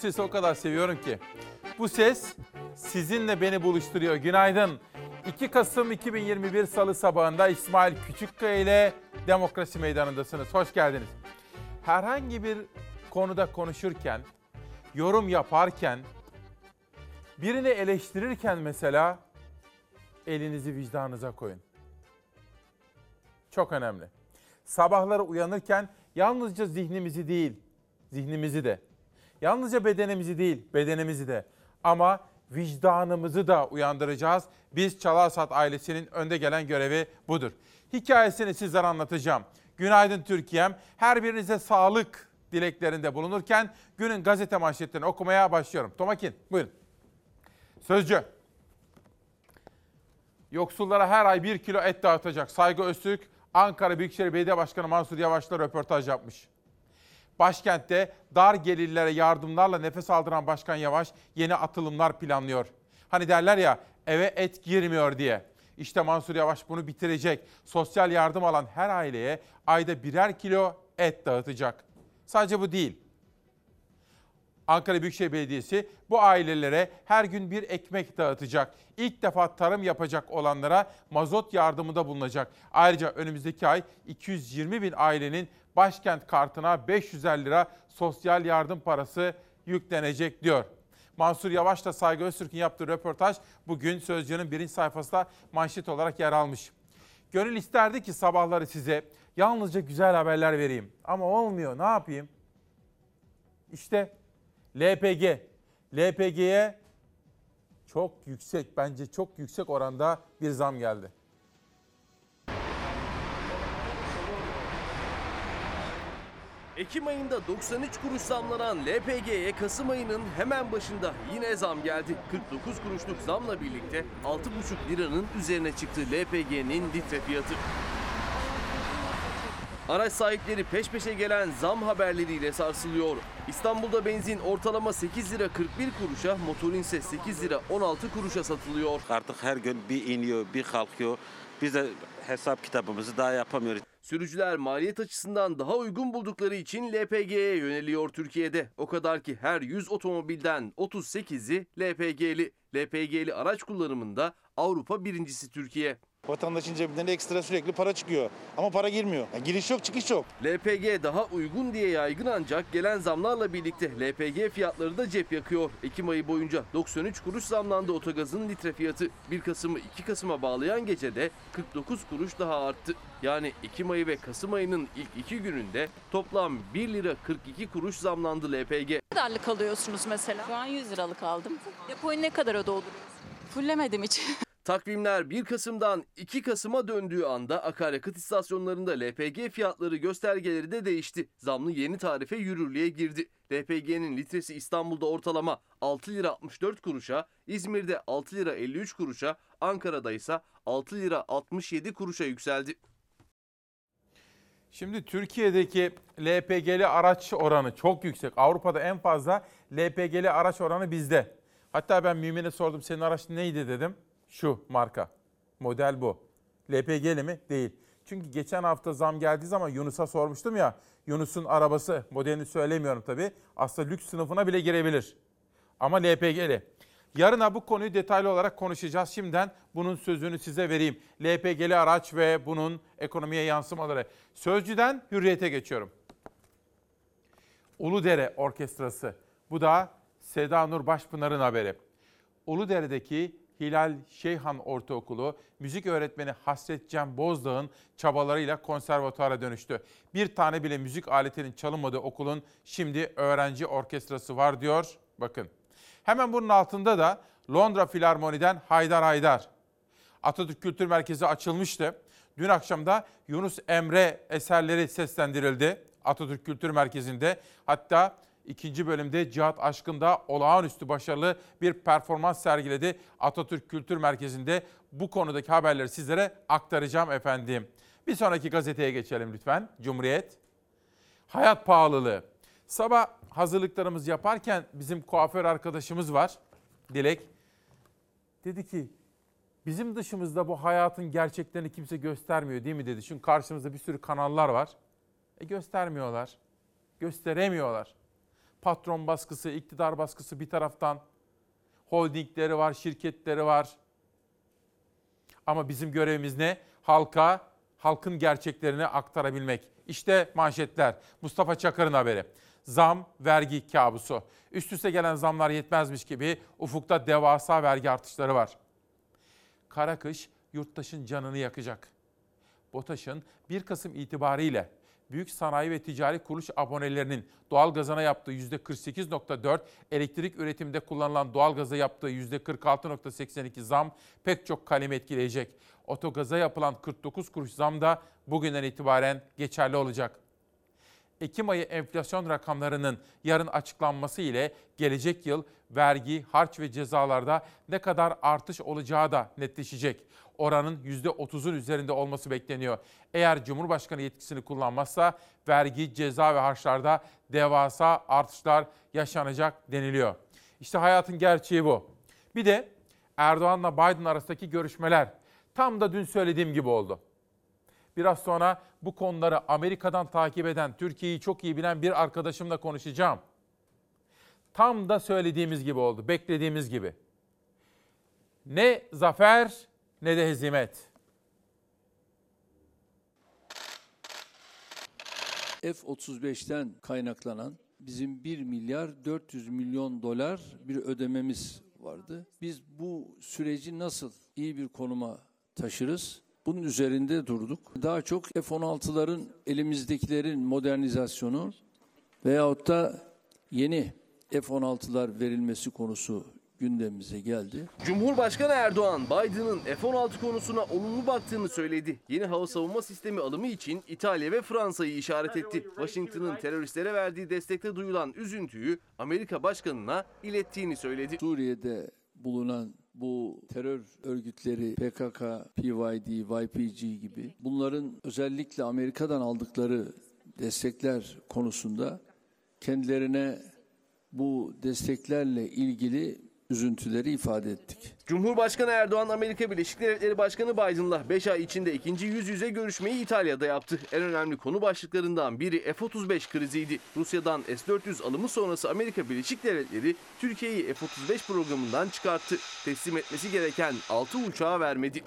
Sesi o kadar seviyorum ki. Bu ses sizinle beni buluşturuyor. Günaydın. 2 Kasım 2021 Salı sabahında İsmail Küçükkaya ile Demokrasi Meydanı'ndasınız. Hoş geldiniz. Herhangi bir konuda konuşurken, yorum yaparken, birini eleştirirken mesela elinizi vicdanınıza koyun. Çok önemli. Sabahları uyanırken yalnızca zihnimizi değil, zihnimizi de, yalnızca bedenimizi değil, bedenimizi de ama vicdanımızı da uyandıracağız. Biz Çalarsat ailesinin önde gelen görevi budur. Hikayesini sizlere anlatacağım. Günaydın Türkiye'm. Her birinize sağlık dileklerinde bulunurken günün gazete manşetlerini okumaya başlıyorum. Tomakin buyurun. Sözcü. Yoksullara her ay bir kilo et dağıtacak. Saygı Öztürk, Ankara Büyükşehir Belediye Başkanı Mansur Yavaş'la röportaj yapmış. Başkentte dar gelirlere yardımlarla nefes aldıran Başkan Yavaş yeni atılımlar planlıyor. Hani derler ya eve et girmiyor diye. İşte Mansur Yavaş bunu bitirecek. Sosyal yardım alan her aileye ayda birer kilo et dağıtacak. Sadece bu değil. Ankara Büyükşehir Belediyesi bu ailelere her gün bir ekmek dağıtacak. İlk defa tarım yapacak olanlara mazot yardımında bulunacak. Ayrıca önümüzdeki ay 220 bin ailenin başkent kartına 550 lira sosyal yardım parası yüklenecek diyor. Mansur Yavaş'la Saygı Öztürk'ün yaptığı röportaj bugün Sözcü'nün birinci sayfasında manşet olarak yer almış. Gönül isterdi ki sabahları size yalnızca güzel haberler vereyim. Ama olmuyor ne yapayım? İşte LPG. LPG'ye çok yüksek bence çok yüksek oranda bir zam geldi. Ekim ayında 93 kuruş zamlanan LPG'ye Kasım ayının hemen başında yine zam geldi. 49 kuruşluk zamla birlikte 6,5 liranın üzerine çıktı LPG'nin litre fiyatı. Araç sahipleri peş peşe gelen zam haberleriyle sarsılıyor. İstanbul'da benzin ortalama 8 lira 41 kuruşa, motorin ise 8 lira 16 kuruşa satılıyor. Artık her gün bir iniyor, bir kalkıyor. Biz de hesap kitabımızı daha yapamıyoruz. Sürücüler maliyet açısından daha uygun buldukları için LPG'ye yöneliyor Türkiye'de. O kadar ki her 100 otomobilden 38'i LPG'li. LPG'li araç kullanımında Avrupa birincisi Türkiye. Vatandaşın cebinden ekstra sürekli para çıkıyor. Ama para girmiyor. Yani giriş yok çıkış yok. LPG daha uygun diye yaygın ancak gelen zamlarla birlikte LPG fiyatları da cep yakıyor. Ekim ayı boyunca 93 kuruş zamlandı otogazın litre fiyatı. 1 Kasım'ı 2 Kasım'a bağlayan gecede 49 kuruş daha arttı. Yani Ekim ayı ve Kasım ayının ilk iki gününde toplam 1 lira 42 kuruş zamlandı LPG. Ne kadarlık alıyorsunuz mesela? Şu an 100 liralık aldım. Depoyu ne kadara dolduruyorsunuz? Fullemedim hiç. Takvimler 1 Kasım'dan 2 Kasım'a döndüğü anda akaryakıt istasyonlarında LPG fiyatları göstergeleri de değişti. Zamlı yeni tarife yürürlüğe girdi. LPG'nin litresi İstanbul'da ortalama 6 lira 64 kuruşa, İzmir'de 6 lira 53 kuruşa, Ankara'da ise 6 lira 67 kuruşa yükseldi. Şimdi Türkiye'deki LPG'li araç oranı çok yüksek. Avrupa'da en fazla LPG'li araç oranı bizde. Hatta ben Mümin'e sordum senin araç neydi dedim. Şu marka. Model bu. LPG'li mi? Değil. Çünkü geçen hafta zam geldiği zaman Yunus'a sormuştum ya. Yunus'un arabası, modelini söylemiyorum tabii. Aslında lüks sınıfına bile girebilir. Ama LPG'li. Yarına bu konuyu detaylı olarak konuşacağız. Şimdiden bunun sözünü size vereyim. LPG'li araç ve bunun ekonomiye yansımaları. Sözcüden hürriyete geçiyorum. Uludere Orkestrası. Bu da Seda Nur Başpınar'ın haberi. Uludere'deki Hilal Şeyhan Ortaokulu müzik öğretmeni Hasret Cem Bozdağ'ın çabalarıyla konservatuara dönüştü. Bir tane bile müzik aletinin çalınmadığı okulun şimdi öğrenci orkestrası var diyor. Bakın. Hemen bunun altında da Londra Filarmoni'den Haydar Haydar. Atatürk Kültür Merkezi açılmıştı. Dün akşam da Yunus Emre eserleri seslendirildi Atatürk Kültür Merkezi'nde. Hatta ikinci bölümde Cihat Aşkın'da olağanüstü başarılı bir performans sergiledi Atatürk Kültür Merkezi'nde. Bu konudaki haberleri sizlere aktaracağım efendim. Bir sonraki gazeteye geçelim lütfen. Cumhuriyet. Hayat pahalılığı. Sabah hazırlıklarımızı yaparken bizim kuaför arkadaşımız var. Dilek. Dedi ki bizim dışımızda bu hayatın gerçeklerini kimse göstermiyor değil mi dedi. Çünkü karşımızda bir sürü kanallar var. E göstermiyorlar. Gösteremiyorlar. Patron baskısı, iktidar baskısı bir taraftan. Holdingleri var, şirketleri var. Ama bizim görevimiz ne? Halka, halkın gerçeklerini aktarabilmek. İşte manşetler. Mustafa Çakır'ın haberi. Zam, vergi kabusu. Üst üste gelen zamlar yetmezmiş gibi ufukta devasa vergi artışları var. Kara kış yurttaşın canını yakacak. BOTAŞ'ın 1 Kasım itibariyle büyük sanayi ve ticari kuruluş abonelerinin doğalgazına yaptığı %48.4, elektrik üretiminde kullanılan doğalgaza yaptığı %46.82 zam pek çok kalemi etkileyecek. Otogaza yapılan 49 kuruş zam da bugünden itibaren geçerli olacak. Ekim ayı enflasyon rakamlarının yarın açıklanması ile gelecek yıl vergi, harç ve cezalarda ne kadar artış olacağı da netleşecek. Oranın %30'un üzerinde olması bekleniyor. Eğer Cumhurbaşkanı yetkisini kullanmazsa vergi, ceza ve harçlarda devasa artışlar yaşanacak deniliyor. İşte hayatın gerçeği bu. Bir de Erdoğan'la Biden arasındaki görüşmeler tam da dün söylediğim gibi oldu. Biraz sonra bu konuları Amerika'dan takip eden, Türkiye'yi çok iyi bilen bir arkadaşımla konuşacağım. Tam da söylediğimiz gibi oldu, beklediğimiz gibi. Ne zafer ne de hezimet. F-35'ten kaynaklanan bizim 1 milyar 400 milyon dolar bir ödememiz vardı. Biz bu süreci nasıl iyi bir konuma taşırız? Bunun üzerinde durduk. Daha çok F-16'ların elimizdekilerin modernizasyonu veyahut da yeni F-16'lar verilmesi konusu gündemimize geldi. Cumhurbaşkanı Erdoğan, Biden'ın F-16 konusuna olumlu baktığını söyledi. Yeni hava savunma sistemi alımı için İtalya ve Fransa'yı işaret etti. Washington'ın teröristlere verdiği destekte duyulan üzüntüyü Amerika Başkanı'na ilettiğini söyledi. Suriye'de bulunan bu terör örgütleri PKK, PYD, YPG gibi bunların özellikle Amerika'dan aldıkları destekler konusunda kendilerine bu desteklerle ilgili üzüntüleri ifade ettik. Cumhurbaşkanı Erdoğan, Amerika Birleşik Devletleri Başkanı Biden'la 5 ay içinde ikinci yüz yüze görüşmeyi İtalya'da yaptı. En önemli konu başlıklarından biri F-35 kriziydi. Rusya'dan S-400 alımı sonrası Amerika Birleşik Devletleri Türkiye'yi F-35 programından çıkarttı. Teslim etmesi gereken 6 uçağı vermedi.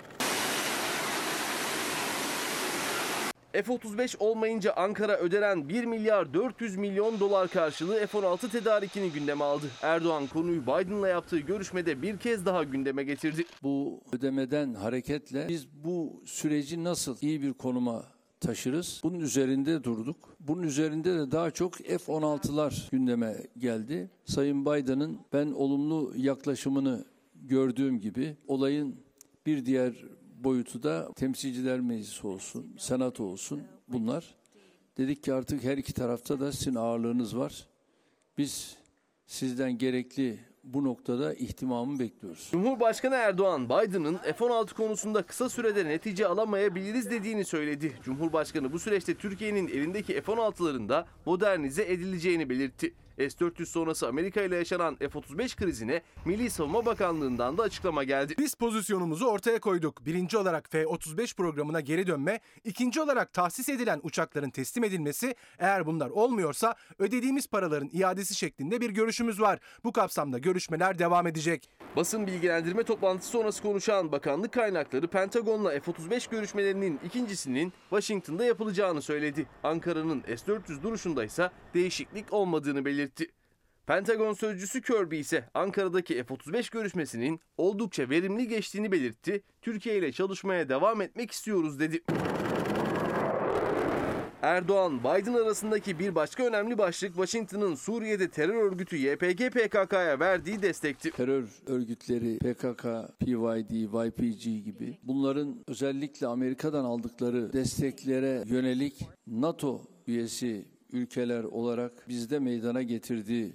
F-35 olmayınca Ankara ödenen 1 milyar 400 milyon dolar karşılığı F-16 tedarikini gündeme aldı. Erdoğan konuyu Biden'la yaptığı görüşmede bir kez daha gündeme getirdi. Bu ödemeden hareketle biz bu süreci nasıl iyi bir konuma taşırız? Bunun üzerinde durduk. Bunun üzerinde de daha çok F-16'lar gündeme geldi. Sayın Biden'ın ben olumlu yaklaşımını gördüğüm gibi olayın bir diğer boyutu da temsilciler meclisi olsun, senato olsun bunlar. Dedik ki artık her iki tarafta da sizin ağırlığınız var. Biz sizden gerekli bu noktada ihtimamı bekliyoruz. Cumhurbaşkanı Erdoğan, Biden'ın F-16 konusunda kısa sürede netice alamayabiliriz dediğini söyledi. Cumhurbaşkanı bu süreçte Türkiye'nin elindeki F-16'ların da modernize edileceğini belirtti. S-400 sonrası Amerika ile yaşanan F-35 krizine Milli Savunma Bakanlığı'ndan da açıklama geldi. Biz pozisyonumuzu ortaya koyduk. Birinci olarak F-35 programına geri dönme, ikinci olarak tahsis edilen uçakların teslim edilmesi, eğer bunlar olmuyorsa ödediğimiz paraların iadesi şeklinde bir görüşümüz var. Bu kapsamda görüşmeler devam edecek. Basın bilgilendirme toplantısı sonrası konuşan bakanlık kaynakları Pentagon'la F-35 görüşmelerinin ikincisinin Washington'da yapılacağını söyledi. Ankara'nın S-400 duruşunda ise değişiklik olmadığını belirtti. Pentagon sözcüsü Kirby ise Ankara'daki F-35 görüşmesinin oldukça verimli geçtiğini belirtti. Türkiye ile çalışmaya devam etmek istiyoruz dedi. Erdoğan, Biden arasındaki bir başka önemli başlık Washington'ın Suriye'de terör örgütü YPG PKK'ya verdiği destekti. terör örgütleri PKK, PYD, YPG gibi bunların özellikle Amerika'dan aldıkları desteklere yönelik NATO üyesi ülkeler olarak bizde meydana getirdiği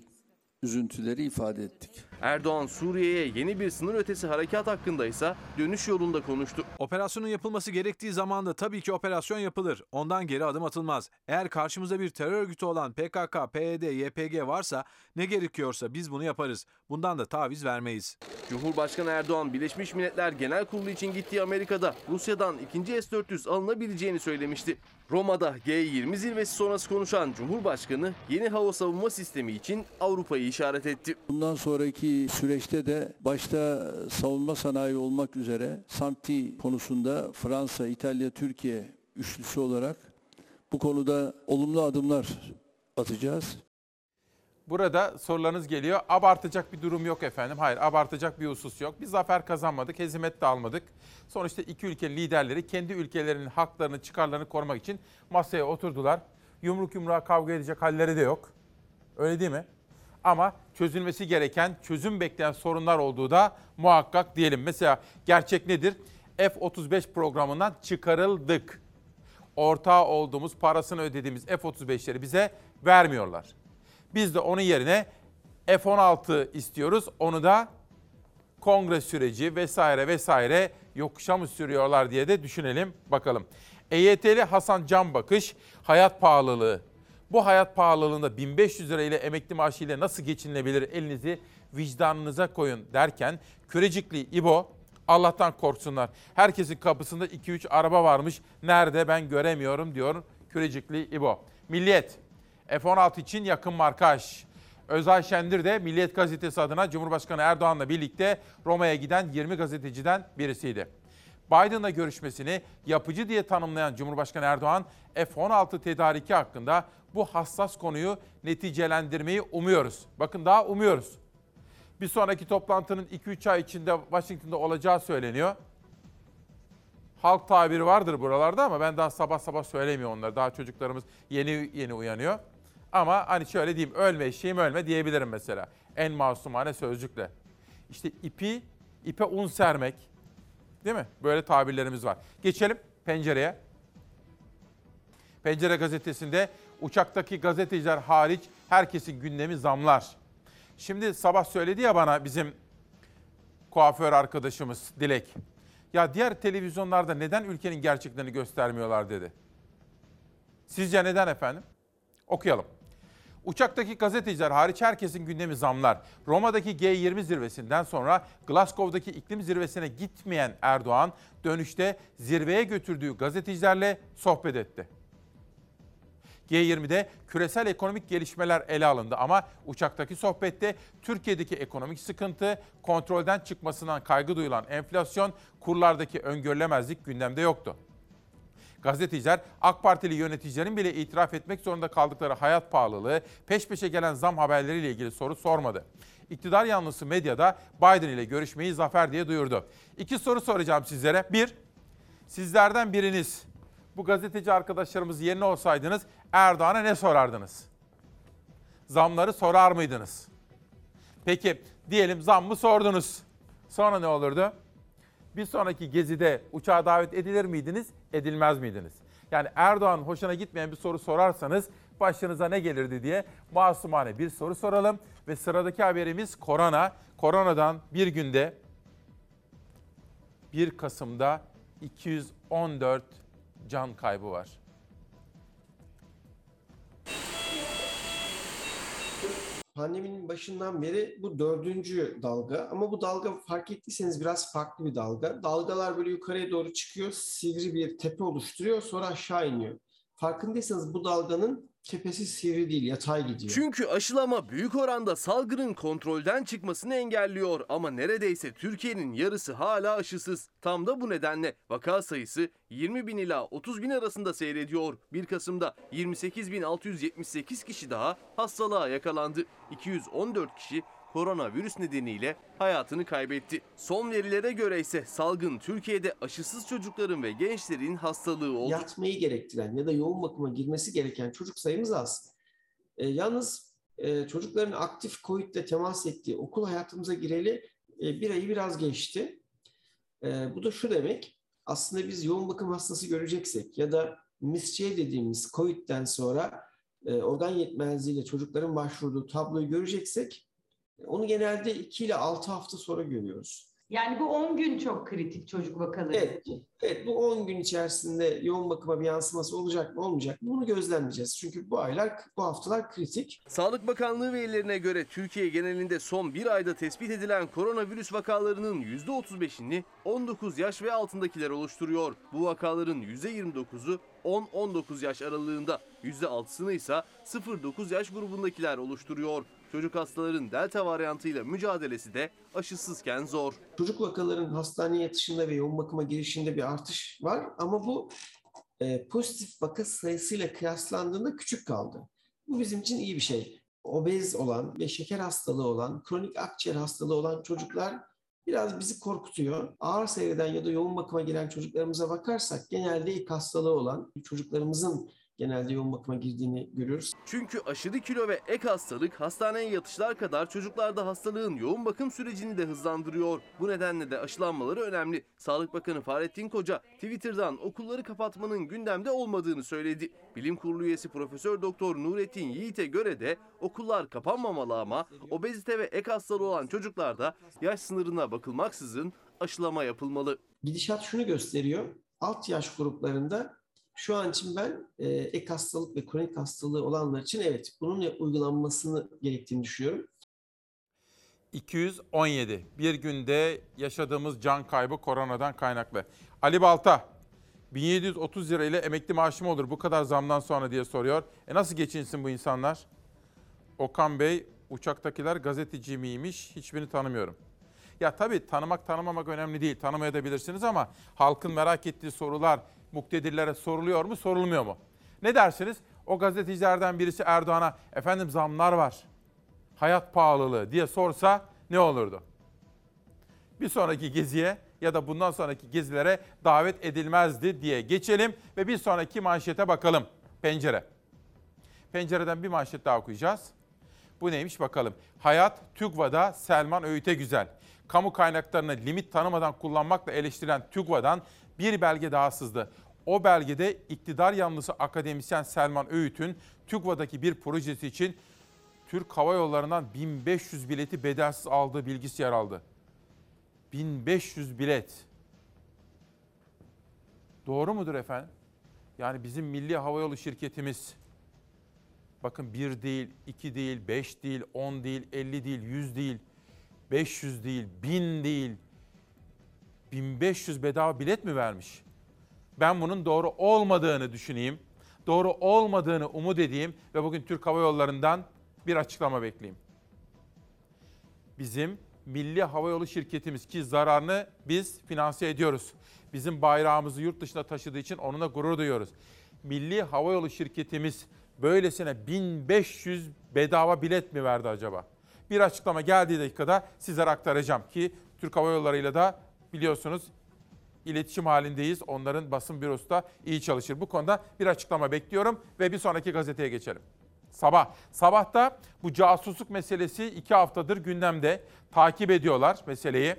üzüntüleri ifade ettik. Erdoğan Suriye'ye yeni bir sınır ötesi harekat hakkında ise dönüş yolunda konuştu. Operasyonun yapılması gerektiği zamanda tabii ki operasyon yapılır. Ondan geri adım atılmaz. Eğer karşımızda bir terör örgütü olan PKK, PYD, YPG varsa ne gerekiyorsa biz bunu yaparız. Bundan da taviz vermeyiz. Cumhurbaşkanı Erdoğan Birleşmiş Milletler Genel Kurulu için gittiği Amerika'da Rusya'dan ikinci S-400 alınabileceğini söylemişti. Roma'da G20 zirvesi sonrası konuşan Cumhurbaşkanı yeni hava savunma sistemi için Avrupa'yı işaret etti. Bundan sonraki süreçte de başta savunma sanayi olmak üzere SAMTI konusunda Fransa, İtalya, Türkiye üçlüsü olarak bu konuda olumlu adımlar atacağız. Burada sorularınız geliyor. Abartacak bir durum yok efendim. Hayır abartacak bir husus yok. Biz zafer kazanmadık, hezimet de almadık. Sonuçta iki ülkenin liderleri kendi ülkelerinin haklarını, çıkarlarını korumak için masaya oturdular. Yumruk yumruğa kavga edecek halleri de yok. Öyle değil mi? Ama çözülmesi gereken, çözüm bekleyen sorunlar olduğu da muhakkak diyelim. Mesela gerçek nedir? F-35 programından çıkarıldık. Ortağı olduğumuz, parasını ödediğimiz F-35'leri bize vermiyorlar. Biz de onun yerine F-16 istiyoruz. Onu da kongre süreci vesaire vesaire yokuşa mı sürüyorlar diye de düşünelim bakalım. EYT'li Hasan Can Bakış hayat pahalılığı. Bu hayat pahalılığında 1500 lira ile emekli maaşı ile nasıl geçinilebilir elinizi vicdanınıza koyun derken Kürecikli İbo Allah'tan korksunlar. Herkesin kapısında 2-3 araba varmış. Nerede ben göremiyorum diyor Kürecikli İbo. Milliyet F-16 için yakın markaj. Özay Şendir de Milliyet Gazetesi adına Cumhurbaşkanı Erdoğan'la birlikte Roma'ya giden 20 gazeteciden birisiydi. Biden'la görüşmesini yapıcı diye tanımlayan Cumhurbaşkanı Erdoğan, F-16 tedariki hakkında bu hassas konuyu neticelendirmeyi umuyoruz. Bakın daha umuyoruz. Bir sonraki toplantının 2-3 ay içinde Washington'da olacağı söyleniyor. Halk tabiri vardır buralarda ama ben daha sabah sabah söylemiyorum onları. Daha çocuklarımız yeni yeni uyanıyor. Ama hani şöyle diyeyim ölme eşeğim ölme diyebilirim mesela. En masumane sözcükle. İşte ipi, ipe un sermek. Değil mi? Böyle tabirlerimiz var. Geçelim pencereye. Pencere gazetesinde uçaktaki gazeteciler hariç herkesin gündemi zamlar. Şimdi sabah söyledi ya bana bizim kuaför arkadaşımız Dilek. Ya diğer televizyonlarda neden ülkenin gerçeklerini göstermiyorlar dedi. Sizce neden efendim? Okuyalım. Uçaktaki gazeteciler hariç herkesin gündemi zamlar. Roma'daki G20 zirvesinden sonra Glasgow'daki iklim zirvesine gitmeyen Erdoğan dönüşte zirveye götürdüğü gazetecilerle sohbet etti. G20'de küresel ekonomik gelişmeler ele alındı ama uçaktaki sohbette Türkiye'deki ekonomik sıkıntı, kontrolden çıkmasından kaygı duyulan enflasyon, kurlardaki öngörülemezlik gündemde yoktu. Gazeteciler AK Partili yöneticilerin bile itiraf etmek zorunda kaldıkları hayat pahalılığı, peş peşe gelen zam haberleriyle ilgili soru sormadı. İktidar yanlısı medyada Biden ile görüşmeyi zafer diye duyurdu. İki soru soracağım sizlere. Bir, sizlerden biriniz bu gazeteci arkadaşlarımız yerine olsaydınız Erdoğan'a ne sorardınız? Zamları sorar mıydınız? Peki diyelim zam mı sordunuz? Sonra ne olurdu? Bir sonraki gezide uçağa davet edilir miydiniz, edilmez miydiniz? Yani Erdoğan hoşuna gitmeyen bir soru sorarsanız başınıza ne gelirdi diye masumane bir soru soralım. Ve sıradaki haberimiz korona. Koronadan bir günde 1 Kasım'da 214 can kaybı var. Pandeminin başından beri bu dördüncü dalga ama bu dalga fark ettiyseniz biraz farklı bir dalga. Dalgalar böyle yukarıya doğru çıkıyor, sivri bir tepe oluşturuyor sonra aşağı iniyor. Farkındaysanız bu dalganın tepesi sivri değil, yatay gidiyor. Çünkü aşılama büyük oranda salgının kontrolden çıkmasını engelliyor ama neredeyse Türkiye'nin yarısı hala aşısız. Tam da bu nedenle vaka sayısı 20 bin ila 30 bin arasında seyrediyor. 1 Kasım'da 28.678 kişi daha hastalığa yakalandı. 214 kişi koronavirüs nedeniyle hayatını kaybetti. Son verilere göre ise salgın Türkiye'de aşısız çocukların ve gençlerin hastalığı oldu. Yatmayı gerektiren ya da yoğun bakıma girmesi gereken çocuk sayımız az. E, yalnız e, çocukların aktif COVID'le temas ettiği okul hayatımıza gireli e, bir ayı biraz geçti. E, bu da şu demek, aslında biz yoğun bakım hastası göreceksek ya da MIS-C dediğimiz COVID'den sonra e, organ yetmezliğiyle çocukların başvurduğu tabloyu göreceksek Onu genelde 2 ile 6 hafta sonra görüyoruz. Yani bu 10 gün çok kritik çocuk vakaları Evet, için. evet bu 10 gün içerisinde yoğun bakıma bir yansıması olacak mı olmayacak mı bunu gözlemleyeceğiz. Çünkü bu aylar, bu haftalar kritik. Sağlık Bakanlığı verilerine göre Türkiye genelinde son bir ayda tespit edilen koronavirüs vakalarının %35'ini 19 yaş ve altındakiler oluşturuyor. Bu vakaların %29'u 10-19 yaş aralığında, %6'sını ise 0-9 yaş grubundakiler oluşturuyor. Çocuk hastaların delta varyantıyla mücadelesi de aşısızken zor. Çocuk vakaların hastaneye yatışında ve yoğun bakıma girişinde bir artış var ama bu e, pozitif vaka sayısıyla kıyaslandığında küçük kaldı. Bu bizim için iyi bir şey. Obez olan ve şeker hastalığı olan, kronik akciğer hastalığı olan çocuklar biraz bizi korkutuyor. Ağır seyreden ya da yoğun bakıma giren çocuklarımıza bakarsak genelde ilk hastalığı olan çocuklarımızın genelde yoğun bakıma girdiğini görüyoruz. Çünkü aşırı kilo ve ek hastalık hastaneye yatışlar kadar çocuklarda hastalığın yoğun bakım sürecini de hızlandırıyor. Bu nedenle de aşılanmaları önemli. Sağlık Bakanı Fahrettin Koca Twitter'dan okulları kapatmanın gündemde olmadığını söyledi. Bilim Kurulu üyesi Profesör Doktor Nurettin Yiğit'e göre de okullar kapanmamalı ama obezite ve ek hastalığı olan çocuklarda yaş sınırına bakılmaksızın aşılama yapılmalı. Gidişat şunu gösteriyor. Alt yaş gruplarında şu an için ben e, ek hastalık ve kronik hastalığı olanlar için evet bunun uygulanmasını gerektiğini düşünüyorum. 217. Bir günde yaşadığımız can kaybı koronadan kaynaklı. Ali Balta, 1730 lira ile emekli maaşı mı olur bu kadar zamdan sonra diye soruyor. E nasıl geçinsin bu insanlar? Okan Bey, uçaktakiler gazeteci miymiş? Hiçbirini tanımıyorum. Ya tabii tanımak tanımamak önemli değil. Tanımayabilirsiniz ama halkın merak ettiği sorular muktedirlere soruluyor mu, sorulmuyor mu? Ne dersiniz? O gazetecilerden birisi Erdoğan'a efendim zamlar var, hayat pahalılığı diye sorsa ne olurdu? Bir sonraki geziye ya da bundan sonraki gezilere davet edilmezdi diye geçelim ve bir sonraki manşete bakalım. Pencere. Pencereden bir manşet daha okuyacağız. Bu neymiş bakalım. Hayat TÜGVA'da Selman Öğüt'e güzel. Kamu kaynaklarını limit tanımadan kullanmakla eleştirilen TÜGVA'dan bir belge daha sızdı. O belgede iktidar yanlısı akademisyen Selman Öğüt'ün TÜGVA'daki bir projesi için Türk Hava Yolları'ndan 1500 bileti bedelsiz aldığı bilgisi yer aldı. 1500 bilet. Doğru mudur efendim? Yani bizim Milli Havayolu şirketimiz bakın bir değil, iki değil, beş değil, on değil, elli değil, yüz değil, 500 değil, bin değil, 1500 bedava bilet mi vermiş? Ben bunun doğru olmadığını düşüneyim. Doğru olmadığını umut edeyim ve bugün Türk Hava Yolları'ndan bir açıklama bekleyeyim. Bizim Milli Havayolu şirketimiz ki zararını biz finanse ediyoruz. Bizim bayrağımızı yurt dışına taşıdığı için onunla gurur duyuyoruz. Milli Havayolu şirketimiz böylesine 1500 bedava bilet mi verdi acaba? Bir açıklama geldiği dakikada sizlere aktaracağım ki Türk Hava Yolları'yla da biliyorsunuz iletişim halindeyiz. Onların basın bürosu da iyi çalışır. Bu konuda bir açıklama bekliyorum ve bir sonraki gazeteye geçelim. Sabah. Sabahta bu casusluk meselesi iki haftadır gündemde. Takip ediyorlar meseleyi.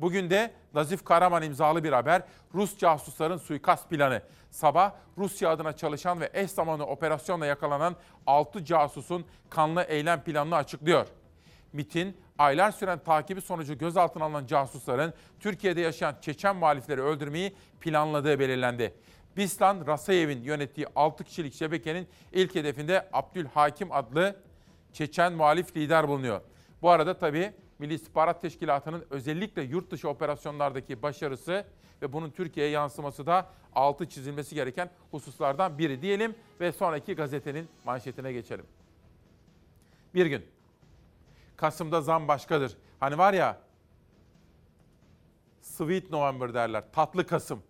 Bugün de Nazif Karaman imzalı bir haber. Rus casusların suikast planı. Sabah Rusya adına çalışan ve eş zamanlı operasyonla yakalanan 6 casusun kanlı eylem planını açıklıyor. MIT'in aylar süren takibi sonucu gözaltına alınan casusların Türkiye'de yaşayan Çeçen muhalifleri öldürmeyi planladığı belirlendi. Bislan Rasayev'in yönettiği 6 kişilik şebekenin ilk hedefinde Abdülhakim adlı Çeçen muhalif lider bulunuyor. Bu arada tabii Milli İstihbarat Teşkilatı'nın özellikle yurt dışı operasyonlardaki başarısı ve bunun Türkiye'ye yansıması da altı çizilmesi gereken hususlardan biri diyelim ve sonraki gazetenin manşetine geçelim. Bir gün Kasım'da zam başkadır. Hani var ya Sweet November derler. Tatlı Kasım.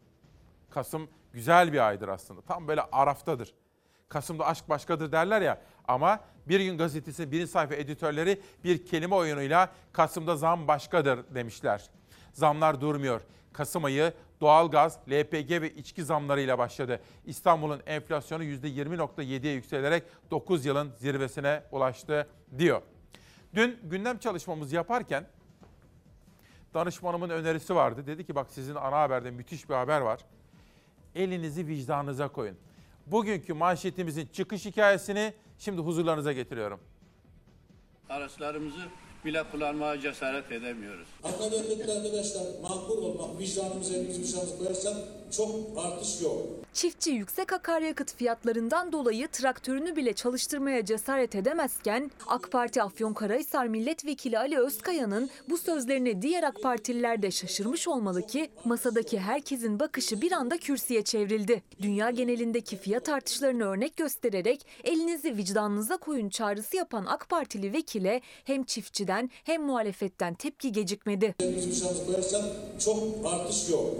Kasım güzel bir aydır aslında. Tam böyle araftadır. Kasım'da aşk başkadır derler ya. Ama Bir Gün Gazetesi birinci sayfa editörleri bir kelime oyunuyla Kasım'da zam başkadır demişler. Zamlar durmuyor. Kasım ayı doğalgaz, LPG ve içki zamlarıyla başladı. İstanbul'un enflasyonu %20.7'ye yükselerek 9 yılın zirvesine ulaştı diyor. Dün gündem çalışmamızı yaparken danışmanımın önerisi vardı. Dedi ki bak sizin ana haberde müthiş bir haber var. Elinizi vicdanınıza koyun. Bugünkü manşetimizin çıkış hikayesini şimdi huzurlarınıza getiriyorum. Araçlarımızı bile kullanmaya cesaret edemiyoruz. Akaryakıtta arkadaşlar makbul olmak, vicdanımıza elimizi vicdanımıza koyarsak çok artış yok. Çiftçi yüksek akaryakıt fiyatlarından dolayı traktörünü bile çalıştırmaya cesaret edemezken AK Parti Afyonkarahisar Milletvekili Ali Özkaya'nın bu sözlerine diğer AK Partililer de şaşırmış olmalı ki masadaki herkesin bakışı bir anda kürsüye çevrildi. Dünya genelindeki fiyat artışlarını örnek göstererek elinizi vicdanınıza koyun çağrısı yapan AK Partili vekile hem çiftçiden hem muhalefetten tepki gecikmedi. Çok artış yok.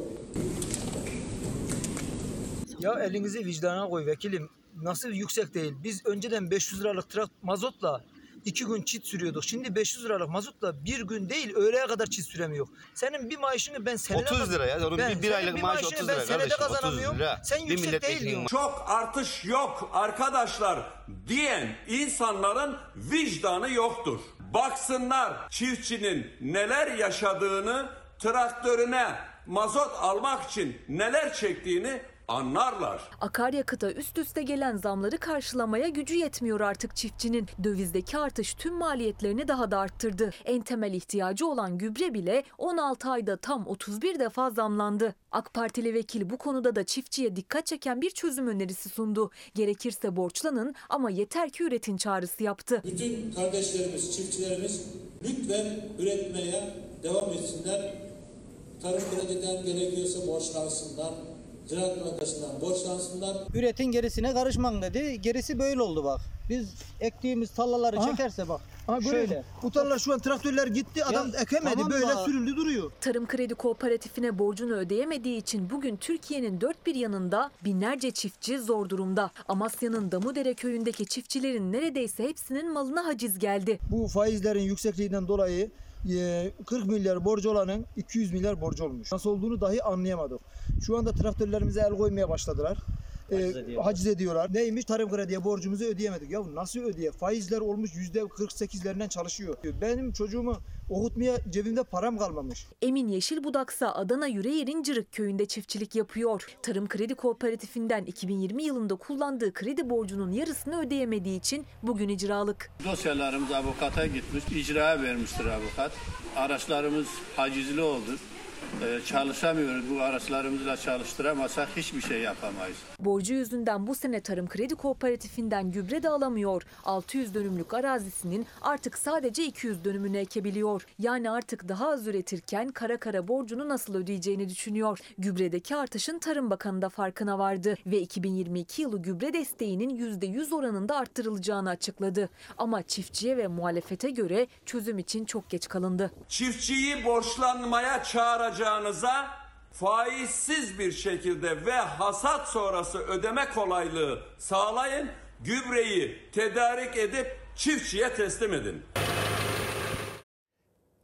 Ya elinizi vicdana koy vekilim. Nasıl yüksek değil? Biz önceden 500 liralık trak mazotla iki gün çit sürüyorduk. Şimdi 500 liralık mazotla bir gün değil öğleye kadar çit süremiyor. Senin bir maaşını ben senede 30 lira ya. Onun bir- bir aylık maaş maaşını 30 ben lira senede kardeşim, 30 kazanamıyorum. lira. Sen Bir yüksek değil diyorsun. Çok artış yok arkadaşlar diyen insanların vicdanı yoktur. Baksınlar çiftçinin neler yaşadığını, traktörüne mazot almak için neler çektiğini anlarlar. Akaryakıta üst üste gelen zamları karşılamaya gücü yetmiyor artık çiftçinin. Dövizdeki artış tüm maliyetlerini daha da arttırdı. En temel ihtiyacı olan gübre bile 16 ayda tam 31 defa zamlandı. AK Partili vekil bu konuda da çiftçiye dikkat çeken bir çözüm önerisi sundu. Gerekirse borçlanın ama yeter ki üretin çağrısı yaptı. Bütün kardeşlerimiz, çiftçilerimiz lütfen üretmeye devam etsinler. Tarım krediden gerekiyorsa borçlansınlar. Ziraat Bankası'ndan borçlansınlar. Üretin gerisine karışman dedi. Gerisi böyle oldu bak. Biz ektiğimiz tallaları çekerse bak. şöyle. Bu tarlalar şu an traktörler gitti. Adam ekemedi. böyle sürüldü duruyor. Tarım Kredi Kooperatifine borcunu ödeyemediği için bugün Türkiye'nin dört bir yanında binlerce çiftçi zor durumda. Amasya'nın Damudere köyündeki çiftçilerin neredeyse hepsinin malına haciz geldi. Bu faizlerin yüksekliğinden dolayı 40 milyar borcu olanın 200 milyar borcu olmuş. Nasıl olduğunu dahi anlayamadık. Şu anda traktörlerimize el koymaya başladılar. E, haciz ediyorlar. Neymiş? Tarım krediye borcumuzu ödeyemedik. Ya nasıl ödeye? Faizler olmuş %48'lerinden çalışıyor. Benim çocuğumu okutmaya cebimde param kalmamış. Emin Yeşilbudaksa Adana Yüreğir'in Cırık köyünde çiftçilik yapıyor. Tarım Kredi Kooperatifinden 2020 yılında kullandığı kredi borcunun yarısını ödeyemediği için bugün icralık. Dosyalarımız avukata gitmiş, icraya vermiştir avukat. Araçlarımız hacizli oldu. Ee, çalışamıyoruz. Bu araçlarımızı da çalıştıramazsak hiçbir şey yapamayız. Borcu yüzünden bu sene Tarım Kredi Kooperatifinden gübre de alamıyor. 600 dönümlük arazisinin artık sadece 200 dönümünü ekebiliyor. Yani artık daha az üretirken kara kara borcunu nasıl ödeyeceğini düşünüyor. Gübredeki artışın Tarım Bakanı da farkına vardı ve 2022 yılı gübre desteğinin %100 oranında arttırılacağını açıkladı. Ama çiftçiye ve muhalefete göre çözüm için çok geç kalındı. Çiftçiyi borçlanmaya çağıracağınıza faizsiz bir şekilde ve hasat sonrası ödeme kolaylığı sağlayın. Gübreyi tedarik edip çiftçiye teslim edin.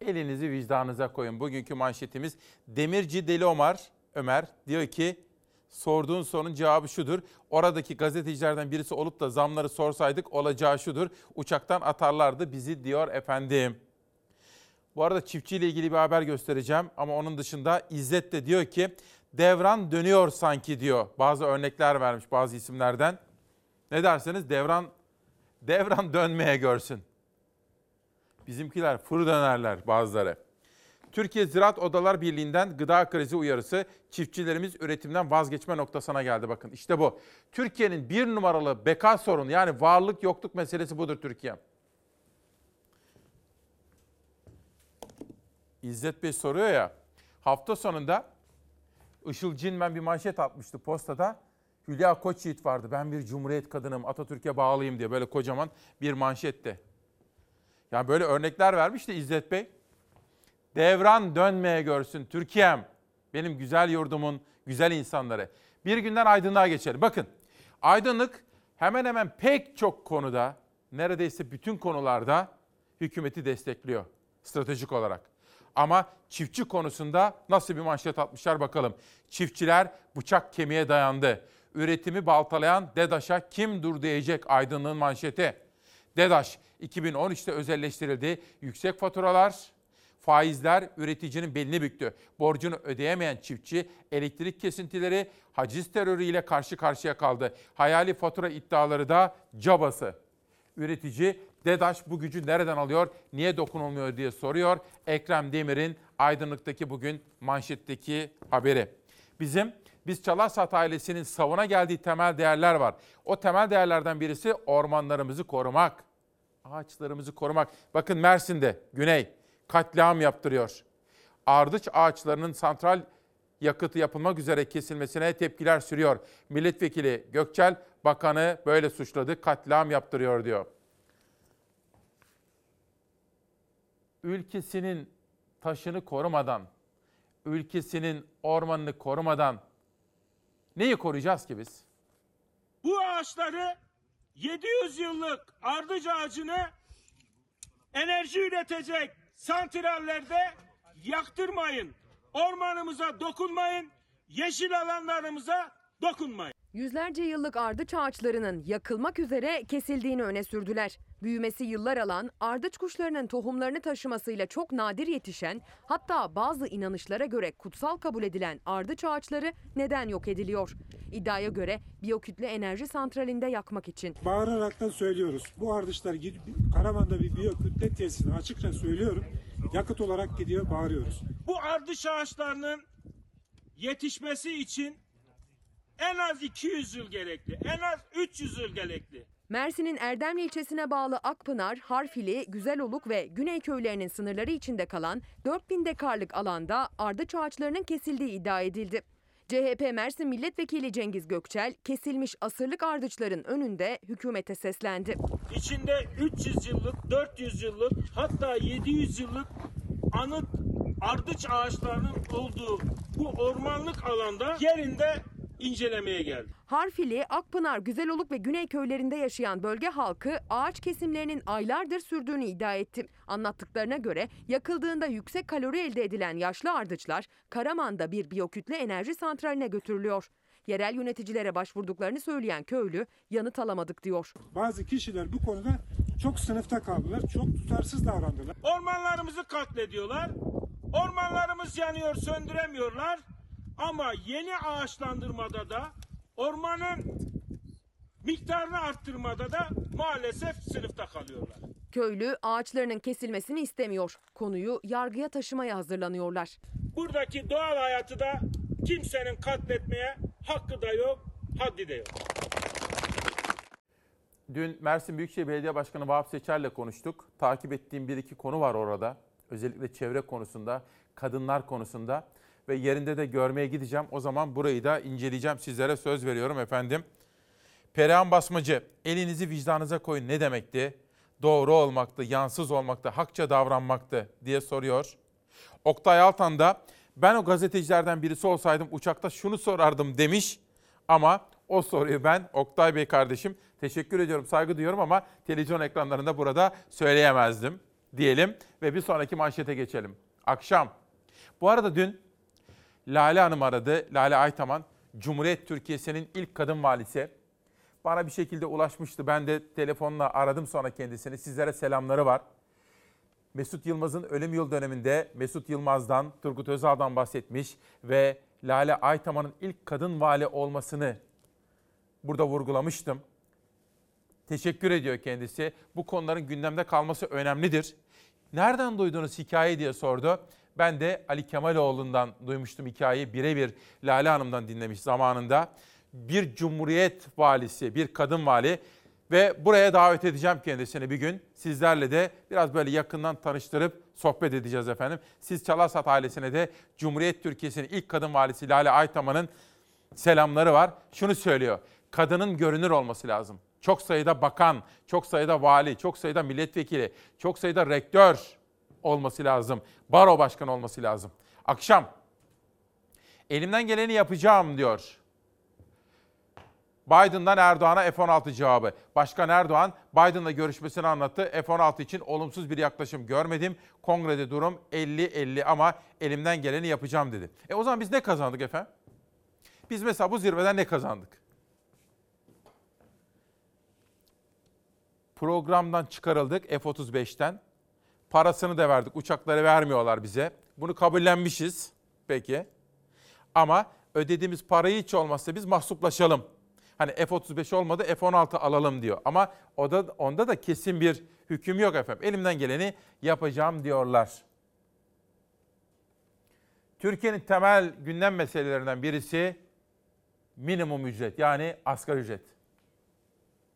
Elinizi vicdanınıza koyun. Bugünkü manşetimiz Demirci Deli Ömer, Ömer diyor ki sorduğun sorunun cevabı şudur. Oradaki gazetecilerden birisi olup da zamları sorsaydık olacağı şudur. Uçaktan atarlardı bizi diyor efendim. Bu arada çiftçiyle ilgili bir haber göstereceğim ama onun dışında İzzet de diyor ki devran dönüyor sanki diyor. Bazı örnekler vermiş bazı isimlerden. Ne derseniz devran devran dönmeye görsün. Bizimkiler fır dönerler bazıları. Türkiye Ziraat Odalar Birliği'nden gıda krizi uyarısı çiftçilerimiz üretimden vazgeçme noktasına geldi bakın. İşte bu. Türkiye'nin bir numaralı beka sorunu yani varlık yokluk meselesi budur Türkiye. İzzet Bey soruyor ya hafta sonunda Işıl Cinmen bir manşet atmıştı postada. Hülya Koçyiğit vardı. Ben bir cumhuriyet kadınım, Atatürk'e bağlıyım diye böyle kocaman bir manşetti. Yani böyle örnekler vermişti İzzet Bey. Devran dönmeye görsün Türkiye'm. Benim güzel yurdumun güzel insanları. Bir günden aydınlığa geçelim. Bakın aydınlık hemen hemen pek çok konuda neredeyse bütün konularda hükümeti destekliyor stratejik olarak. Ama çiftçi konusunda nasıl bir manşet atmışlar bakalım. Çiftçiler bıçak kemiğe dayandı. Üretimi baltalayan DEDAŞ'a kim dur diyecek aydınlığın manşeti. DEDAŞ 2013'te özelleştirildi. Yüksek faturalar, faizler üreticinin belini büktü. Borcunu ödeyemeyen çiftçi elektrik kesintileri, haciz terörüyle karşı karşıya kaldı. Hayali fatura iddiaları da cabası. Üretici DEDAŞ bu gücü nereden alıyor, niye dokunulmuyor diye soruyor. Ekrem Demir'in Aydınlık'taki bugün manşetteki haberi. Bizim biz Çalarsat ailesinin savuna geldiği temel değerler var. O temel değerlerden birisi ormanlarımızı korumak, ağaçlarımızı korumak. Bakın Mersin'de, Güney, katliam yaptırıyor. Ardıç ağaçlarının santral yakıtı yapılmak üzere kesilmesine tepkiler sürüyor. Milletvekili Gökçel bakanı böyle suçladı, katliam yaptırıyor diyor. Ülkesinin taşını korumadan, ülkesinin ormanını korumadan neyi koruyacağız ki biz? Bu ağaçları 700 yıllık ardıç ağacını enerji üretecek santrallerde yaktırmayın. Ormanımıza dokunmayın. Yeşil alanlarımıza dokunmayın. Yüzlerce yıllık ardıç ağaçlarının yakılmak üzere kesildiğini öne sürdüler. Büyümesi yıllar alan, ardıç kuşlarının tohumlarını taşımasıyla çok nadir yetişen, hatta bazı inanışlara göre kutsal kabul edilen ardıç ağaçları neden yok ediliyor? İddiaya göre biyokütle enerji santralinde yakmak için. Bağıraraktan söylüyoruz. Bu ardışlar gid- Karaman'da bir biyokütle tesisine açıkça söylüyorum. Yakıt olarak gidiyor bağırıyoruz. Bu ardıç ağaçlarının yetişmesi için en az 200 yıl gerekli. En az 300 yıl gerekli. Mersin'in Erdemli ilçesine bağlı Akpınar, Harfili, Güzeloluk ve Güney köylerinin sınırları içinde kalan 4000 dekarlık alanda ardıç ağaçlarının kesildiği iddia edildi. CHP Mersin Milletvekili Cengiz Gökçel, kesilmiş asırlık ardıçların önünde hükümete seslendi. İçinde 300 yıllık, 400 yıllık hatta 700 yıllık anıt ardıç ağaçlarının olduğu bu ormanlık alanda yerinde incelemeye geldi. Harfili, Akpınar, Güzeloluk ve Güney köylerinde yaşayan bölge halkı ağaç kesimlerinin aylardır sürdüğünü iddia etti. Anlattıklarına göre yakıldığında yüksek kalori elde edilen yaşlı ardıçlar Karaman'da bir biyokütle enerji santraline götürülüyor. Yerel yöneticilere başvurduklarını söyleyen köylü yanıt alamadık diyor. Bazı kişiler bu konuda çok sınıfta kaldılar. Çok tutarsız davrandılar. Ormanlarımızı katlediyorlar. Ormanlarımız yanıyor, söndüremiyorlar. Ama yeni ağaçlandırmada da ormanın miktarını arttırmada da maalesef sınıfta kalıyorlar. Köylü ağaçlarının kesilmesini istemiyor. Konuyu yargıya taşımaya hazırlanıyorlar. Buradaki doğal hayatı da kimsenin katletmeye hakkı da yok, haddi de yok. Dün Mersin Büyükşehir Belediye Başkanı Vahap Seçer'le konuştuk. Takip ettiğim bir iki konu var orada. Özellikle çevre konusunda, kadınlar konusunda ve yerinde de görmeye gideceğim. O zaman burayı da inceleyeceğim. Sizlere söz veriyorum efendim. Perihan Basmacı, elinizi vicdanınıza koyun ne demekti? Doğru olmaktı, yansız olmaktı, hakça davranmaktı diye soruyor. Oktay Altan da ben o gazetecilerden birisi olsaydım uçakta şunu sorardım demiş. Ama o soruyu ben Oktay Bey kardeşim teşekkür ediyorum, saygı duyuyorum ama televizyon ekranlarında burada söyleyemezdim diyelim ve bir sonraki manşete geçelim. Akşam. Bu arada dün Lale Hanım aradı. Lale Aytaman, Cumhuriyet Türkiye'sinin ilk kadın valisi. Bana bir şekilde ulaşmıştı. Ben de telefonla aradım sonra kendisini. Sizlere selamları var. Mesut Yılmaz'ın ölüm yıl döneminde Mesut Yılmaz'dan, Turgut Özal'dan bahsetmiş ve Lale Aytaman'ın ilk kadın vali olmasını burada vurgulamıştım. Teşekkür ediyor kendisi. Bu konuların gündemde kalması önemlidir. Nereden duydunuz hikaye diye sordu. Ben de Ali Kemaloğlu'ndan duymuştum hikayeyi. Birebir Lale Hanım'dan dinlemiş zamanında. Bir cumhuriyet valisi, bir kadın vali ve buraya davet edeceğim kendisini bir gün. Sizlerle de biraz böyle yakından tanıştırıp sohbet edeceğiz efendim. Siz Çalarsat ailesine de Cumhuriyet Türkiye'sinin ilk kadın valisi Lale Aytaman'ın selamları var. Şunu söylüyor. Kadının görünür olması lazım. Çok sayıda bakan, çok sayıda vali, çok sayıda milletvekili, çok sayıda rektör olması lazım. Baro başkanı olması lazım. Akşam elimden geleni yapacağım diyor. Biden'dan Erdoğan'a F-16 cevabı. Başkan Erdoğan Biden'la görüşmesini anlattı. F-16 için olumsuz bir yaklaşım görmedim. Kongrede durum 50-50 ama elimden geleni yapacağım dedi. E o zaman biz ne kazandık efendim? Biz mesela bu zirveden ne kazandık? Programdan çıkarıldık F-35'ten. Parasını da verdik. Uçakları vermiyorlar bize. Bunu kabullenmişiz. Peki. Ama ödediğimiz parayı hiç olmazsa biz mahsuplaşalım. Hani F-35 olmadı F-16 alalım diyor. Ama o da, onda da kesin bir Hüküm yok efendim. Elimden geleni yapacağım diyorlar. Türkiye'nin temel gündem meselelerinden birisi minimum ücret yani asgari ücret.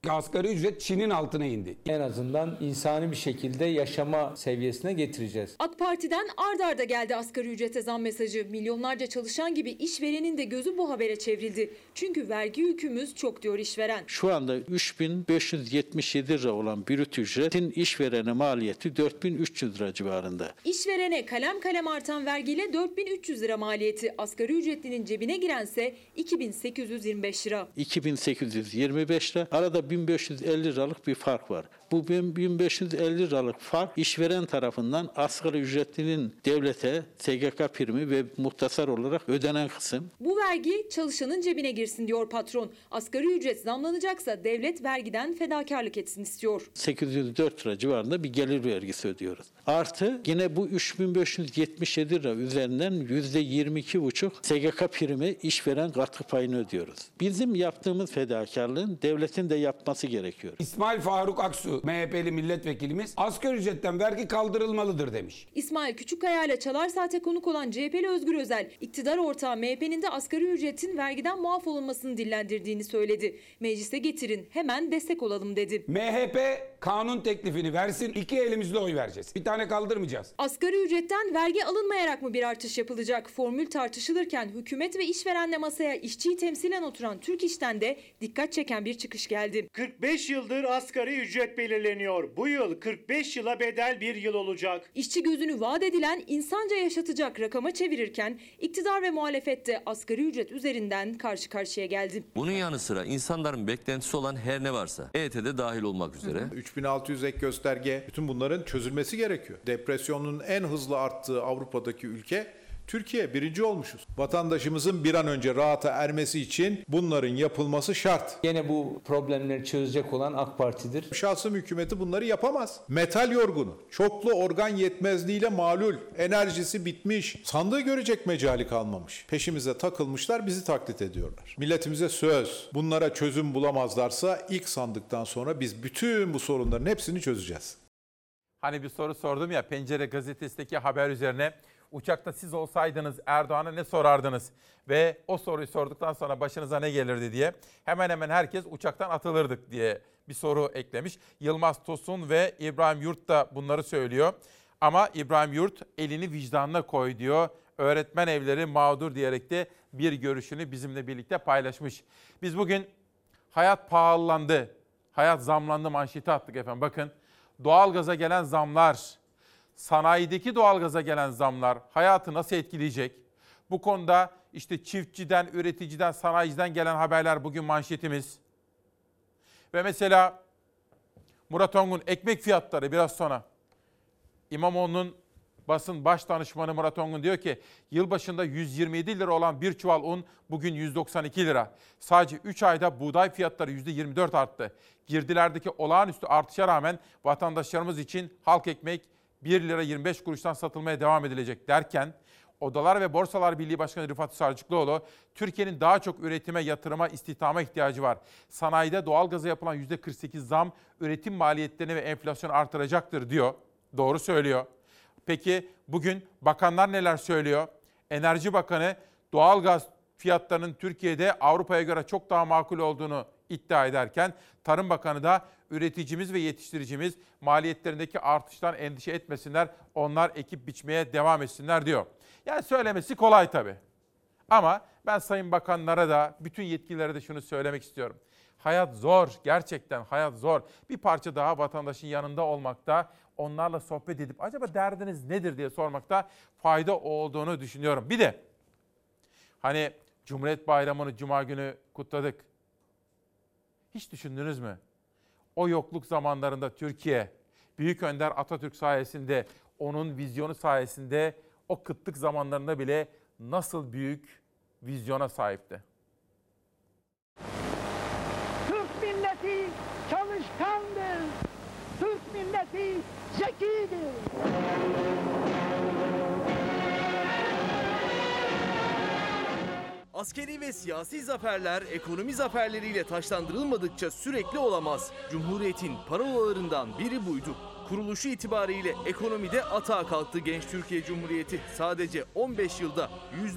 Asgari ücret Çin'in altına indi. En azından insani bir şekilde yaşama seviyesine getireceğiz. AK Parti'den ard arda geldi asgari ücrete zam mesajı. Milyonlarca çalışan gibi işverenin de gözü bu habere çevrildi. Çünkü vergi yükümüz çok diyor işveren. Şu anda 3577 lira olan brüt ücretin işverene maliyeti 4300 lira civarında. İşverene kalem kalem artan vergiyle 4300 lira maliyeti. Asgari ücretlinin cebine girense 2825 lira. 2825 lira. Arada 1550 liralık bir fark var. Bu 1550 liralık fark işveren tarafından asgari ücretlinin devlete SGK primi ve muhtasar olarak ödenen kısım. Bu vergi çalışanın cebine girsin diyor patron. Asgari ücret zamlanacaksa devlet vergiden fedakarlık etsin istiyor. 804 lira civarında bir gelir vergisi ödüyoruz. Artı yine bu 3577 lira üzerinden %22,5 SGK primi işveren katkı payını ödüyoruz. Bizim yaptığımız fedakarlığın devletin de yapması gerekiyor. İsmail Faruk Aksu, MHP'li milletvekilimiz asgari ücretten vergi kaldırılmalıdır demiş. İsmail Küçükkaya ile Çalar Saat'e konuk olan CHP'li Özgür Özel, iktidar ortağı MHP'nin de asgari ücretin vergiden muaf olunmasını dillendirdiğini söyledi. Meclise getirin, hemen destek olalım dedi. MHP kanun teklifini versin, iki elimizle oy vereceğiz. Bir tane kaldırmayacağız. Asgari ücretten vergi alınmayarak mı bir artış yapılacak? Formül tartışılırken hükümet ve işverenle masaya işçiyi temsilen oturan Türk İş'ten de dikkat çeken bir çıkış geldi. 45 yıldır asgari ücret belirleniyor. Bu yıl 45 yıla bedel bir yıl olacak. İşçi gözünü vaat edilen insanca yaşatacak rakama çevirirken iktidar ve muhalefette asgari ücret üzerinden karşı karşıya geldi. Bunun yanı sıra insanların beklentisi olan her ne varsa EYT'de dahil olmak üzere 3600 ek gösterge bütün bunların çözülmesi gerekiyor. Depresyonun en hızlı arttığı Avrupa'daki ülke Türkiye birinci olmuşuz. Vatandaşımızın bir an önce rahata ermesi için bunların yapılması şart. Yine bu problemleri çözecek olan AK Parti'dir. Şahsım hükümeti bunları yapamaz. Metal yorgunu, çoklu organ yetmezliğiyle malul, enerjisi bitmiş, sandığı görecek mecali kalmamış. Peşimize takılmışlar, bizi taklit ediyorlar. Milletimize söz, bunlara çözüm bulamazlarsa ilk sandıktan sonra biz bütün bu sorunların hepsini çözeceğiz. Hani bir soru sordum ya Pencere gazetesindeki haber üzerine uçakta siz olsaydınız Erdoğan'a ne sorardınız? Ve o soruyu sorduktan sonra başınıza ne gelirdi diye hemen hemen herkes uçaktan atılırdık diye bir soru eklemiş. Yılmaz Tosun ve İbrahim Yurt da bunları söylüyor. Ama İbrahim Yurt elini vicdanına koy diyor. Öğretmen evleri mağdur diyerek de bir görüşünü bizimle birlikte paylaşmış. Biz bugün hayat pahalandı, hayat zamlandı manşeti attık efendim. Bakın doğalgaza gelen zamlar, sanayideki doğalgaza gelen zamlar hayatı nasıl etkileyecek? Bu konuda işte çiftçiden, üreticiden, sanayiciden gelen haberler bugün manşetimiz. Ve mesela Murat Ongun ekmek fiyatları biraz sonra. İmamoğlu'nun basın baş danışmanı Murat Ongun diyor ki yılbaşında 127 lira olan bir çuval un bugün 192 lira. Sadece 3 ayda buğday fiyatları %24 arttı. Girdilerdeki olağanüstü artışa rağmen vatandaşlarımız için halk ekmek 1 lira 25 kuruştan satılmaya devam edilecek derken Odalar ve Borsalar Birliği Başkanı Rıfat Sarcıklıoğlu, Türkiye'nin daha çok üretime, yatırıma, istihdama ihtiyacı var. Sanayide doğalgaza yapılan %48 zam üretim maliyetlerini ve enflasyonu artıracaktır diyor. Doğru söylüyor. Peki bugün bakanlar neler söylüyor? Enerji Bakanı doğalgaz fiyatlarının Türkiye'de Avrupa'ya göre çok daha makul olduğunu iddia ederken Tarım Bakanı da üreticimiz ve yetiştiricimiz maliyetlerindeki artıştan endişe etmesinler. Onlar ekip biçmeye devam etsinler diyor. Yani söylemesi kolay tabii. Ama ben sayın bakanlara da bütün yetkililere de şunu söylemek istiyorum. Hayat zor, gerçekten hayat zor. Bir parça daha vatandaşın yanında olmakta, onlarla sohbet edip acaba derdiniz nedir diye sormakta fayda olduğunu düşünüyorum. Bir de hani Cumhuriyet Bayramı'nı cuma günü kutladık. Hiç düşündünüz mü? O yokluk zamanlarında Türkiye, Büyük Önder Atatürk sayesinde, onun vizyonu sayesinde o kıtlık zamanlarında bile nasıl büyük vizyona sahipti. Türk milleti çalışkandır. Türk milleti zekidir. Askeri ve siyasi zaferler ekonomi zaferleriyle taşlandırılmadıkça sürekli olamaz. Cumhuriyetin parolalarından biri buydu. Kuruluşu itibariyle ekonomide atağa kalktı genç Türkiye Cumhuriyeti. Sadece 15 yılda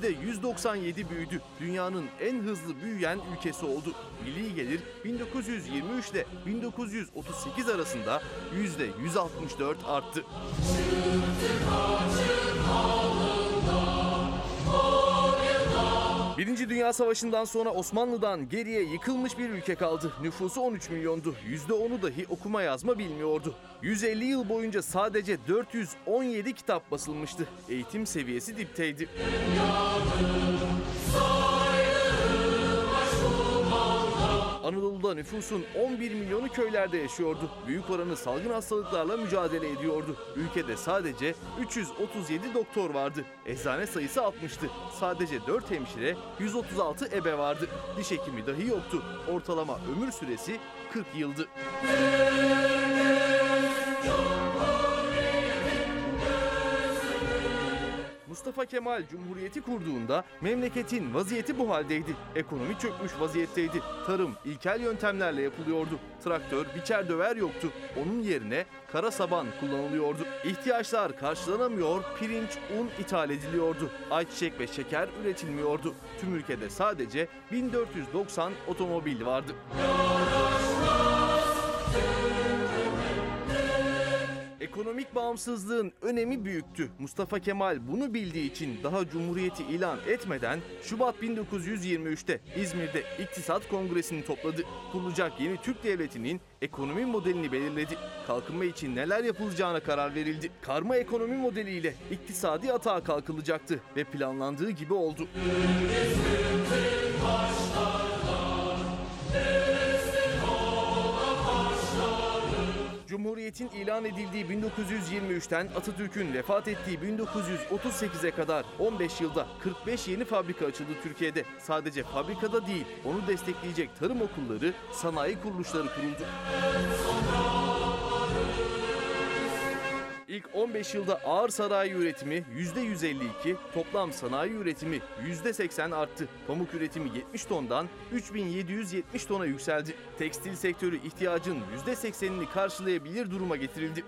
%197 büyüdü. Dünyanın en hızlı büyüyen ülkesi oldu. Milli gelir 1923 ile 1938 arasında %164 arttı. Birinci Dünya Savaşı'ndan sonra Osmanlı'dan geriye yıkılmış bir ülke kaldı. Nüfusu 13 milyondu. %10'u dahi okuma yazma bilmiyordu. 150 yıl boyunca sadece 417 kitap basılmıştı. Eğitim seviyesi dipteydi. Anadolu'da nüfusun 11 milyonu köylerde yaşıyordu. Büyük oranı salgın hastalıklarla mücadele ediyordu. Ülkede sadece 337 doktor vardı. Eczane sayısı 60'tı. Sadece 4 hemşire, 136 ebe vardı. Diş hekimi dahi yoktu. Ortalama ömür süresi 40 yıldı. Mustafa Kemal Cumhuriyeti kurduğunda memleketin vaziyeti bu haldeydi. Ekonomi çökmüş vaziyetteydi. Tarım ilkel yöntemlerle yapılıyordu. Traktör, biçer döver yoktu. Onun yerine kara saban kullanılıyordu. İhtiyaçlar karşılanamıyor, pirinç, un ithal ediliyordu. Ayçiçek ve şeker üretilmiyordu. Tüm ülkede sadece 1490 otomobil vardı. Ekonomik bağımsızlığın önemi büyüktü. Mustafa Kemal bunu bildiği için daha Cumhuriyeti ilan etmeden Şubat 1923'te İzmir'de İktisat Kongresi'ni topladı. Kurulacak yeni Türk Devleti'nin ekonomi modelini belirledi. Kalkınma için neler yapılacağına karar verildi. Karma ekonomi modeliyle iktisadi atağa kalkılacaktı ve planlandığı gibi oldu. Cumhuriyetin ilan edildiği 1923'ten Atatürk'ün vefat ettiği 1938'e kadar 15 yılda 45 yeni fabrika açıldı Türkiye'de. Sadece fabrikada değil, onu destekleyecek tarım okulları, sanayi kuruluşları kuruldu. İlk 15 yılda ağır sanayi üretimi %152, toplam sanayi üretimi %80 arttı. Pamuk üretimi 70 tondan 3770 tona yükseldi. Tekstil sektörü ihtiyacın %80'ini karşılayabilir duruma getirildi.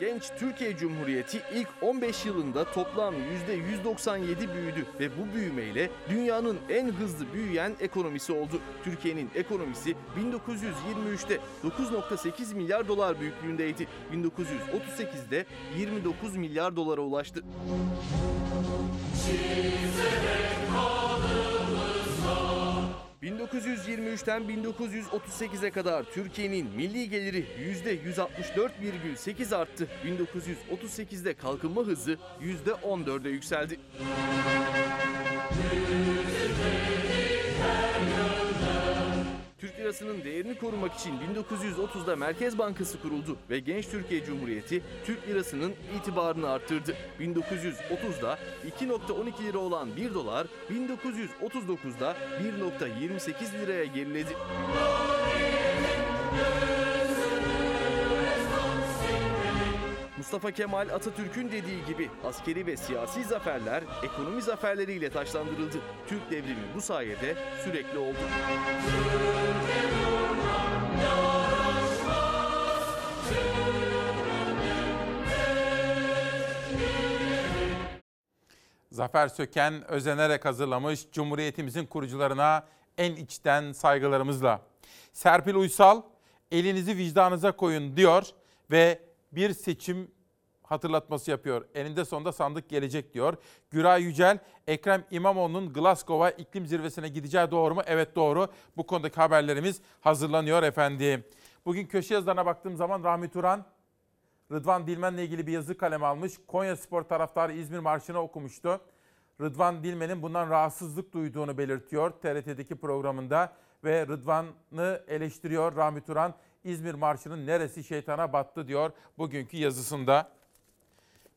Genç Türkiye Cumhuriyeti ilk 15 yılında toplam %197 büyüdü ve bu büyümeyle dünyanın en hızlı büyüyen ekonomisi oldu. Türkiye'nin ekonomisi 1923'te 9.8 milyar dolar büyüklüğündeydi. 1938'de 29 milyar dolara ulaştı. 1923'ten 1938'e kadar Türkiye'nin milli geliri %164,8 arttı. 1938'de kalkınma hızı %14'e yükseldi. Lirasının değerini korumak için 1930'da Merkez Bankası kuruldu ve Genç Türkiye Cumhuriyeti Türk lirasının itibarını arttırdı. 1930'da 2.12 lira olan 1 dolar 1939'da 1.28 liraya geriledi. Mustafa Kemal Atatürk'ün dediği gibi askeri ve siyasi zaferler ekonomi zaferleriyle taşlandırıldı. Türk devrimi bu sayede sürekli oldu. Zafer Söken özenerek hazırlamış Cumhuriyetimizin kurucularına en içten saygılarımızla. Serpil Uysal elinizi vicdanınıza koyun diyor ve bir seçim hatırlatması yapıyor. Eninde sonunda sandık gelecek diyor. Güray Yücel, Ekrem İmamoğlu'nun Glasgow'a iklim zirvesine gideceği doğru mu? Evet doğru. Bu konudaki haberlerimiz hazırlanıyor efendim. Bugün köşe yazılarına baktığım zaman Rahmi Turan, Rıdvan Dilmen'le ilgili bir yazı kaleme almış. Konya Spor taraftarı İzmir Marşı'nı okumuştu. Rıdvan Dilmen'in bundan rahatsızlık duyduğunu belirtiyor TRT'deki programında ve Rıdvan'ı eleştiriyor Rahmi Turan. İzmir Marşı'nın neresi şeytana battı diyor bugünkü yazısında.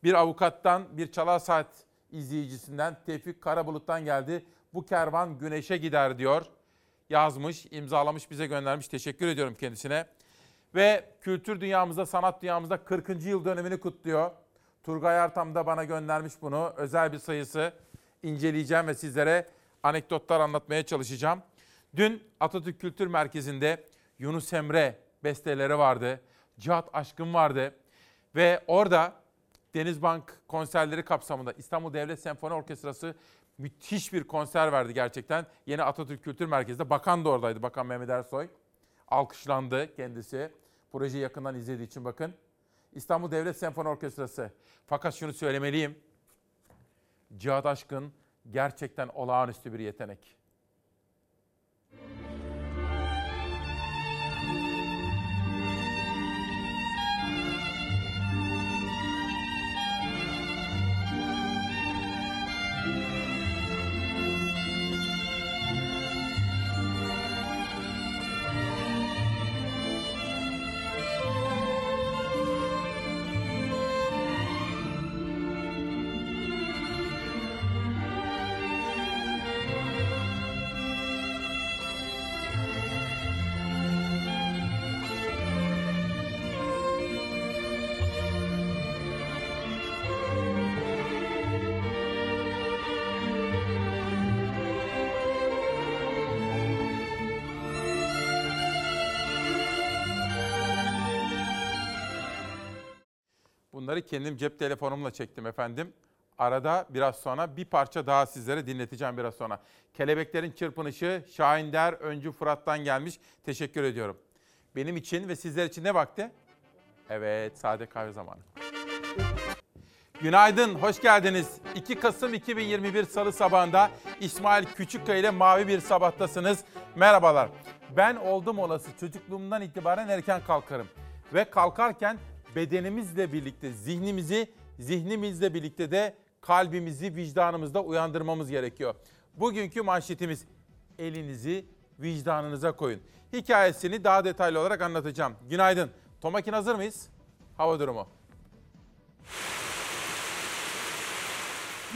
Bir avukattan, bir çalar saat izleyicisinden Tevfik Karabulut'tan geldi. Bu kervan güneşe gider diyor. Yazmış, imzalamış, bize göndermiş. Teşekkür ediyorum kendisine. Ve kültür dünyamızda, sanat dünyamızda 40. yıl dönemini kutluyor. Turgay Artam da bana göndermiş bunu. Özel bir sayısı inceleyeceğim ve sizlere anekdotlar anlatmaya çalışacağım. Dün Atatürk Kültür Merkezi'nde Yunus Emre besteleri vardı. Cihat Aşkın vardı. Ve orada Denizbank konserleri kapsamında İstanbul Devlet Senfoni Orkestrası müthiş bir konser verdi gerçekten. Yeni Atatürk Kültür Merkezi'nde. Bakan da oradaydı, Bakan Mehmet Ersoy. Alkışlandı kendisi. Projeyi yakından izlediği için bakın. İstanbul Devlet Senfoni Orkestrası. Fakat şunu söylemeliyim. Cihat Aşkın gerçekten olağanüstü bir yetenek. Bunları kendim cep telefonumla çektim efendim. Arada biraz sonra bir parça daha sizlere dinleteceğim biraz sonra. Kelebeklerin Çırpınışı Şahin Der Öncü Fırat'tan gelmiş. Teşekkür ediyorum. Benim için ve sizler için ne vakti? Evet, sade kahve zamanı. Günaydın, hoş geldiniz. 2 Kasım 2021 Salı sabahında İsmail Küçükkaya ile Mavi Bir Sabah'tasınız. Merhabalar. Ben oldum olası çocukluğumdan itibaren erken kalkarım. Ve kalkarken bedenimizle birlikte zihnimizi, zihnimizle birlikte de kalbimizi, vicdanımızda uyandırmamız gerekiyor. Bugünkü manşetimiz elinizi vicdanınıza koyun. Hikayesini daha detaylı olarak anlatacağım. Günaydın. Tomakin hazır mıyız? Hava durumu.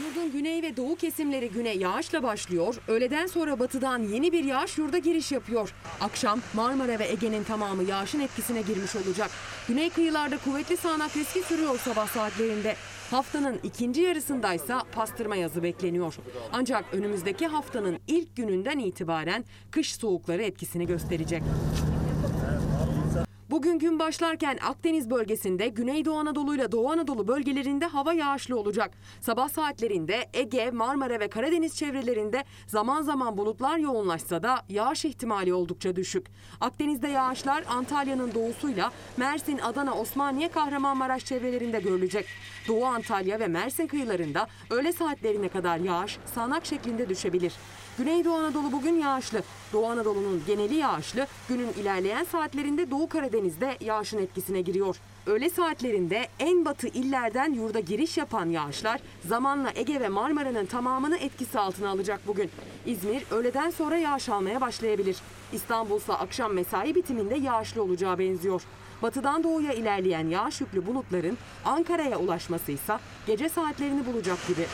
Yurdun güney ve doğu kesimleri güne yağışla başlıyor. Öğleden sonra batıdan yeni bir yağış yurda giriş yapıyor. Akşam Marmara ve Ege'nin tamamı yağışın etkisine girmiş olacak. Güney kıyılarda kuvvetli sağanak riski sürüyor sabah saatlerinde. Haftanın ikinci yarısındaysa pastırma yazı bekleniyor. Ancak önümüzdeki haftanın ilk gününden itibaren kış soğukları etkisini gösterecek. Bugün gün başlarken Akdeniz bölgesinde Güneydoğu Anadolu ile Doğu Anadolu bölgelerinde hava yağışlı olacak. Sabah saatlerinde Ege, Marmara ve Karadeniz çevrelerinde zaman zaman bulutlar yoğunlaşsa da yağış ihtimali oldukça düşük. Akdeniz'de yağışlar Antalya'nın doğusuyla Mersin, Adana, Osmaniye, Kahramanmaraş çevrelerinde görülecek. Doğu Antalya ve Mersin kıyılarında öğle saatlerine kadar yağış sağanak şeklinde düşebilir. Güneydoğu Anadolu bugün yağışlı. Doğu Anadolu'nun geneli yağışlı. Günün ilerleyen saatlerinde Doğu Karadeniz'de yağışın etkisine giriyor. Öğle saatlerinde en batı illerden yurda giriş yapan yağışlar zamanla Ege ve Marmara'nın tamamını etkisi altına alacak bugün. İzmir öğleden sonra yağış almaya başlayabilir. İstanbul ise akşam mesai bitiminde yağışlı olacağı benziyor. Batıdan doğuya ilerleyen yağış yüklü bulutların Ankara'ya ulaşması ise gece saatlerini bulacak gibi.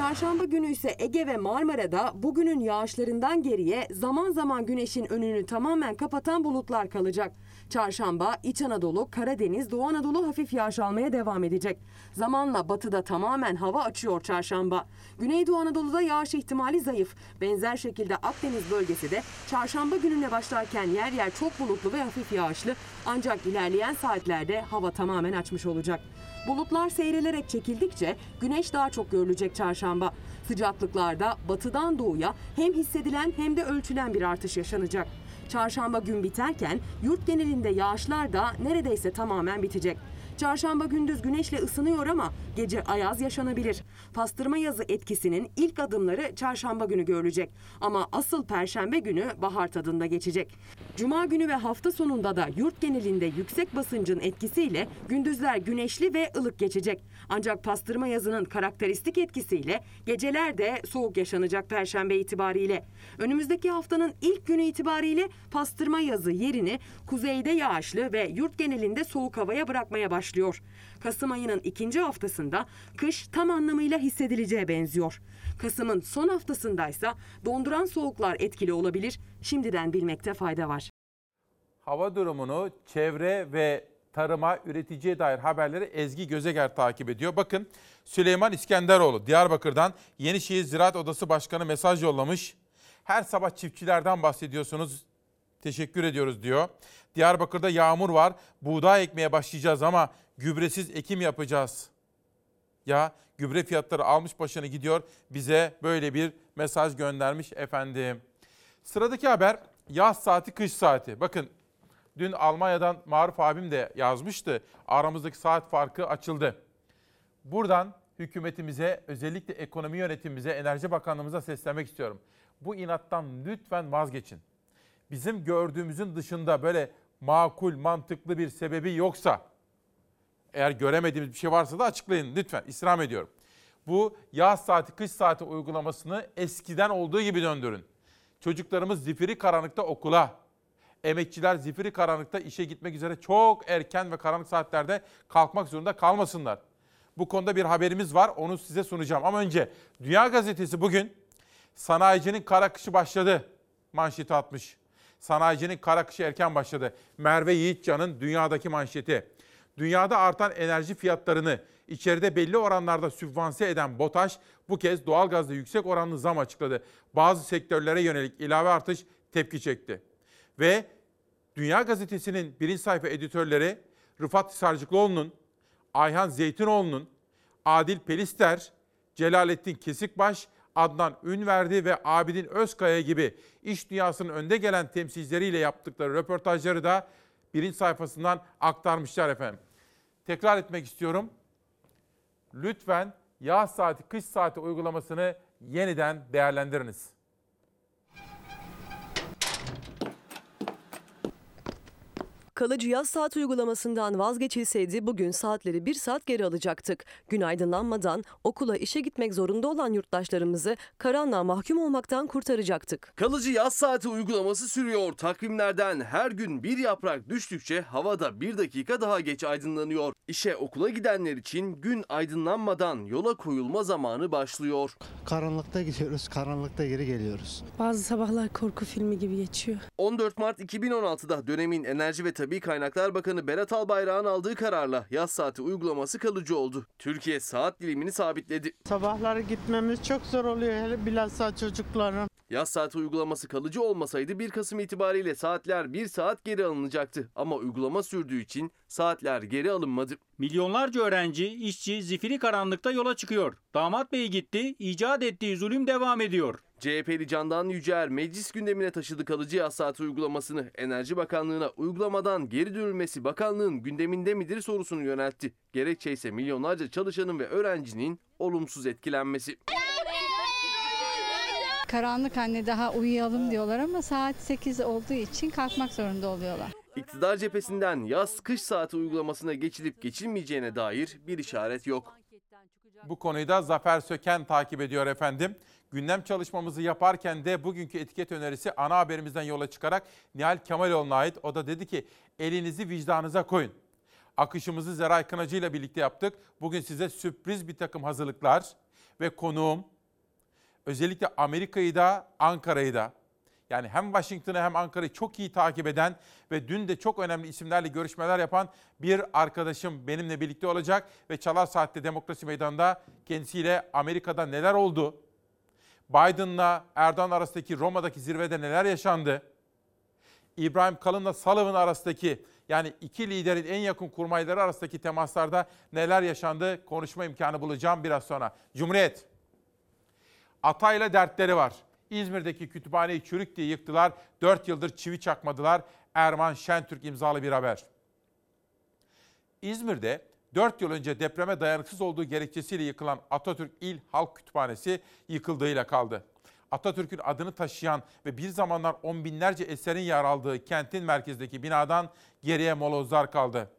Çarşamba günü ise Ege ve Marmara'da bugünün yağışlarından geriye zaman zaman güneşin önünü tamamen kapatan bulutlar kalacak. Çarşamba İç Anadolu, Karadeniz, Doğu Anadolu hafif yağış almaya devam edecek. Zamanla batıda tamamen hava açıyor çarşamba. Güneydoğu Anadolu'da yağış ihtimali zayıf. Benzer şekilde Akdeniz bölgesi de çarşamba gününe başlarken yer yer çok bulutlu ve hafif yağışlı. Ancak ilerleyen saatlerde hava tamamen açmış olacak. Bulutlar seyrelerek çekildikçe güneş daha çok görülecek çarşamba. Sıcaklıklarda batıdan doğuya hem hissedilen hem de ölçülen bir artış yaşanacak. Çarşamba gün biterken yurt genelinde yağışlar da neredeyse tamamen bitecek. Çarşamba gündüz güneşle ısınıyor ama gece ayaz yaşanabilir. Pastırma yazı etkisinin ilk adımları çarşamba günü görülecek. Ama asıl perşembe günü bahar tadında geçecek. Cuma günü ve hafta sonunda da yurt genelinde yüksek basıncın etkisiyle gündüzler güneşli ve ılık geçecek. Ancak pastırma yazının karakteristik etkisiyle geceler de soğuk yaşanacak perşembe itibariyle. Önümüzdeki haftanın ilk günü itibariyle pastırma yazı yerini kuzeyde yağışlı ve yurt genelinde soğuk havaya bırakmaya başlıyor. Kasım ayının ikinci haftasında kış tam anlamıyla hissedileceğe benziyor. Kasım'ın son haftasındaysa donduran soğuklar etkili olabilir. Şimdiden bilmekte fayda var. Hava durumunu Çevre ve tarıma, üreticiye dair haberleri Ezgi Gözeger takip ediyor. Bakın Süleyman İskenderoğlu Diyarbakır'dan Yenişehir Ziraat Odası Başkanı mesaj yollamış. Her sabah çiftçilerden bahsediyorsunuz. Teşekkür ediyoruz diyor. Diyarbakır'da yağmur var. Buğday ekmeye başlayacağız ama gübresiz ekim yapacağız. Ya gübre fiyatları almış başını gidiyor. Bize böyle bir mesaj göndermiş efendim. Sıradaki haber yaz saati kış saati. Bakın dün Almanya'dan Maruf abim de yazmıştı. Aramızdaki saat farkı açıldı. Buradan hükümetimize, özellikle ekonomi yönetimimize, Enerji Bakanlığımıza seslenmek istiyorum. Bu inattan lütfen vazgeçin. Bizim gördüğümüzün dışında böyle makul, mantıklı bir sebebi yoksa, eğer göremediğimiz bir şey varsa da açıklayın lütfen. İstirham ediyorum. Bu yaz saati, kış saati uygulamasını eskiden olduğu gibi döndürün. Çocuklarımız zifiri karanlıkta okula, emekçiler zifiri karanlıkta işe gitmek üzere çok erken ve karanlık saatlerde kalkmak zorunda kalmasınlar. Bu konuda bir haberimiz var, onu size sunacağım. Ama önce Dünya Gazetesi bugün sanayicinin kara kışı başladı manşeti atmış. Sanayicinin kara kışı erken başladı. Merve Yiğitcan'ın dünyadaki manşeti. Dünyada artan enerji fiyatlarını içeride belli oranlarda sübvanse eden BOTAŞ bu kez doğalgazda yüksek oranlı zam açıkladı. Bazı sektörlere yönelik ilave artış tepki çekti. Ve Dünya Gazetesi'nin birinci sayfa editörleri Rıfat Sarcıklıoğlu'nun, Ayhan Zeytinoğlu'nun, Adil Pelister, Celalettin Kesikbaş, Adnan Ünverdi ve Abidin Özkaya gibi iş dünyasının önde gelen temsilcileriyle yaptıkları röportajları da birinci sayfasından aktarmışlar efendim. Tekrar etmek istiyorum. Lütfen yaz saati, kış saati uygulamasını yeniden değerlendiriniz. Kalıcı yaz saat uygulamasından vazgeçilseydi bugün saatleri bir saat geri alacaktık. Gün aydınlanmadan okula işe gitmek zorunda olan yurttaşlarımızı karanlığa mahkum olmaktan kurtaracaktık. Kalıcı yaz saati uygulaması sürüyor. Takvimlerden her gün bir yaprak düştükçe havada bir dakika daha geç aydınlanıyor. İşe okula gidenler için gün aydınlanmadan yola koyulma zamanı başlıyor. Karanlıkta gidiyoruz, karanlıkta geri geliyoruz. Bazı sabahlar korku filmi gibi geçiyor. 14 Mart 2016'da dönemin Enerji ve Tabi Kaynaklar Bakanı Berat Albayrak'ın aldığı kararla yaz saati uygulaması kalıcı oldu. Türkiye saat dilimini sabitledi. Sabahları gitmemiz çok zor oluyor hele bilhassa çocukların. Yaz saati uygulaması kalıcı olmasaydı 1 Kasım itibariyle saatler 1 saat geri alınacaktı. Ama uygulama sürdüğü için saatler geri alınmadı. Milyonlarca öğrenci, işçi zifiri karanlıkta yola çıkıyor. Damat Bey gitti, icat ettiği zulüm devam ediyor. CHP'li Candan Yücel meclis gündemine taşıdı kalıcı yaz saati uygulamasını. Enerji Bakanlığı'na uygulamadan geri dönülmesi bakanlığın gündeminde midir sorusunu yöneltti. Gerekçe ise milyonlarca çalışanın ve öğrencinin olumsuz etkilenmesi. Karanlık anne daha uyuyalım diyorlar ama saat 8 olduğu için kalkmak zorunda oluyorlar. İktidar cephesinden yaz kış saati uygulamasına geçilip geçilmeyeceğine dair bir işaret yok. Bu konuyu da Zafer Söken takip ediyor efendim. Gündem çalışmamızı yaparken de bugünkü etiket önerisi ana haberimizden yola çıkarak Nihal Kemaloğlu'na ait. O da dedi ki elinizi vicdanınıza koyun. Akışımızı Zeray Kınacı ile birlikte yaptık. Bugün size sürpriz bir takım hazırlıklar ve konuğum özellikle Amerika'yı da Ankara'yı da yani hem Washington'ı hem Ankara'yı çok iyi takip eden ve dün de çok önemli isimlerle görüşmeler yapan bir arkadaşım benimle birlikte olacak ve Çalar Saat'te Demokrasi Meydanı'nda kendisiyle Amerika'da neler oldu? Biden'la Erdoğan arasındaki Roma'daki zirvede neler yaşandı? İbrahim Kalın'la Sullivan arasındaki yani iki liderin en yakın kurmayları arasındaki temaslarda neler yaşandı konuşma imkanı bulacağım biraz sonra. Cumhuriyet. Atayla dertleri var. İzmir'deki kütüphaneyi çürük diye yıktılar. Dört yıldır çivi çakmadılar. Erman Şentürk imzalı bir haber. İzmir'de 4 yıl önce depreme dayanıksız olduğu gerekçesiyle yıkılan Atatürk İl Halk Kütüphanesi yıkıldığıyla kaldı. Atatürk'ün adını taşıyan ve bir zamanlar on binlerce eserin yer aldığı kentin merkezindeki binadan geriye molozlar kaldı.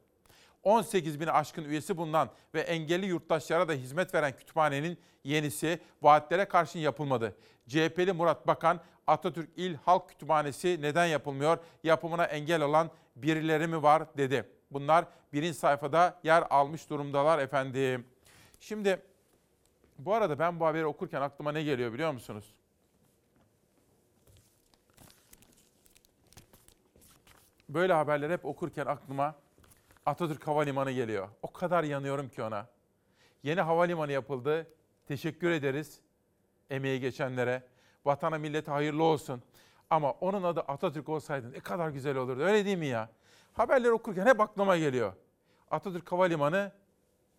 18 bin aşkın üyesi bulunan ve engelli yurttaşlara da hizmet veren kütüphanenin yenisi vaatlere karşın yapılmadı. CHP'li Murat Bakan, Atatürk İl Halk Kütüphanesi neden yapılmıyor, yapımına engel olan birileri mi var dedi. Bunlar birinci sayfada yer almış durumdalar efendim. Şimdi bu arada ben bu haberi okurken aklıma ne geliyor biliyor musunuz? Böyle haberleri hep okurken aklıma Atatürk Havalimanı geliyor. O kadar yanıyorum ki ona. Yeni havalimanı yapıldı. Teşekkür ederiz emeği geçenlere. Vatana millete hayırlı olsun. Ama onun adı Atatürk olsaydı ne kadar güzel olurdu. Öyle değil mi ya? Haberleri okurken hep aklıma geliyor. Atatürk Havalimanı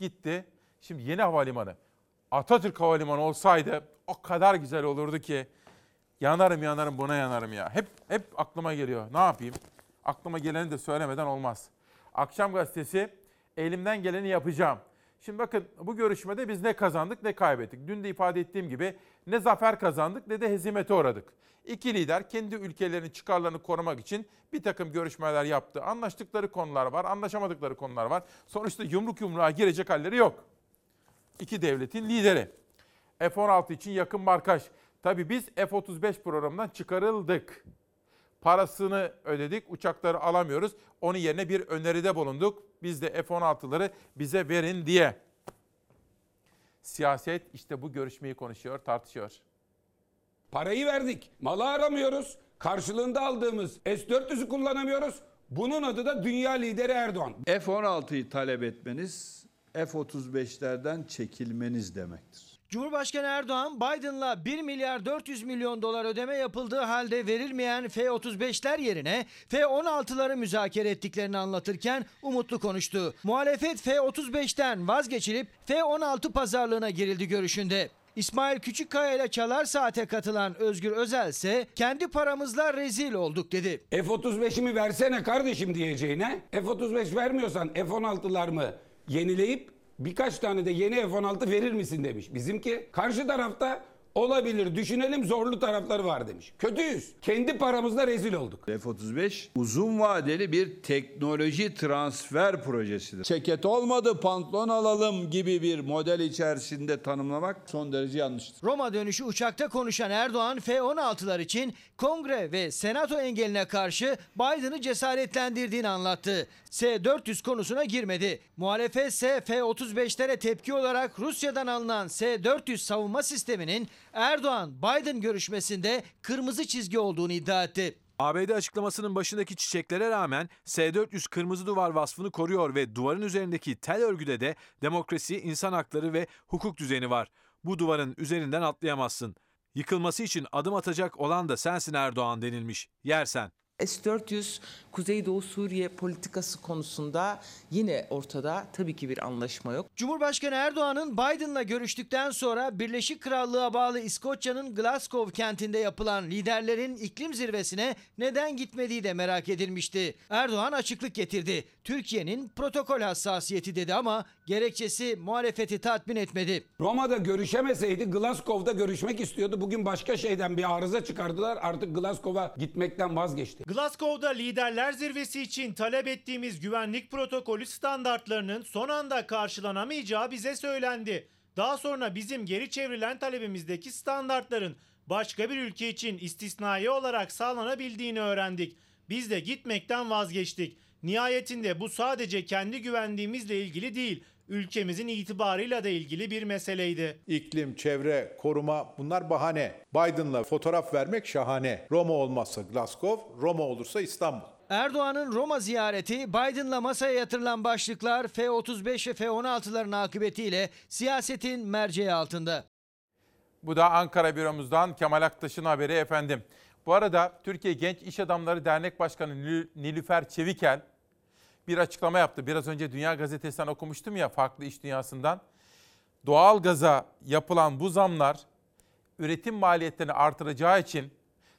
gitti. Şimdi yeni havalimanı. Atatürk Havalimanı olsaydı o kadar güzel olurdu ki. Yanarım yanarım buna yanarım ya. Hep hep aklıma geliyor. Ne yapayım? Aklıma geleni de söylemeden olmaz. Akşam gazetesi elimden geleni yapacağım. Şimdi bakın bu görüşmede biz ne kazandık ne kaybettik. Dün de ifade ettiğim gibi ne zafer kazandık ne de hezimete uğradık. İki lider kendi ülkelerinin çıkarlarını korumak için bir takım görüşmeler yaptı. Anlaştıkları konular var, anlaşamadıkları konular var. Sonuçta yumruk yumruğa girecek halleri yok. İki devletin lideri. F-16 için yakın markaj. Tabii biz F-35 programından çıkarıldık. Parasını ödedik, uçakları alamıyoruz. Onun yerine bir öneride bulunduk. Biz de F-16'ları bize verin diye. Siyaset işte bu görüşmeyi konuşuyor, tartışıyor. Parayı verdik. Malı aramıyoruz. Karşılığında aldığımız S-400'ü kullanamıyoruz. Bunun adı da dünya lideri Erdoğan. F-16'yı talep etmeniz F-35'lerden çekilmeniz demektir. Cumhurbaşkanı Erdoğan Biden'la 1 milyar 400 milyon dolar ödeme yapıldığı halde verilmeyen F-35'ler yerine F-16'ları müzakere ettiklerini anlatırken umutlu konuştu. Muhalefet F-35'ten vazgeçilip F-16 pazarlığına girildi görüşünde. İsmail Küçükkaya ile Çalar Saat'e katılan Özgür Özel ise kendi paramızla rezil olduk dedi. F-35'imi versene kardeşim diyeceğine F-35 vermiyorsan F-16'lar mı yenileyip birkaç tane de yeni F-16 verir misin demiş. Bizimki karşı tarafta olabilir düşünelim zorlu tarafları var demiş. Kötüyüz. Kendi paramızla rezil olduk. F-35 uzun vadeli bir teknoloji transfer projesidir. Ceket olmadı pantolon alalım gibi bir model içerisinde tanımlamak son derece yanlıştır. Roma dönüşü uçakta konuşan Erdoğan F-16'lar için kongre ve senato engeline karşı Biden'ı cesaretlendirdiğini anlattı. S-400 konusuna girmedi. Muhalefet ise F-35'lere tepki olarak Rusya'dan alınan S-400 savunma sisteminin Erdoğan-Biden görüşmesinde kırmızı çizgi olduğunu iddia etti. ABD açıklamasının başındaki çiçeklere rağmen S-400 kırmızı duvar vasfını koruyor ve duvarın üzerindeki tel örgüde de demokrasi, insan hakları ve hukuk düzeni var. Bu duvarın üzerinden atlayamazsın. Yıkılması için adım atacak olan da sensin Erdoğan denilmiş. Yersen. S-400 Kuzeydoğu Suriye politikası konusunda yine ortada tabii ki bir anlaşma yok. Cumhurbaşkanı Erdoğan'ın Biden'la görüştükten sonra Birleşik Krallığa bağlı İskoçya'nın Glasgow kentinde yapılan liderlerin iklim zirvesine neden gitmediği de merak edilmişti. Erdoğan açıklık getirdi. Türkiye'nin protokol hassasiyeti dedi ama gerekçesi muhalefeti tatmin etmedi. Roma'da görüşemeseydi Glasgow'da görüşmek istiyordu. Bugün başka şeyden bir arıza çıkardılar. Artık Glasgow'a gitmekten vazgeçti. Glasgow'da liderler zirvesi için talep ettiğimiz güvenlik protokolü standartlarının son anda karşılanamayacağı bize söylendi. Daha sonra bizim geri çevrilen talebimizdeki standartların başka bir ülke için istisnai olarak sağlanabildiğini öğrendik. Biz de gitmekten vazgeçtik. Nihayetinde bu sadece kendi güvenliğimizle ilgili değil, ülkemizin itibarıyla da ilgili bir meseleydi. İklim, çevre, koruma bunlar bahane. Biden'la fotoğraf vermek şahane. Roma olmazsa Glasgow, Roma olursa İstanbul. Erdoğan'ın Roma ziyareti, Biden'la masaya yatırılan başlıklar F-35 ve F-16'ların akıbetiyle siyasetin merceği altında. Bu da Ankara büromuzdan Kemal Aktaş'ın haberi efendim. Bu arada Türkiye Genç İş Adamları Dernek Başkanı Nil- Nilüfer Çevikel bir açıklama yaptı. Biraz önce Dünya Gazetesi'nden okumuştum ya farklı iş dünyasından. Doğalgaza yapılan bu zamlar üretim maliyetlerini artıracağı için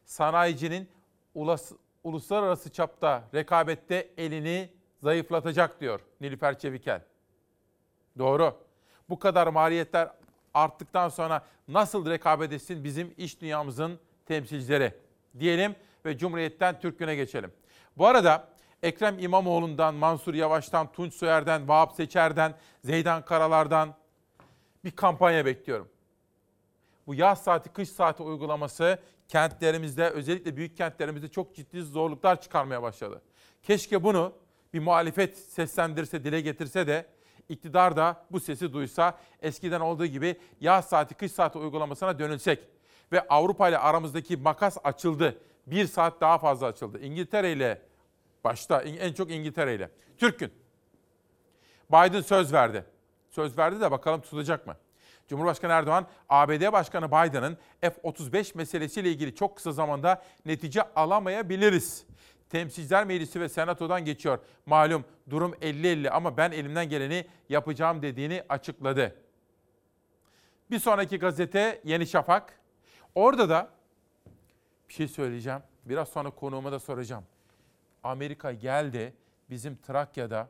sanayicinin ulas- uluslararası çapta rekabette elini zayıflatacak diyor Nilüfer Çevikel. Doğru. Bu kadar maliyetler arttıktan sonra nasıl rekabet etsin bizim iş dünyamızın temsilcileri diyelim ve Cumhuriyet'ten Türk Günü'ne geçelim. Bu arada Ekrem İmamoğlu'ndan, Mansur Yavaş'tan, Tunç Soyer'den, Vahap Seçer'den, Zeydan Karalar'dan bir kampanya bekliyorum. Bu yaz saati, kış saati uygulaması kentlerimizde, özellikle büyük kentlerimizde çok ciddi zorluklar çıkarmaya başladı. Keşke bunu bir muhalefet seslendirse, dile getirse de iktidar da bu sesi duysa, eskiden olduğu gibi yaz saati, kış saati uygulamasına dönülsek ve Avrupa ile aramızdaki makas açıldı. Bir saat daha fazla açıldı. İngiltere ile başta, en çok İngiltere ile. Türk Gün. Biden söz verdi. Söz verdi de bakalım tutacak mı? Cumhurbaşkanı Erdoğan, ABD Başkanı Biden'ın F-35 meselesiyle ilgili çok kısa zamanda netice alamayabiliriz. Temsilciler Meclisi ve Senato'dan geçiyor. Malum durum 50-50 ama ben elimden geleni yapacağım dediğini açıkladı. Bir sonraki gazete Yeni Şafak. Orada da bir şey söyleyeceğim. Biraz sonra konuğuma da soracağım. Amerika geldi bizim Trakya'da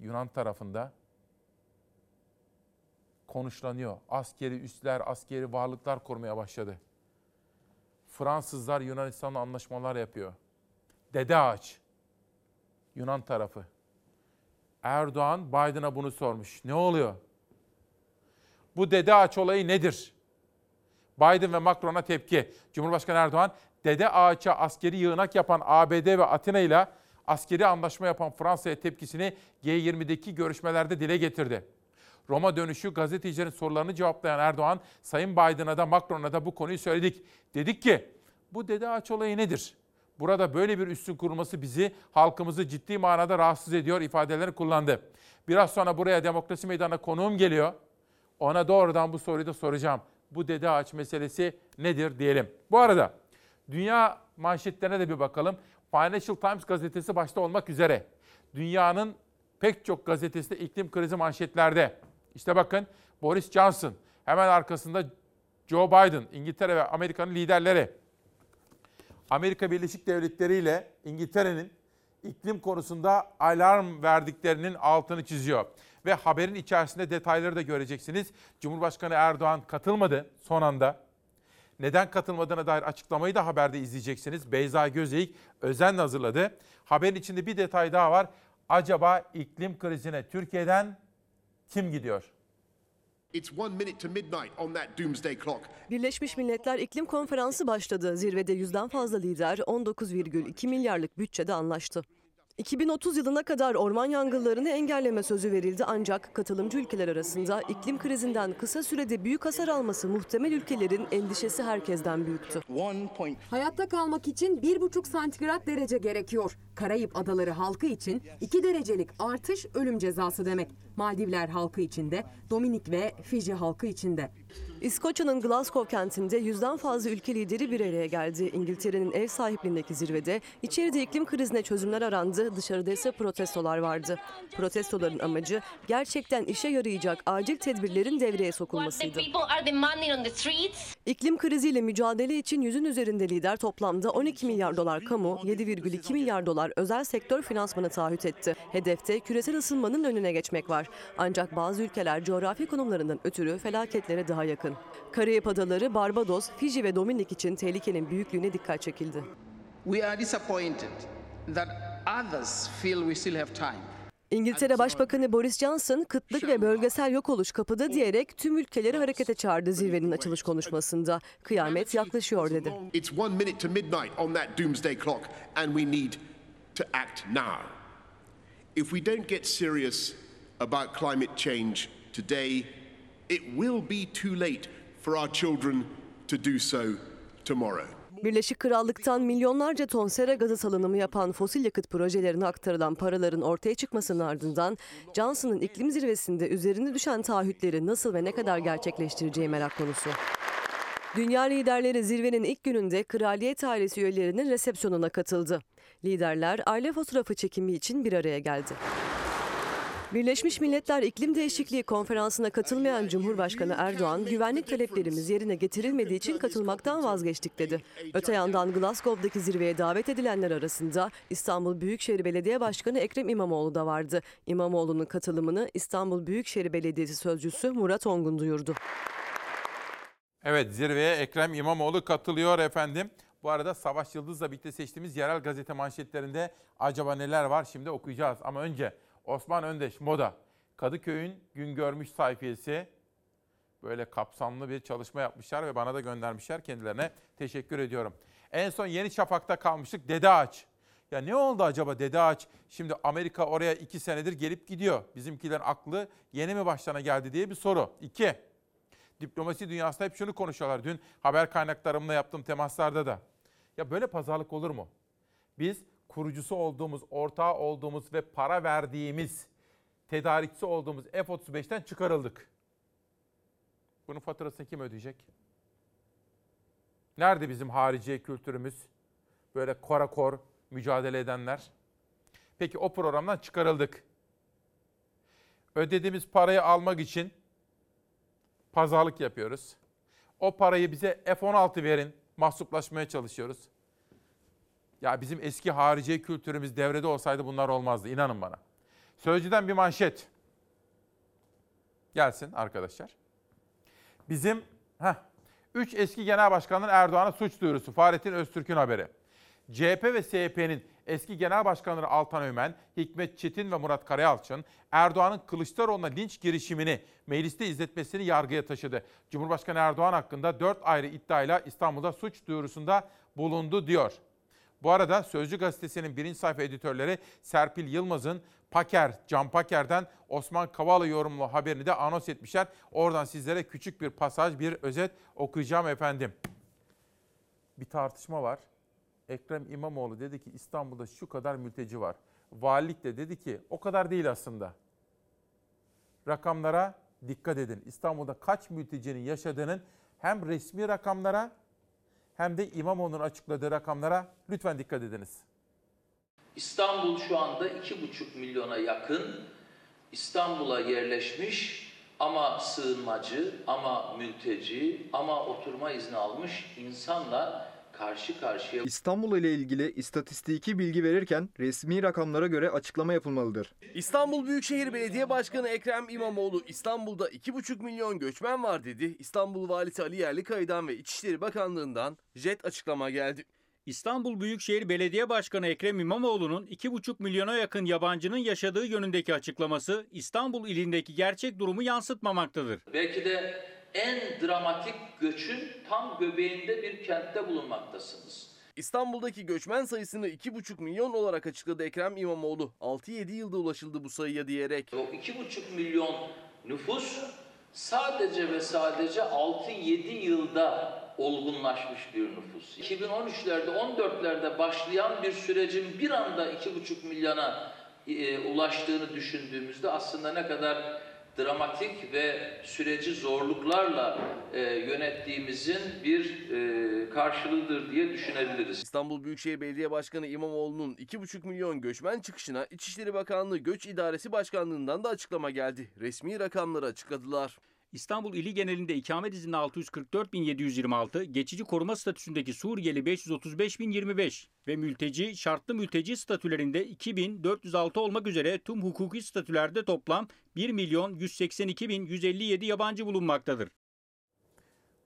Yunan tarafında konuşlanıyor. Askeri üsler, askeri varlıklar kurmaya başladı. Fransızlar Yunanistan'la anlaşmalar yapıyor. Dede Ağaç, Yunan tarafı. Erdoğan Biden'a bunu sormuş. Ne oluyor? Bu Dede Ağaç olayı nedir? Biden ve Macron'a tepki. Cumhurbaşkanı Erdoğan, Dede Ağaç'a askeri yığınak yapan ABD ve Atina ile askeri anlaşma yapan Fransa'ya tepkisini G20'deki görüşmelerde dile getirdi. Roma dönüşü gazetecilerin sorularını cevaplayan Erdoğan, Sayın Biden'a da Macron'a da bu konuyu söyledik. Dedik ki bu Dede Ağaç olayı nedir? Burada böyle bir üstün kurulması bizi, halkımızı ciddi manada rahatsız ediyor ifadelerini kullandı. Biraz sonra buraya demokrasi meydanına konuğum geliyor. Ona doğrudan bu soruyu da soracağım. Bu Dede Ağaç meselesi nedir diyelim. Bu arada dünya manşetlerine de bir bakalım. Financial Times gazetesi başta olmak üzere. Dünyanın pek çok gazetesi de iklim krizi manşetlerde. İşte bakın Boris Johnson, hemen arkasında Joe Biden, İngiltere ve Amerika'nın liderleri. Amerika Birleşik Devletleri ile İngiltere'nin iklim konusunda alarm verdiklerinin altını çiziyor. Ve haberin içerisinde detayları da göreceksiniz. Cumhurbaşkanı Erdoğan katılmadı son anda. Neden katılmadığına dair açıklamayı da haberde izleyeceksiniz. Beyza Gözeyik özenle hazırladı. Haberin içinde bir detay daha var. Acaba iklim krizine Türkiye'den kim gidiyor? It's one minute to midnight on that doomsday clock. Birleşmiş Milletler İklim Konferansı başladı. Zirvede yüzden fazla lider 19,2 milyarlık bütçede anlaştı. 2030 yılına kadar orman yangınlarını engelleme sözü verildi ancak katılımcı ülkeler arasında iklim krizinden kısa sürede büyük hasar alması muhtemel ülkelerin endişesi herkesten büyüktü. Hayatta kalmak için 1,5 santigrat derece gerekiyor. Karayip adaları halkı için 2 derecelik artış ölüm cezası demek. Maldivler halkı için de, Dominik ve Fiji halkı için de. İskoçya'nın Glasgow kentinde yüzden fazla ülke lideri bir araya geldi. İngiltere'nin ev sahipliğindeki zirvede içeride iklim krizine çözümler arandı, dışarıda ise protestolar vardı. Protestoların amacı gerçekten işe yarayacak acil tedbirlerin devreye sokulmasıydı. İklim kriziyle mücadele için yüzün üzerinde lider toplamda 12 milyar dolar kamu, 7,2 milyar dolar özel sektör finansmanı taahhüt etti. Hedefte küresel ısınmanın önüne geçmek var. Ancak bazı ülkeler coğrafi konumlarından ötürü felaketlere daha yakın. Karayip Adaları, Barbados, Fiji ve Dominik için tehlikenin büyüklüğüne dikkat çekildi. We are disappointed that others feel we still have time. İngiltere Başbakanı Boris Johnson, kıtlık ve bölgesel yok oluş kapıda diyerek tüm ülkeleri harekete çağırdı zirvenin açılış konuşmasında. Kıyamet yaklaşıyor dedi. It's one minute to midnight on that doomsday clock, and we need to act now. If we don't get serious about climate change today, it will be too late for our children to do so tomorrow. Birleşik Krallık'tan milyonlarca ton sera gazı salınımı yapan fosil yakıt projelerine aktarılan paraların ortaya çıkmasının ardından Johnson'ın iklim zirvesinde üzerine düşen taahhütleri nasıl ve ne kadar gerçekleştireceği merak konusu. Dünya liderleri zirvenin ilk gününde kraliyet ailesi üyelerinin resepsiyonuna katıldı. Liderler aile fotoğrafı çekimi için bir araya geldi. Birleşmiş Milletler İklim Değişikliği Konferansı'na katılmayan Cumhurbaşkanı Erdoğan, güvenlik taleplerimiz yerine getirilmediği için katılmaktan vazgeçtik dedi. Öte yandan Glasgow'daki zirveye davet edilenler arasında İstanbul Büyükşehir Belediye Başkanı Ekrem İmamoğlu da vardı. İmamoğlu'nun katılımını İstanbul Büyükşehir Belediyesi Sözcüsü Murat Ongun duyurdu. Evet zirveye Ekrem İmamoğlu katılıyor efendim. Bu arada Savaş Yıldız'la birlikte seçtiğimiz yerel gazete manşetlerinde acaba neler var şimdi okuyacağız. Ama önce Osman Öndeş Moda. Kadıköy'ün gün görmüş sayfiyesi. Böyle kapsamlı bir çalışma yapmışlar ve bana da göndermişler. Kendilerine teşekkür ediyorum. En son Yeni Şafak'ta kalmıştık Dede Ağaç. Ya ne oldu acaba Dede Ağaç? Şimdi Amerika oraya iki senedir gelip gidiyor. Bizimkilerin aklı yeni mi başlarına geldi diye bir soru. İki, diplomasi dünyasında hep şunu konuşuyorlar. Dün haber kaynaklarımla yaptığım temaslarda da. Ya böyle pazarlık olur mu? Biz kurucusu olduğumuz, ortağı olduğumuz ve para verdiğimiz tedarikçisi olduğumuz F-35'ten çıkarıldık. Bunun faturasını kim ödeyecek? Nerede bizim harici kültürümüz? Böyle korakor mücadele edenler. Peki o programdan çıkarıldık. Ödediğimiz parayı almak için pazarlık yapıyoruz. O parayı bize F-16 verin, mahsuplaşmaya çalışıyoruz. Ya bizim eski harici kültürümüz devrede olsaydı bunlar olmazdı, inanın bana. Sözcüden bir manşet. Gelsin arkadaşlar. Bizim heh, 3 eski genel başkanların Erdoğan'a suç duyurusu. Fahrettin Öztürk'ün haberi. CHP ve SHP'nin eski genel başkanları Altan Ömen, Hikmet Çetin ve Murat Karayalçın, Erdoğan'ın Kılıçdaroğlu'na linç girişimini mecliste izletmesini yargıya taşıdı. Cumhurbaşkanı Erdoğan hakkında 4 ayrı iddiayla İstanbul'da suç duyurusunda bulundu diyor. Bu arada Sözcü Gazetesi'nin birinci sayfa editörleri Serpil Yılmaz'ın Paker, Can Paker'den Osman Kavala yorumlu haberini de anons etmişler. Oradan sizlere küçük bir pasaj, bir özet okuyacağım efendim. Bir tartışma var. Ekrem İmamoğlu dedi ki İstanbul'da şu kadar mülteci var. Valilik de dedi ki o kadar değil aslında. Rakamlara dikkat edin. İstanbul'da kaç mültecinin yaşadığının hem resmi rakamlara hem de İmamoğlu'nun açıkladığı rakamlara lütfen dikkat ediniz. İstanbul şu anda 2,5 milyona yakın İstanbul'a yerleşmiş ama sığınmacı, ama mülteci, ama oturma izni almış insanla karşı karşıya. İstanbul ile ilgili istatistiki bilgi verirken resmi rakamlara göre açıklama yapılmalıdır. İstanbul Büyükşehir Belediye Başkanı Ekrem İmamoğlu İstanbul'da 2,5 milyon göçmen var dedi. İstanbul Valisi Ali Yerlikaya'dan ve İçişleri Bakanlığı'ndan jet açıklama geldi. İstanbul Büyükşehir Belediye Başkanı Ekrem İmamoğlu'nun 2,5 milyona yakın yabancının yaşadığı yönündeki açıklaması İstanbul ilindeki gerçek durumu yansıtmamaktadır. Belki de en dramatik göçün tam göbeğinde bir kentte bulunmaktasınız. İstanbul'daki göçmen sayısını 2,5 milyon olarak açıkladı Ekrem İmamoğlu. 6-7 yılda ulaşıldı bu sayıya diyerek. O 2,5 milyon nüfus sadece ve sadece 6-7 yılda olgunlaşmış bir nüfus. 2013'lerde 14'lerde başlayan bir sürecin bir anda 2,5 milyona e, ulaştığını düşündüğümüzde aslında ne kadar dramatik ve süreci zorluklarla e, yönettiğimizin bir e, karşılığıdır diye düşünebiliriz. İstanbul Büyükşehir Belediye Başkanı İmamoğlu'nun 2,5 milyon göçmen çıkışına İçişleri Bakanlığı Göç İdaresi Başkanlığı'ndan da açıklama geldi. Resmi rakamları açıkladılar. İstanbul ili genelinde ikamet izni 644.726, geçici koruma statüsündeki Suriyeli 535.025 ve mülteci, şartlı mülteci statülerinde 2.406 olmak üzere tüm hukuki statülerde toplam 1.182.157 yabancı bulunmaktadır.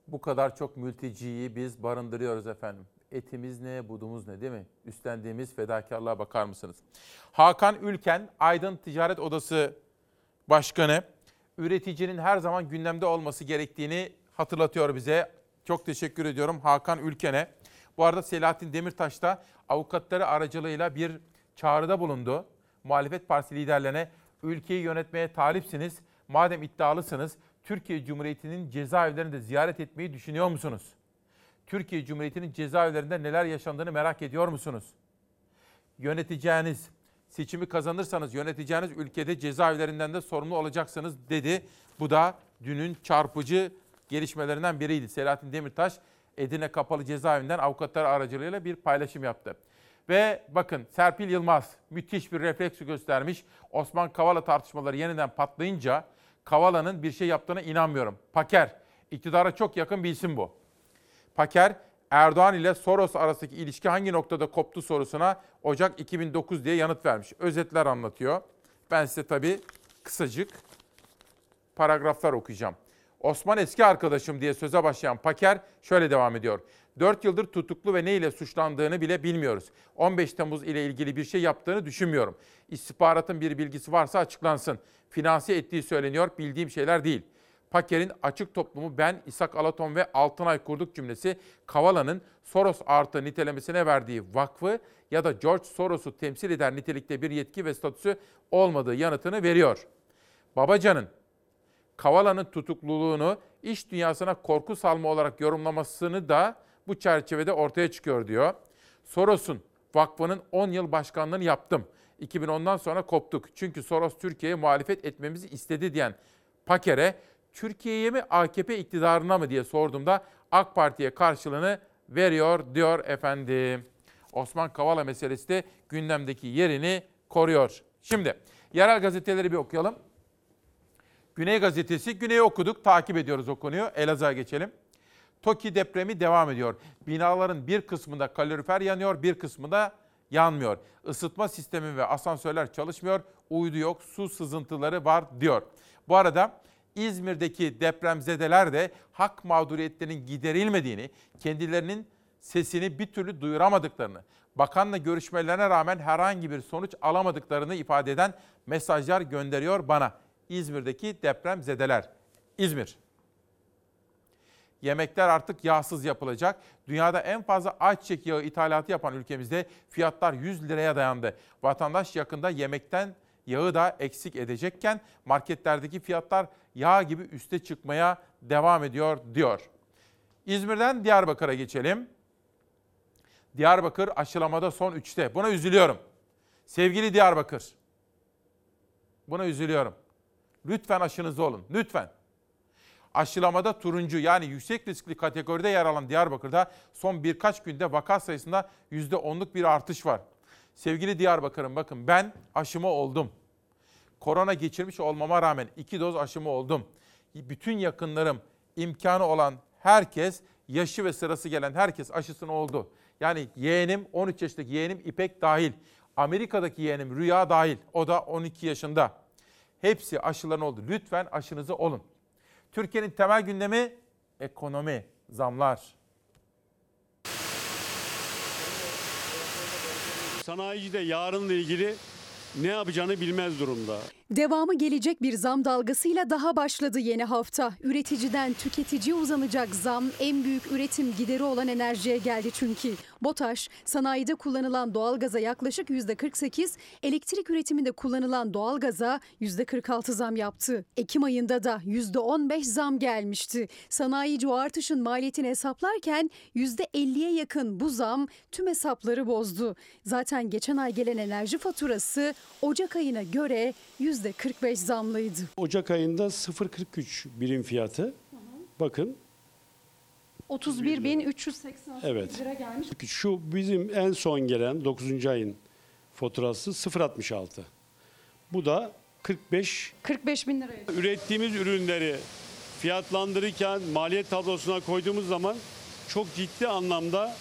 Bu kadar çok mülteciyi biz barındırıyoruz efendim. Etimiz ne, budumuz ne değil mi? Üstlendiğimiz fedakarlığa bakar mısınız? Hakan Ülken, Aydın Ticaret Odası Başkanı, üreticinin her zaman gündemde olması gerektiğini hatırlatıyor bize. Çok teşekkür ediyorum Hakan Ülken'e. Bu arada Selahattin Demirtaş da avukatları aracılığıyla bir çağrıda bulundu. Muhalefet Partisi liderlerine ülkeyi yönetmeye talipsiniz. Madem iddialısınız Türkiye Cumhuriyeti'nin cezaevlerini de ziyaret etmeyi düşünüyor musunuz? Türkiye Cumhuriyeti'nin cezaevlerinde neler yaşandığını merak ediyor musunuz? Yöneteceğiniz, seçimi kazanırsanız yöneteceğiniz ülkede cezaevlerinden de sorumlu olacaksınız dedi. Bu da dünün çarpıcı gelişmelerinden biriydi. Selahattin Demirtaş Edirne Kapalı Cezaevinden avukatlar aracılığıyla bir paylaşım yaptı. Ve bakın Serpil Yılmaz müthiş bir refleks göstermiş. Osman Kavala tartışmaları yeniden patlayınca Kavala'nın bir şey yaptığına inanmıyorum. Paker, iktidara çok yakın bir isim bu. Paker, Erdoğan ile Soros arasındaki ilişki hangi noktada koptu sorusuna Ocak 2009 diye yanıt vermiş. Özetler anlatıyor. Ben size tabii kısacık paragraflar okuyacağım. Osman eski arkadaşım diye söze başlayan Paker şöyle devam ediyor. 4 yıldır tutuklu ve ne ile suçlandığını bile bilmiyoruz. 15 Temmuz ile ilgili bir şey yaptığını düşünmüyorum. İstihbaratın bir bilgisi varsa açıklansın. Finanse ettiği söyleniyor, bildiğim şeyler değil. Paker'in açık toplumu ben, İshak Alaton ve Altınay kurduk cümlesi Kavala'nın Soros artı nitelemesine verdiği vakfı ya da George Soros'u temsil eder nitelikte bir yetki ve statüsü olmadığı yanıtını veriyor. Babacan'ın Kavala'nın tutukluluğunu iş dünyasına korku salma olarak yorumlamasını da bu çerçevede ortaya çıkıyor diyor. Soros'un vakfının 10 yıl başkanlığını yaptım. 2010'dan sonra koptuk. Çünkü Soros Türkiye'ye muhalefet etmemizi istedi diyen Paker'e Türkiye'ye mi AKP iktidarına mı diye sorduğumda AK Parti'ye karşılığını veriyor diyor efendim. Osman Kavala meselesi de gündemdeki yerini koruyor. Şimdi yerel gazeteleri bir okuyalım. Güney Gazetesi, Güney'i okuduk, takip ediyoruz o konuyu. Elazığ'a geçelim. TOKİ depremi devam ediyor. Binaların bir kısmında kalorifer yanıyor, bir kısmında yanmıyor. Isıtma sistemi ve asansörler çalışmıyor. Uydu yok, su sızıntıları var diyor. Bu arada İzmir'deki depremzedeler de hak mağduriyetlerinin giderilmediğini, kendilerinin sesini bir türlü duyuramadıklarını, bakanla görüşmelerine rağmen herhangi bir sonuç alamadıklarını ifade eden mesajlar gönderiyor bana. İzmir'deki depremzedeler. İzmir. Yemekler artık yağsız yapılacak. Dünyada en fazla ayçiçek yağı ithalatı yapan ülkemizde fiyatlar 100 liraya dayandı. Vatandaş yakında yemekten yağı da eksik edecekken marketlerdeki fiyatlar yağ gibi üste çıkmaya devam ediyor diyor. İzmir'den Diyarbakır'a geçelim. Diyarbakır aşılamada son 3'te. Buna üzülüyorum. Sevgili Diyarbakır. Buna üzülüyorum. Lütfen aşınızı olun. Lütfen. Aşılamada turuncu yani yüksek riskli kategoride yer alan Diyarbakır'da son birkaç günde vaka sayısında %10'luk bir artış var. Sevgili Diyarbakır'ım bakın ben aşımı oldum. Korona geçirmiş olmama rağmen iki doz aşımı oldum. Bütün yakınlarım, imkanı olan herkes, yaşı ve sırası gelen herkes aşısını oldu. Yani yeğenim, 13 yaşındaki yeğenim İpek dahil. Amerika'daki yeğenim Rüya dahil. O da 12 yaşında. Hepsi aşıların oldu. Lütfen aşınızı olun. Türkiye'nin temel gündemi ekonomi, zamlar. Sanayici de yarınla ilgili ne yapacağını bilmez durumda. Devamı gelecek bir zam dalgasıyla daha başladı yeni hafta. Üreticiden tüketiciye uzanacak zam en büyük üretim gideri olan enerjiye geldi çünkü. BOTAŞ sanayide kullanılan doğalgaza yaklaşık %48, elektrik üretiminde kullanılan doğalgaza %46 zam yaptı. Ekim ayında da %15 zam gelmişti. Sanayici o artışın maliyetini hesaplarken %50'ye yakın bu zam tüm hesapları bozdu. Zaten geçen ay gelen enerji faturası Ocak ayına göre %45 zamlıydı. Ocak ayında 0.43 birim fiyatı. Bakın 31.388 Evet. lira gelmiş. şu bizim en son gelen 9. ayın faturası 0.66. Bu da 45 45 bin liraya. ürettiğimiz ürünleri fiyatlandırırken maliyet tablosuna koyduğumuz zaman çok ciddi anlamda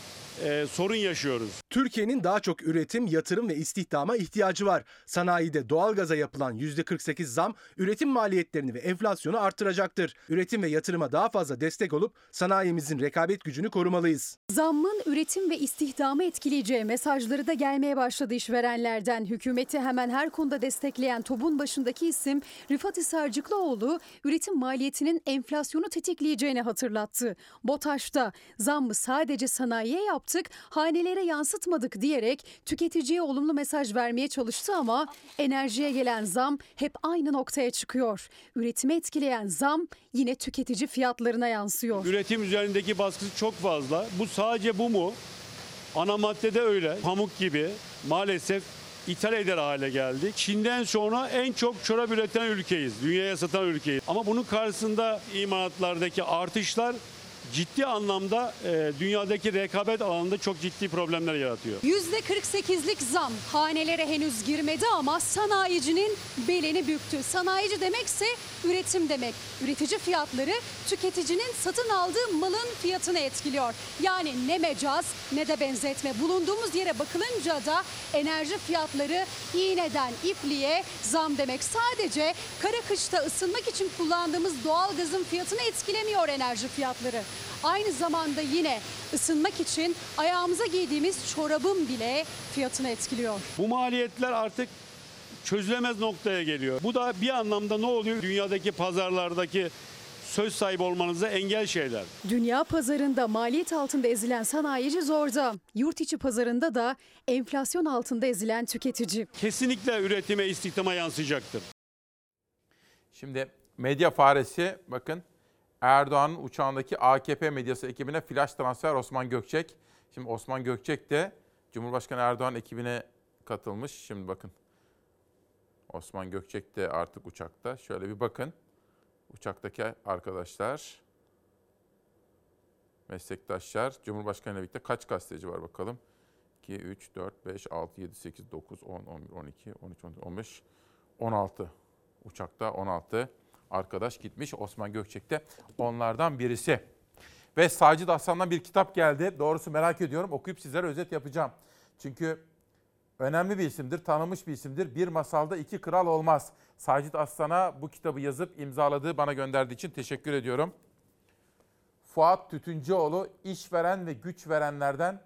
e, sorun yaşıyoruz. Türkiye'nin daha çok üretim, yatırım ve istihdama ihtiyacı var. Sanayide doğalgaza yapılan %48 zam üretim maliyetlerini ve enflasyonu arttıracaktır. Üretim ve yatırıma daha fazla destek olup sanayimizin rekabet gücünü korumalıyız. Zammın üretim ve istihdamı etkileyeceği mesajları da gelmeye başladı işverenlerden. Hükümeti hemen her konuda destekleyen TOB'un başındaki isim Rıfat Hisarcıklıoğlu üretim maliyetinin enflasyonu tetikleyeceğini hatırlattı. BOTAŞ'ta zammı sadece sanayiye yaptık, hanelere yansıtmadık diyerek tüketiciye olumlu mesaj vermeye çalıştı ama enerjiye gelen zam hep aynı noktaya çıkıyor. Üretimi etkileyen zam yine tüketici fiyatlarına yansıyor. Üretim üzerindeki baskısı çok fazla. Bu sadece bu mu? Ana maddede öyle. Pamuk gibi maalesef ithal eder hale geldik. Çin'den sonra en çok çorap üreten ülkeyiz. Dünyaya satan ülkeyiz. Ama bunun karşısında imalatlardaki artışlar ciddi anlamda e, dünyadaki rekabet alanında çok ciddi problemler yaratıyor. %48'lik zam hanelere henüz girmedi ama sanayicinin belini büktü. Sanayici demekse üretim demek. Üretici fiyatları tüketicinin satın aldığı malın fiyatını etkiliyor. Yani ne mecaz ne de benzetme. Bulunduğumuz yere bakılınca da enerji fiyatları iğneden ipliğe zam demek. Sadece kara kışta ısınmak için kullandığımız doğalgazın fiyatını etkilemiyor enerji fiyatları. Aynı zamanda yine ısınmak için ayağımıza giydiğimiz çorabın bile fiyatını etkiliyor. Bu maliyetler artık çözülemez noktaya geliyor. Bu da bir anlamda ne oluyor? Dünyadaki pazarlardaki söz sahibi olmanıza engel şeyler. Dünya pazarında maliyet altında ezilen sanayici zorda. Yurt içi pazarında da enflasyon altında ezilen tüketici. Kesinlikle üretime, istihdama yansıyacaktır. Şimdi medya faresi bakın Erdoğan'ın uçağındaki AKP medyası ekibine flash transfer Osman Gökçek. Şimdi Osman Gökçek de Cumhurbaşkanı Erdoğan ekibine katılmış. Şimdi bakın Osman Gökçek de artık uçakta. Şöyle bir bakın. Uçaktaki arkadaşlar, meslektaşlar, Cumhurbaşkanı ile birlikte kaç gazeteci var bakalım. 2, 3, 4, 5, 6, 7, 8, 9, 10, 11, 12, 13, 14, 15, 16. Uçakta 16 arkadaş gitmiş. Osman Gökçek de onlardan birisi. Ve Sacit Aslan'dan bir kitap geldi. Doğrusu merak ediyorum. Okuyup sizlere özet yapacağım. Çünkü önemli bir isimdir, tanınmış bir isimdir. Bir masalda iki kral olmaz. Sacit Aslan'a bu kitabı yazıp imzaladığı, bana gönderdiği için teşekkür ediyorum. Fuat Tütüncüoğlu işveren ve güç verenlerden,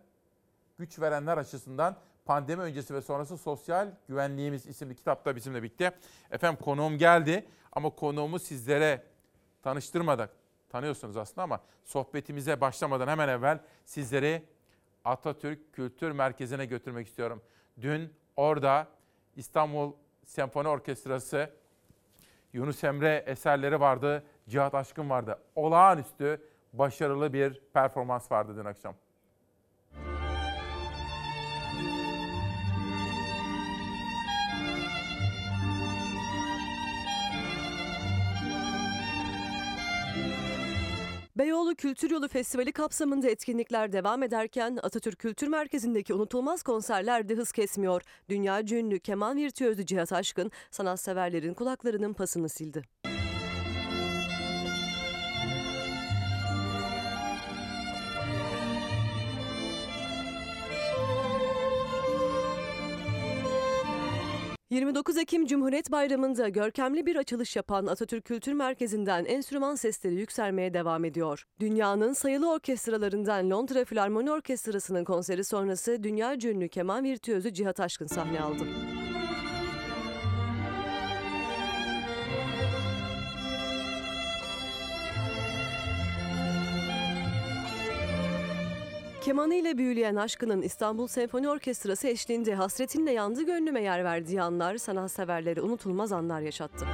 güç verenler açısından pandemi öncesi ve sonrası sosyal güvenliğimiz isimli kitapta bizimle birlikte. Efendim konuğum geldi ama konuğumu sizlere tanıştırmadık. Tanıyorsunuz aslında ama sohbetimize başlamadan hemen evvel sizleri Atatürk Kültür Merkezi'ne götürmek istiyorum. Dün orada İstanbul Senfoni Orkestrası, Yunus Emre eserleri vardı, Cihat Aşkın vardı. Olağanüstü başarılı bir performans vardı dün akşam. Beyoğlu Kültür Yolu Festivali kapsamında etkinlikler devam ederken Atatürk Kültür Merkezi'ndeki unutulmaz konserler de hız kesmiyor. Dünya ünlü keman virtüözü Cihat Aşkın sanatseverlerin kulaklarının pasını sildi. ...29 Ekim Cumhuriyet Bayramı'nda görkemli bir açılış yapan Atatürk Kültür Merkezi'nden enstrüman sesleri yükselmeye devam ediyor. Dünyanın sayılı orkestralarından Londra Filarmoni Orkestrası'nın konseri sonrası dünya ünlü keman virtüözü Cihat Aşkın sahne aldı. Kemanı ile büyüleyen aşkının İstanbul Senfoni Orkestrası eşliğinde hasretinle yandı gönlüme yer verdiği anlar sanatseverlere unutulmaz anlar yaşattı.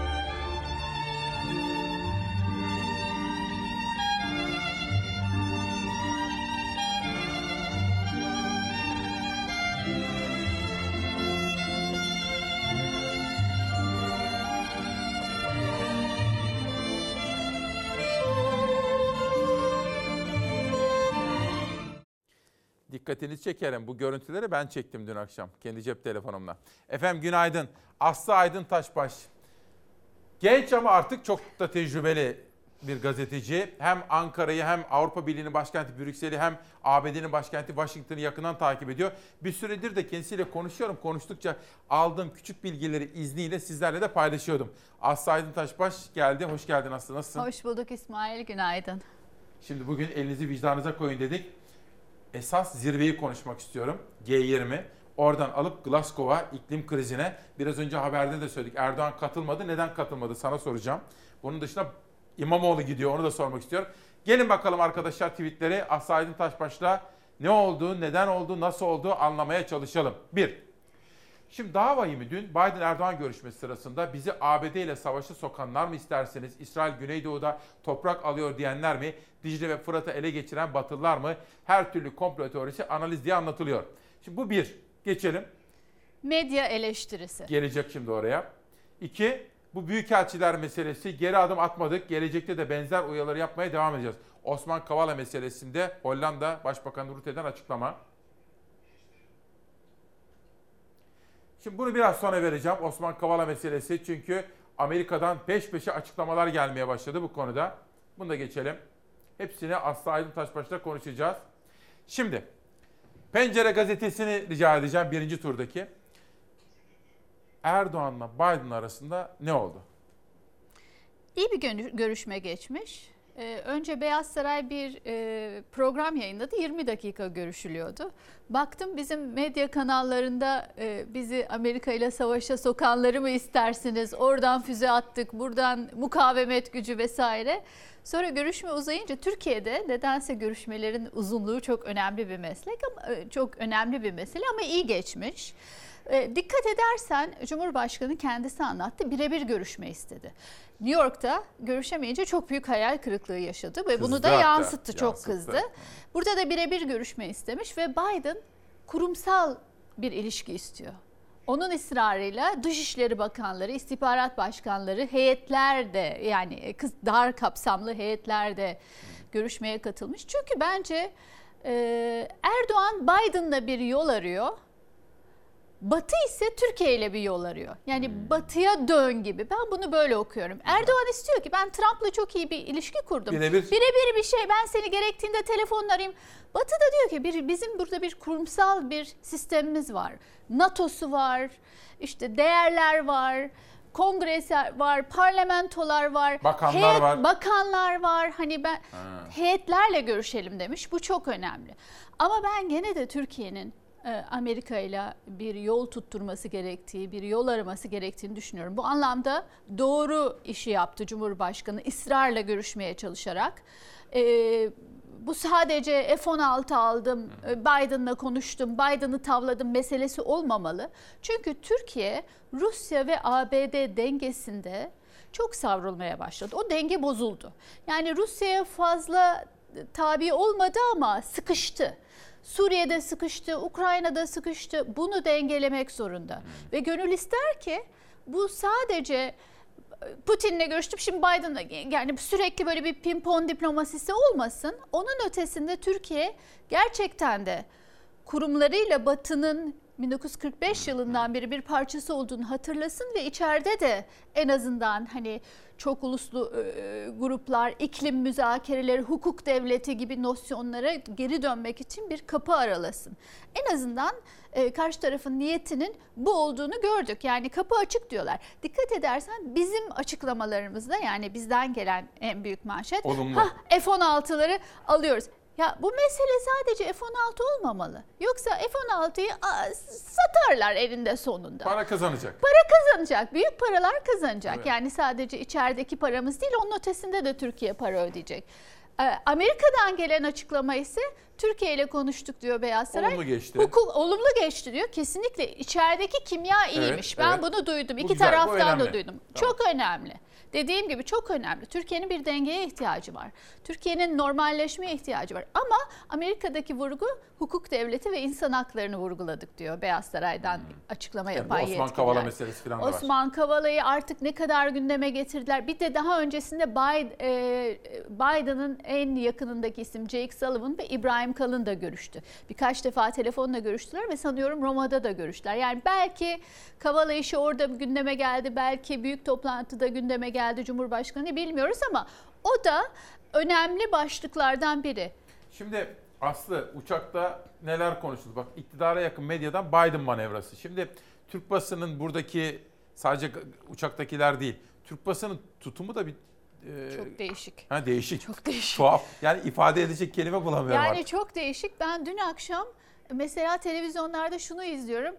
Dikkatinizi çekerim. Bu görüntüleri ben çektim dün akşam kendi cep telefonumla. Efendim günaydın. Aslı Aydın Taşbaş. Genç ama artık çok da tecrübeli bir gazeteci. Hem Ankara'yı hem Avrupa Birliği'nin başkenti Brüksel'i hem ABD'nin başkenti Washington'ı yakından takip ediyor. Bir süredir de kendisiyle konuşuyorum. Konuştukça aldığım küçük bilgileri izniyle sizlerle de paylaşıyordum. Aslı Aydın Taşbaş geldi. Hoş geldin Aslı. Nasılsın? Hoş bulduk İsmail. Günaydın. Şimdi bugün elinizi vicdanınıza koyun dedik. Esas zirveyi konuşmak istiyorum. G20. Oradan alıp Glasgow'a iklim krizine biraz önce haberde de söyledik. Erdoğan katılmadı. Neden katılmadı sana soracağım. Bunun dışında İmamoğlu gidiyor onu da sormak istiyorum. Gelin bakalım arkadaşlar tweetleri Aslı Aydın Taşbaş'la ne oldu, neden oldu, nasıl oldu anlamaya çalışalım. Bir, Şimdi daha vahimi dün Biden-Erdoğan görüşmesi sırasında bizi ABD ile savaşa sokanlar mı isterseniz, İsrail Güneydoğu'da toprak alıyor diyenler mi, Dicle ve Fırat'ı ele geçiren Batılılar mı, her türlü komplo teorisi analiz diye anlatılıyor. Şimdi bu bir, geçelim. Medya eleştirisi. Gelecek şimdi oraya. İki, bu büyükelçiler meselesi geri adım atmadık. Gelecekte de benzer uyarıları yapmaya devam edeceğiz. Osman Kavala meselesinde Hollanda Başbakanı Rutte'den açıklama. Şimdi bunu biraz sonra vereceğim Osman Kavala meselesi. Çünkü Amerika'dan peş peşe açıklamalar gelmeye başladı bu konuda. Bunu da geçelim. Hepsini Aslı Aydın Taşbaş'ta konuşacağız. Şimdi Pencere gazetesini rica edeceğim birinci turdaki. Erdoğan'la Biden arasında ne oldu? İyi bir görüşme geçmiş. Ee, önce Beyaz Saray bir e, program yayınladı. 20 dakika görüşülüyordu. Baktım bizim medya kanallarında e, bizi Amerika ile savaşa sokanları mı istersiniz? Oradan füze attık, buradan mukavemet gücü vesaire. Sonra görüşme uzayınca Türkiye'de nedense görüşmelerin uzunluğu çok önemli bir meslek ama e, çok önemli bir mesele ama iyi geçmiş. E, dikkat edersen Cumhurbaşkanı kendisi anlattı birebir görüşme istedi. New York'ta görüşemeyince çok büyük hayal kırıklığı yaşadı ve bunu da hatta, yansıttı, çok yansıttı. kızdı. Burada da birebir görüşme istemiş ve Biden kurumsal bir ilişki istiyor. onun ısrarıyla Dışişleri Bakanları, istihbarat başkanları, heyetler de yani kız dar kapsamlı heyetler de görüşmeye katılmış. Çünkü bence e, Erdoğan Biden'la bir yol arıyor. Batı ise Türkiye ile bir yol arıyor. Yani batıya dön gibi. Ben bunu böyle okuyorum. Erdoğan istiyor ki ben Trump'la çok iyi bir ilişki kurdum. Birebir. Birebir bir şey ben seni gerektiğinde telefonla arayayım. Batı da diyor ki bir, bizim burada bir kurumsal bir sistemimiz var. NATO'su var, işte değerler var, kongresi var, parlamentolar var, Bakanlar var. bakanlar var. Hani ben heyetlerle görüşelim demiş. Bu çok önemli. Ama ben gene de Türkiye'nin Amerika ile bir yol tutturması gerektiği, bir yol araması gerektiğini düşünüyorum. Bu anlamda doğru işi yaptı Cumhurbaşkanı ısrarla görüşmeye çalışarak. E, bu sadece F-16 aldım, e, Biden'la konuştum, Biden'ı tavladım meselesi olmamalı. Çünkü Türkiye Rusya ve ABD dengesinde çok savrulmaya başladı. O denge bozuldu. Yani Rusya'ya fazla tabi olmadı ama sıkıştı. Suriye'de sıkıştı, Ukrayna'da sıkıştı. Bunu dengelemek zorunda. Ve gönül ister ki bu sadece Putin'le görüştüm şimdi Biden'la yani sürekli böyle bir pimpon diplomasisi olmasın. Onun ötesinde Türkiye gerçekten de kurumlarıyla Batı'nın 1945 yılından beri bir parçası olduğunu hatırlasın ve içeride de en azından hani çok uluslu e, gruplar, iklim müzakereleri, hukuk devleti gibi nosyonlara geri dönmek için bir kapı aralasın. En azından e, karşı tarafın niyetinin bu olduğunu gördük. Yani kapı açık diyorlar. Dikkat edersen bizim açıklamalarımızda yani bizden gelen en büyük manşet Olumlu. "Hah, F-16'ları alıyoruz. Ya bu mesele sadece F-16 olmamalı. Yoksa F-16'yı aa, satarlar elinde sonunda. Para kazanacak. Para kazanacak, büyük paralar kazanacak. Evet. Yani sadece içerideki paramız değil, onun ötesinde de Türkiye para ödeyecek. Ee, Amerika'dan gelen açıklama ise Türkiye ile konuştuk diyor Beyaz Saray. Olumlu geçti. Hukuk olumlu geçti diyor. Kesinlikle içerideki kimya iyiymiş. Evet, ben evet. bunu duydum. Bu İki güzel, taraftan da duydum. Çok önemli. Dediğim gibi çok önemli. Türkiye'nin bir dengeye ihtiyacı var. Türkiye'nin normalleşmeye ihtiyacı var. Ama Amerika'daki vurgu hukuk devleti ve insan haklarını vurguladık diyor Beyaz Saray'dan açıklama Hmm. Yani bu yapan Osman yetkililer. Kavala meselesi falan da var. Osman Kavala'yı artık ne kadar gündeme getirdiler. Bir de daha öncesinde e, Biden'ın en yakınındaki isim Jake Sullivan ve İbrahim Kalın da görüştü. Birkaç defa telefonla görüştüler ve sanıyorum Roma'da da görüştüler. Yani belki Kavala işi orada gündeme geldi, belki büyük toplantıda gündeme geldi Cumhurbaşkanı bilmiyoruz ama o da önemli başlıklardan biri. Şimdi Aslı uçakta neler konuşuldu? Bak iktidara yakın medyadan Biden manevrası. Şimdi Türk basının buradaki sadece uçaktakiler değil. Türk basının tutumu da bir e, Çok değişik. Ha değişik. Çok değişik. Tuhaf. Yani ifade edecek kelime bulamıyorum Yani artık. çok değişik. Ben dün akşam mesela televizyonlarda şunu izliyorum.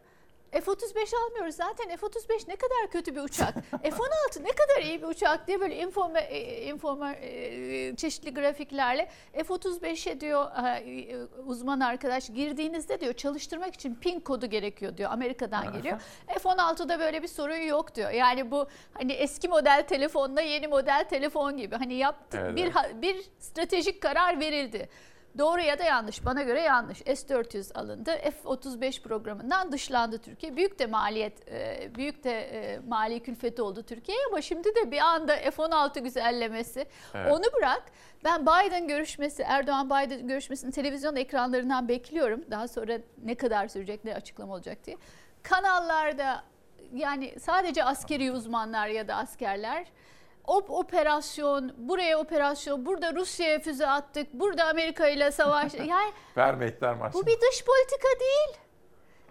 F-35 almıyoruz zaten F-35 ne kadar kötü bir uçak. F-16 ne kadar iyi bir uçak diye böyle informa, e, informa e, çeşitli grafiklerle F-35'e diyor e, uzman arkadaş girdiğinizde diyor çalıştırmak için pin kodu gerekiyor diyor Amerika'dan geliyor. F-16'da böyle bir sorun yok diyor. Yani bu hani eski model telefonla yeni model telefon gibi hani yaptık Evet, bir bir stratejik karar verildi. Doğru ya da yanlış. Bana göre yanlış. S-400 alındı. F-35 programından dışlandı Türkiye. Büyük de maliyet, e, büyük de e, mali külfeti oldu Türkiye'ye ama şimdi de bir anda F-16 güzellemesi. Evet. Onu bırak. Ben Biden görüşmesi, Erdoğan-Biden görüşmesini televizyon ekranlarından bekliyorum. Daha sonra ne kadar sürecek, ne açıklama olacak diye. Kanallarda yani sadece askeri uzmanlar ya da askerler o operasyon, buraya operasyon, burada Rusya'ya füze attık, burada Amerika ile savaş. Yani Vermeyetler maçı. bu bir dış politika değil.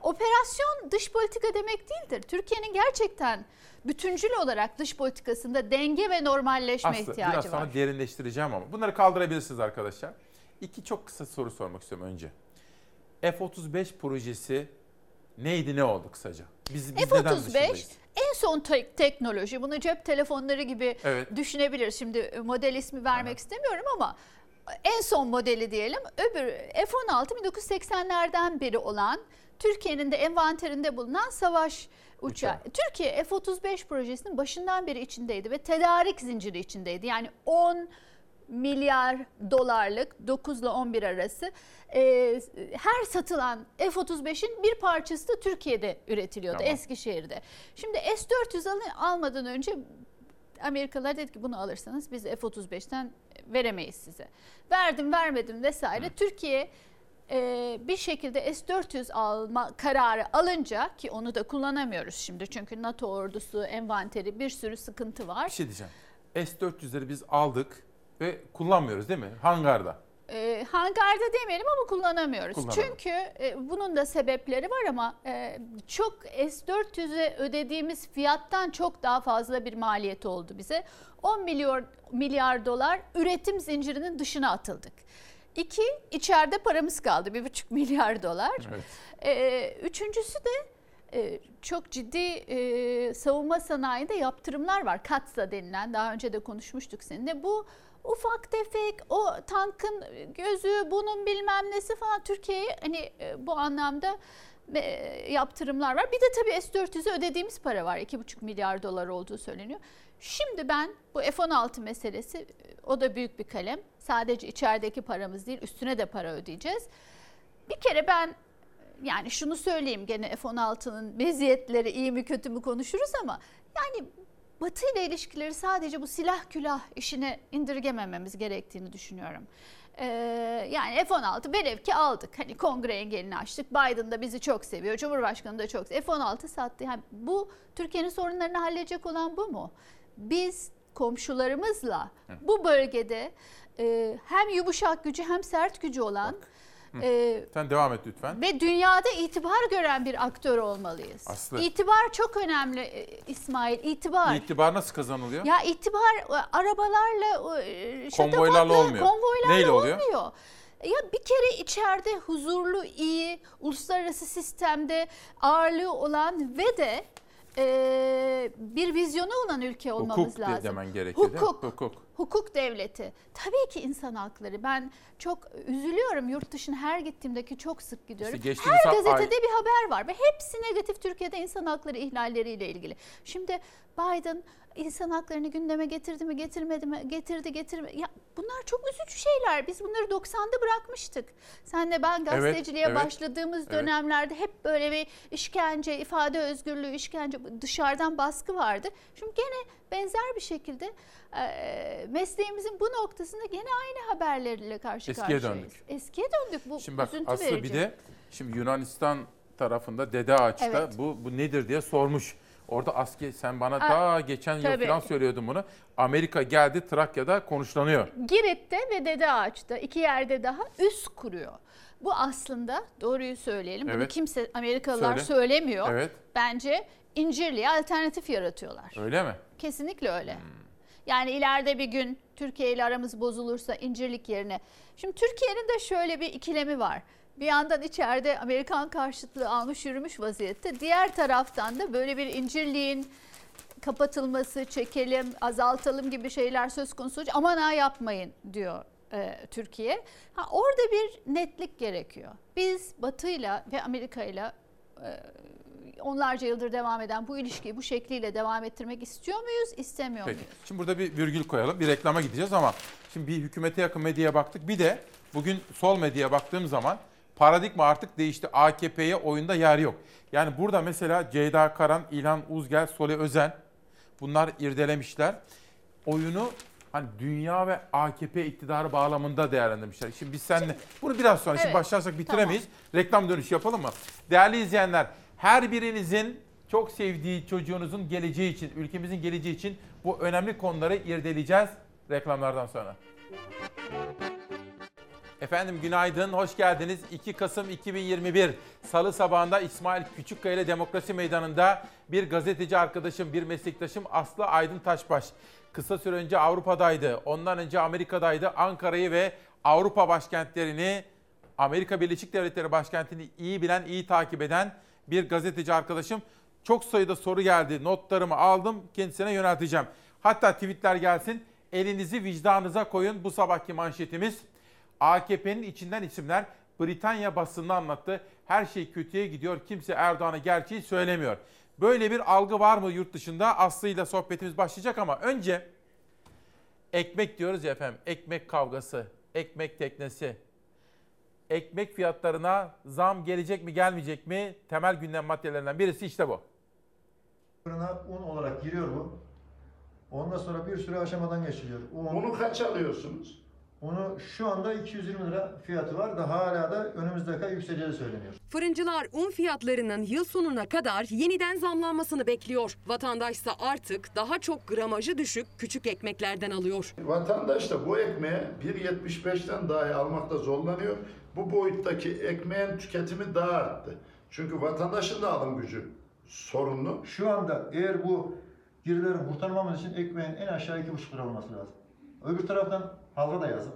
Operasyon dış politika demek değildir. Türkiye'nin gerçekten bütüncül olarak dış politikasında denge ve normalleşme Aslı ihtiyacı biraz var. sonra derinleştireceğim ama bunları kaldırabilirsiniz arkadaşlar. İki çok kısa soru sormak istiyorum önce. F-35 projesi neydi ne oldu kısaca? Biz, biz neden F-35 dışındayız? En son te- teknoloji. Bunu cep telefonları gibi Evet. düşünebiliriz. Şimdi model ismi vermek istemiyorum ama en son modeli diyelim. Öbür F-16 1980'lerden beri olan Türkiye'nin de envanterinde bulunan savaş uçağı. Türkiye F-35 projesinin başından beri içindeydi ve tedarik zinciri içindeydi. Yani 10 milyar dolarlık 9 ile 11 arası e, her satılan F-35'in bir parçası da Türkiye'de üretiliyordu Tamam. Eskişehir'de. Şimdi S-400 al- almadan önce Amerikalılar dedi ki bunu alırsanız biz F-35'ten veremeyiz size. Verdim vermedim vesaire. Türkiye e, bir şekilde S-400 alma kararı alınca ki onu da kullanamıyoruz şimdi çünkü NATO ordusu envanteri bir sürü sıkıntı var. Bir şey diyeceğim. S-400'leri biz aldık ve kullanmıyoruz değil mi? Hangarda. E, hangarda demeyelim ama kullanamıyoruz. Çünkü e, bunun da sebepleri var ama e, çok S400'e ödediğimiz fiyattan çok daha fazla bir maliyet oldu bize. 10 milyar milyar dolar üretim zincirinin dışına atıldık. İki, içeride paramız kaldı. Bir buçuk milyar dolar. Evet. Ee, üçüncüsü de e, çok ciddi e, savunma sanayinde yaptırımlar var. Katsa denilen daha önce de konuşmuştuk seninle. Bu ufak tefek o tankın gözü bunun bilmem nesi falan Türkiye'ye hani e, bu anlamda e, yaptırımlar var. Bir de tabii S-400'e ödediğimiz para var. 2,5 milyar dolar olduğu söyleniyor. Şimdi ben bu F-16 meselesi o da büyük bir kalem. Sadece içerideki paramız değil üstüne de para ödeyeceğiz. Bir kere ben yani şunu söyleyeyim gene F-16'nın meziyetleri iyi mi kötü mü konuşuruz ama yani Batı ile ilişkileri sadece bu silah külah işine indirgemememiz gerektiğini düşünüyorum. Ee, yani F-16 velev ki aldık. Hani kongre engelini açtık. Biden da bizi çok seviyor. Cumhurbaşkanı da çok seviyor. F-16 sattı. Yani bu Türkiye'nin sorunlarını halledecek olan bu mu? Biz komşularımızla bu bölgede e, hem yumuşak gücü hem sert gücü olan e, Sen devam et lütfen. ve dünyada itibar gören bir aktör olmalıyız. Aslı. İtibar çok önemli e, İsmail. İtibar. İtibar nasıl kazanılıyor? Ya itibar e, arabalarla, e, Konvoylarla şatafatla, olmuyor. Konvoylarla Neyle oluyor? olmuyor. Ya bir kere içeride huzurlu, iyi, uluslararası sistemde ağırlığı olan ve de e, bir vizyonu olan ülke olmamız Hukuk de- lazım. demen değil mi? Hukuk. Hukuk. Hukuk devleti. Tabii ki insan hakları. Ben çok üzülüyorum yurt dışına her gittiğimdeki çok sık gidiyorum. İşte her gazetede ay- bir haber var ve hepsi negatif Türkiye'de insan hakları ihlalleriyle ilgili. Şimdi Biden insan haklarını gündeme getirdi mi getirmedi mi getirdi getirmedi. Ya bunlar çok üzücü şeyler. Biz bunları 90'da bırakmıştık. Senle ben gazeteciliğe evet. başladığımız Evet. dönemlerde hep böyle bir işkence, ifade özgürlüğü, işkence dışarıdan baskı vardı. Şimdi gene benzer bir şekilde e, mesleğimizin bu noktasında gene aynı haberlerle karşı Eskiye karşıyayız. döndük. Eskiye döndük. Bu Şimdi bak üzüntü Aslı verici. bir de şimdi Yunanistan tarafında Dede Ağaç'ta Evet. bu, bu nedir diye sormuş. Orada asker sen bana Aa, daha geçen yıl tabii. falan söylüyordun bunu. Amerika geldi Trakya'da konuşlanıyor. Girit'te ve Dede Ağaç'ta iki yerde daha üs kuruyor. Bu aslında doğruyu söyleyelim. Bunu Evet. kimse Amerikalılar Söyle. söylemiyor. Evet. Bence İncirli'ye alternatif yaratıyorlar. Öyle mi? Kesinlikle öyle. Yani ileride bir gün Türkiye ile aramız bozulursa incirlik yerine. Şimdi Türkiye'nin de şöyle bir ikilemi var. Bir yandan içeride Amerikan karşıtlığı almış yürümüş vaziyette. Diğer taraftan da böyle bir incirliğin kapatılması, çekelim, azaltalım gibi şeyler söz konusu. Aman ha yapmayın diyor e, Türkiye. Ha, orada bir netlik gerekiyor. Biz Batı'yla ve Amerika'yla e, onlarca yıldır devam eden bu ilişkiyi bu şekliyle devam ettirmek istiyor muyuz, istemiyor Peki. muyuz? Şimdi burada bir virgül koyalım. Bir reklama gideceğiz ama şimdi bir hükümete yakın medyaya baktık. Bir de bugün sol medyaya baktığım zaman paradigma artık değişti. AKP'ye oyunda yer yok. Yani burada mesela Ceyda Karan, İlhan Uzgel, Sole Özen bunlar irdelemişler. Oyunu hani dünya ve AKP iktidarı bağlamında değerlendirmişler. Şimdi biz seninle bunu biraz sonra şimdi Evet, başlarsak bitiremeyiz. Reklam dönüşü yapalım mı? Değerli izleyenler, her birinizin çok sevdiği çocuğunuzun geleceği için, ülkemizin geleceği için bu önemli konuları irdeleyeceğiz reklamlardan sonra. Efendim günaydın, hoş geldiniz. 2 Kasım 2021 Salı sabahında İsmail Küçükkaya ile Demokrasi Meydanı'nda bir gazeteci arkadaşım, bir meslektaşım Aslı Aydın Taşbaş. Kısa süre önce Avrupa'daydı, ondan önce Amerika'daydı. Ankara'yı ve Avrupa başkentlerini, Amerika Birleşik Devletleri başkentini iyi bilen, iyi takip eden bir gazeteci arkadaşım. Çok sayıda soru geldi, notlarımı aldım, kendisine yönelteceğim. Hatta tweetler gelsin, elinizi vicdanınıza koyun bu sabahki manşetimiz. AKP'nin içinden isimler Britanya basınını anlattı. Her şey kötüye gidiyor. Kimse Erdoğan'a gerçeği söylemiyor. Böyle bir algı var mı yurt dışında? Aslı ile sohbetimiz başlayacak ama önce Ekmek diyoruz ya efendim. Ekmek kavgası, ekmek teknesi. Ekmek fiyatlarına zam gelecek mi gelmeyecek mi? Temel gündem maddelerinden birisi işte bu. Fırına un olarak giriyor bu. Ondan sonra bir sürü aşamadan geçiliyor. Un, Bunu kaç alıyorsunuz? Onu şu anda 220 lira fiyatı var da hala da önümüzdeki ay yükseleceği söyleniyor. Fırıncılar un fiyatlarının yıl sonuna kadar yeniden zamlanmasını bekliyor. Vatandaşsa artık daha çok gramajı düşük küçük ekmeklerden alıyor. Vatandaş da bu ekmeği 1.75'ten dahi almakta zorlanıyor. Bu boyuttaki ekmeğin tüketimi daha arttı. Çünkü vatandaşın da alım gücü sorunlu. Şu anda eğer bu girilerin kurtarmamız için ekmeğin en aşağı 2,5 lira olması lazım. Öbür taraftan halka da yazık.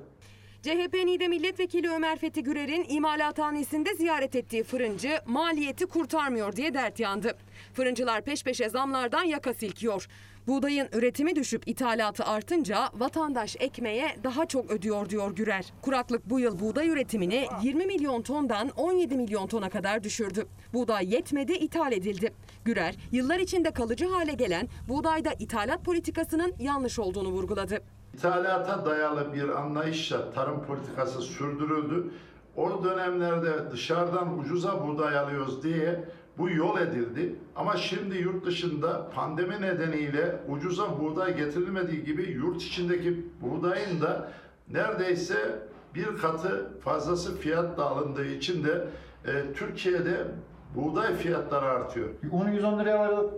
CHP NİDE Milletvekili Ömer Fethi Gürer'in imalathanesinde ziyaret ettiği fırıncı maliyeti kurtarmıyor diye dert yandı. Fırıncılar peş peşe zamlardan yaka silkiyor. Buğdayın üretimi düşüp ithalatı artınca vatandaş ekmeğe daha çok ödüyor diyor Gürer. Kuraklık bu yıl buğday üretimini 20 milyon tondan 17 milyon tona kadar düşürdü. Buğday yetmedi, ithal edildi. Gürer, yıllar içinde kalıcı hale gelen buğdayda ithalat politikasının yanlış olduğunu vurguladı. İthalata dayalı bir anlayışla tarım politikası sürdürüldü. O dönemlerde dışarıdan ucuza buğday alıyoruz diye bu yol edildi. Ama şimdi yurt dışında pandemi nedeniyle ucuza buğday getirilmediği gibi yurt içindeki buğdayın da neredeyse bir katı fazlası fiyat da alındığı için de e, Türkiye'de buğday fiyatları artıyor. Onu 110 liraya alıp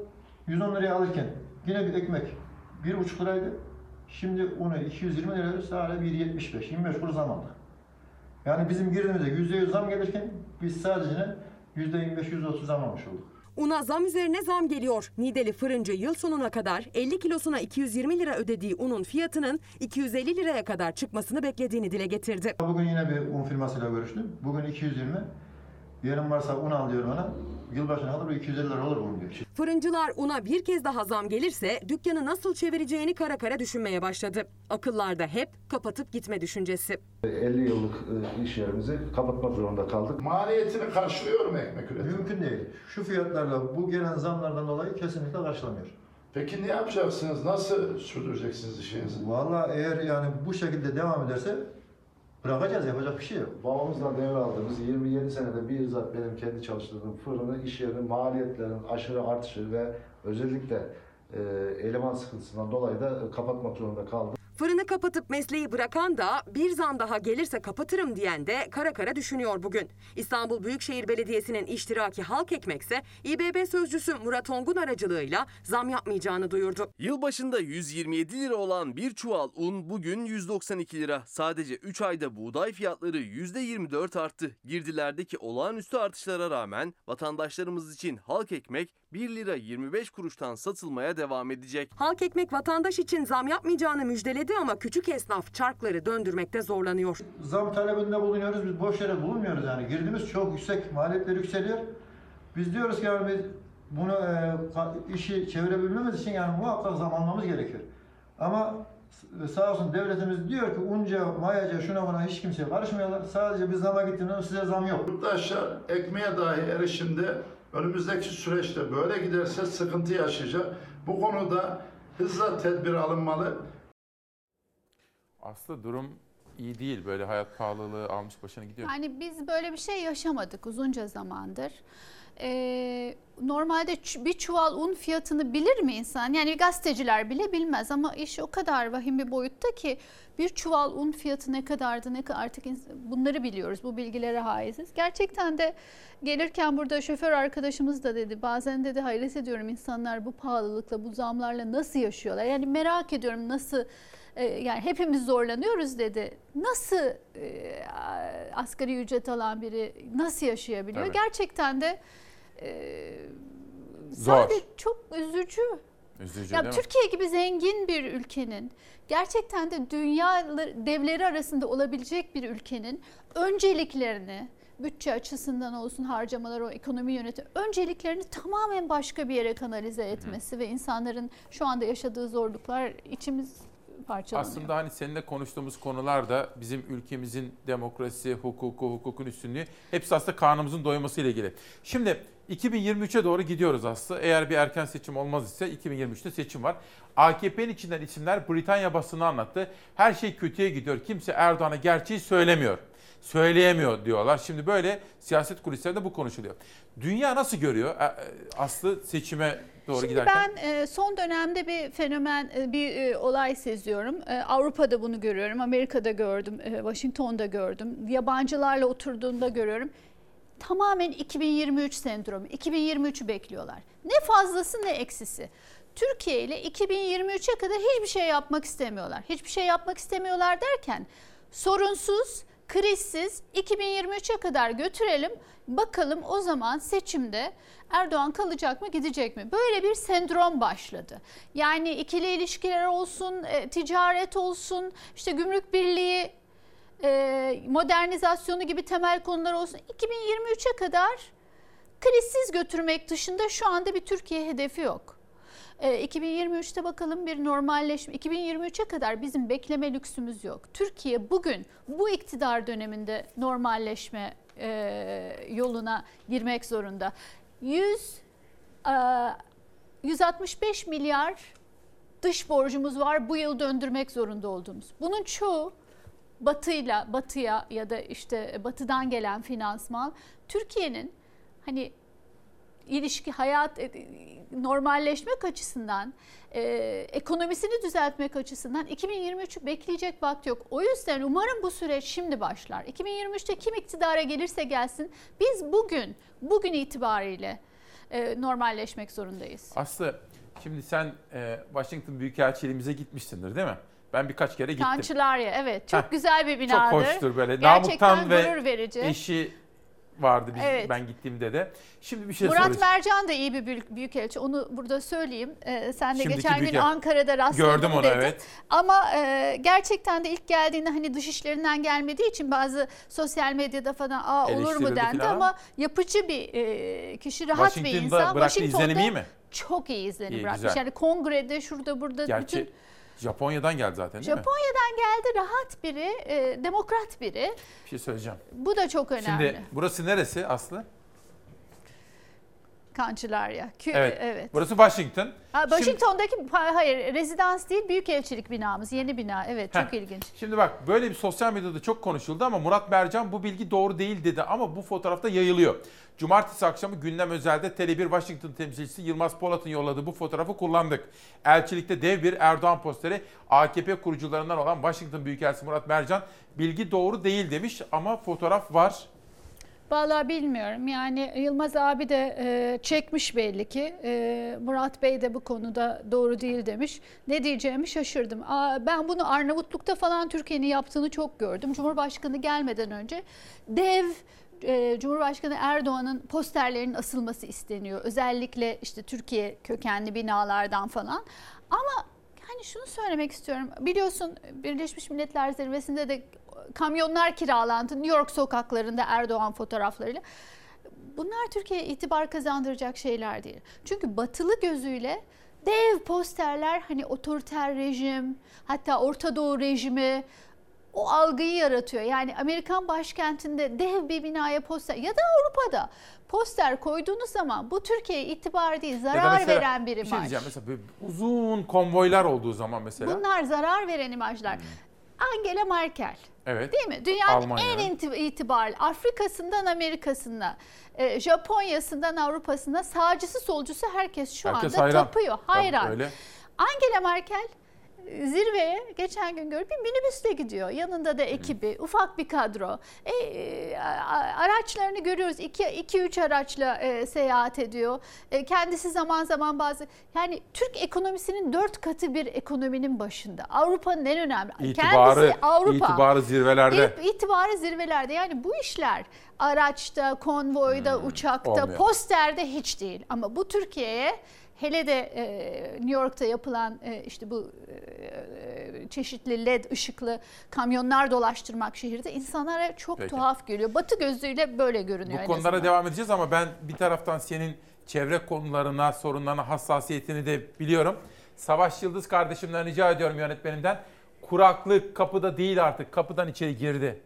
110 liraya alırken yine bir ekmek 1,5 liraydı. Şimdi onu 220 liraya alırsa hala 1.75, 25 kuruş zam aldık. Yani bizim girdiğimizde %100 zam gelirken biz sadece %25-%30 zam almış olduk. Una zam üzerine zam geliyor. Nideli fırıncı yıl sonuna kadar 50 kilosuna 220 lira ödediği unun fiyatının 250 liraya kadar çıkmasını beklediğini dile getirdi. Bugün yine bir un firmasıyla görüştüm. Bugün 220. Diyelim varsa un al diyor bana. Yılbaşına bu 250 lira olur bunun diyor. Fırıncılar una bir kez daha zam gelirse dükkanı nasıl çevireceğini kara kara düşünmeye başladı. Akıllarda hep kapatıp gitme düşüncesi. 50 yıllık iş yerimizi kapatmak zorunda kaldık. Maliyetini karşılıyor mu ekmek üretimi? Mümkün değil. Şu fiyatlarla bu gelen zamlardan dolayı kesinlikle karşılamıyor. Peki ne yapacaksınız? Nasıl sürdüreceksiniz işinizi? Vallahi eğer yani bu şekilde devam ederse bırakacağız. Yapacak bir şey yok. Babamızdan devraldığımız 27 senede bizzat benim kendi çalıştırdığım fırının iş yerinin maliyetlerin aşırı artışı ve özellikle e, eleman sıkıntısından dolayı da kapatmak zorunda kaldım. Fırını kapatıp mesleği bırakan da bir zam daha gelirse kapatırım diyen de kara kara düşünüyor bugün. İstanbul Büyükşehir Belediyesi'nin iştiraki halk ekmekse İBB sözcüsü Murat Ongun aracılığıyla zam yapmayacağını duyurdu. Yılbaşında 127 lira olan bir çuval un bugün 192 lira. Sadece 3 ayda buğday fiyatları %24 arttı. Girdilerdeki olağanüstü artışlara rağmen vatandaşlarımız için halk ekmek 1 lira 25 kuruştan satılmaya devam edecek. Halk ekmek vatandaş için zam yapmayacağını müjdeledi ama küçük esnaf çarkları döndürmekte zorlanıyor. Zam talebinde bulunuyoruz. Biz boş yere bulunmuyoruz yani. Girdimiz çok yüksek. Maliyetler yükseliyor. Biz diyoruz ki yani biz bunu e, işi çevirebilmemiz için yani muhakkak zam almamız gerekiyor. Ama sağ olsun devletimiz diyor ki unca, mayaca, şuna buna hiç kimseye karışmıyorlar. Sadece biz zama gittiğimizde size zam yok. Yurttaşlar ekmeğe dahi erişimde önümüzdeki süreçte böyle giderse sıkıntı yaşayacak. Bu konuda hızla tedbir alınmalı. Aslı durum iyi değil. Böyle hayat pahalılığı almış başını gidiyor. Yani biz böyle bir şey yaşamadık uzunca zamandır. Ee, normalde bir çuval un fiyatını bilir mi insan? Yani gazeteciler bile bilmez ama iş o kadar vahim bir boyutta ki bir çuval un fiyatı ne kadardı ne kadar artık bunları biliyoruz. Bu bilgilere haiziz. Gerçekten de gelirken burada şoför arkadaşımız da dedi bazen dedi hayret ediyorum insanlar bu pahalılıkla bu zamlarla nasıl yaşıyorlar? Yani merak ediyorum nasıl yani hepimiz zorlanıyoruz dedi. Nasıl e, asgari ücret alan biri nasıl yaşayabiliyor? Evet. Gerçekten de e, sadece çok üzücü. Üzücü ya değil Türkiye mi? gibi zengin bir ülkenin gerçekten de dünya devleri arasında olabilecek bir ülkenin önceliklerini bütçe açısından olsun harcamalar o ekonomi yönetimi önceliklerini tamamen başka bir yere kanalize etmesi Hı. ve insanların şu anda yaşadığı zorluklar içimiz parçalanıyor. Aslında hani seninle konuştuğumuz konular da bizim ülkemizin demokrasi, hukuku, hukukun üstünlüğü hepsi aslında karnımızın doyması ile ilgili. Şimdi 2023'e doğru gidiyoruz aslında. Eğer bir erken seçim olmaz ise 2023'te seçim var. AKP'nin içinden isimler Britanya basını anlattı. Her şey kötüye gidiyor. Kimse Erdoğan'a gerçeği söylemiyor. Söyleyemiyor diyorlar. Şimdi böyle siyaset kulislerinde bu konuşuluyor. Dünya nasıl görüyor E, e, Aslı seçime doğru Şimdi giderken? ben e, son dönemde bir fenomen, e, bir e, olay seziyorum. E, Avrupa'da bunu görüyorum, Amerika'da gördüm, e, Washington'da gördüm, yabancılarla oturduğunda görüyorum. Tamamen 2023 sendromu, 2023'ü bekliyorlar. Ne fazlası ne eksisi. Türkiye ile 2023'e kadar hiçbir şey yapmak istemiyorlar. Hiçbir şey yapmak istemiyorlar derken sorunsuz, krizsiz 2023'e kadar götürelim. Bakalım o zaman seçimde Erdoğan kalacak mı gidecek mi? Böyle bir sendrom başladı. Yani ikili ilişkiler olsun, e, ticaret olsun, işte gümrük birliği, e, modernizasyonu gibi temel konular olsun. 2023'e kadar krizsiz götürmek dışında şu anda bir Türkiye hedefi yok. E, 2023'te bakalım bir normalleşme. 2023'e kadar bizim bekleme lüksümüz yok. Türkiye bugün bu iktidar döneminde normalleşme e, yoluna girmek zorunda. 100 e, 165 milyar dış borcumuz var bu yıl döndürmek zorunda olduğumuz. Bunun çoğu batıyla batıya ya da işte batıdan gelen finansman Türkiye'nin hani ilişki hayat e, normalleşmek açısından e, ekonomisini düzeltmek açısından 2023'ü bekleyecek vakti yok. O yüzden umarım bu süreç şimdi başlar. 2023'te kim iktidara gelirse gelsin biz bugün bugün itibariyle e, normalleşmek zorundayız. Aslı şimdi sen e, Washington Büyükelçiliğimize gitmişsindir değil mi? Ben birkaç kere gittim. Kançılarya evet çok Heh, güzel bir binadır. Çok hoştur böyle. Gerçekten Namıktan ve verici. eşi vardı biz, Evet. ben gittiğimde de. Şimdi bir şey Murat soracağım. Mercan da iyi bir büyük, büyükelçi. Onu burada söyleyeyim. Ee, sen de Şimdiki geçen gün büyükel- Ankara'da rastladın Gördüm onu, dedin. evet. Ama e, gerçekten de ilk geldiğinde hani dış işlerinden gelmediği için bazı sosyal medyada falan Aa, olur mu dendi falan. ama yapıcı bir e, kişi, rahat bir Washington'da insan. bıraktığı izlenim iyi mi? Çok iyi izlenim İyi, bırakmış. güzel. Yani kongrede şurada burada Gerçi bütün Japonya'dan geldi zaten değil mi? Japonya'dan geldi rahat biri, e, demokrat biri. Bir şey söyleyeceğim. Bu da çok önemli. Şimdi burası neresi Aslı? Kançılarya. Kü- Evet. evet. Burası Washington. Ha, Şimdi- Washington'daki ha- hayır rezidans değil büyükelçilik binamız yeni bina evet çok Heh. ilginç. Şimdi bak böyle bir sosyal medyada çok konuşuldu ama Murat Mercan bu bilgi doğru değil dedi ama bu fotoğrafta yayılıyor. Cumartesi akşamı gündem özelde Tele1 Washington temsilcisi Yılmaz Polat'ın yolladığı bu fotoğrafı kullandık. Elçilikte dev bir Erdoğan posteri AKP kurucularından olan Washington Büyükelçisi Murat Mercan bilgi doğru değil demiş ama fotoğraf var. Vallahi bilmiyorum yani Yılmaz abi de e, çekmiş belli ki E, Murat Bey de bu konuda doğru değil demiş. Ne diyeceğimi şaşırdım. Aa, ben bunu Arnavutluk'ta falan Türkiye'nin yaptığını çok gördüm. Cumhurbaşkanı gelmeden önce dev e, Cumhurbaşkanı Erdoğan'ın posterlerinin asılması isteniyor. Özellikle işte Türkiye kökenli binalardan falan. Ama hani şunu söylemek istiyorum. Biliyorsun Birleşmiş Milletler Zirvesi'nde de kamyonlar kiralandı New York sokaklarında Erdoğan fotoğraflarıyla. Bunlar Türkiye'ye itibar kazandıracak şeyler değil. Çünkü batılı gözüyle dev posterler hani otoriter rejim hatta Orta Doğu rejimi o algıyı yaratıyor. Yani Amerikan başkentinde dev bir binaya poster ya da Avrupa'da poster koyduğunuz zaman bu Türkiye'ye itibar değil zarar mesela veren bir Bir şey imaj. diyeceğim mesela böyle uzun konvoylar olduğu zaman mesela. Bunlar zarar veren imajlar. Angela Merkel. Evet. Değil mi? Dünyanın Almanya. en itibarlı Afrika'sından Amerika'sına, e, Japonya'sından Avrupa'sına sağcısı solcusu herkes şu Herkes anda hayran. tapıyor. Tabii, Hayran. öyle. Angela Merkel zirveye geçen gün gördüm bir minibüste gidiyor. Yanında da ekibi, ufak bir kadro. E, e, araçlarını görüyoruz. 2-3 araçla e, seyahat ediyor. E, kendisi zaman zaman bazı yani Türk ekonomisinin dört katı bir ekonominin başında. Avrupa'nın en önemli. İtibarı, Kendisi Avrupa. itibarı zirvelerde. İtibarı zirvelerde. Yani bu işler araçta, konvoyda, uçakta, olmuyor. posterde hiç değil. Ama bu Türkiye'ye hele de e, New York'ta yapılan e, işte bu e, çeşitli led ışıklı kamyonlar dolaştırmak şehirde insanlara çok Peki. tuhaf geliyor. Batı gözlüğüyle böyle görünüyor. Bu konulara azından. devam edeceğiz ama ben bir taraftan senin çevre konularına, sorunlarına hassasiyetini de biliyorum. Savaş Yıldız kardeşimden rica ediyorum yönetmenimden. Kuraklık kapıda değil artık. Kapıdan içeri girdi.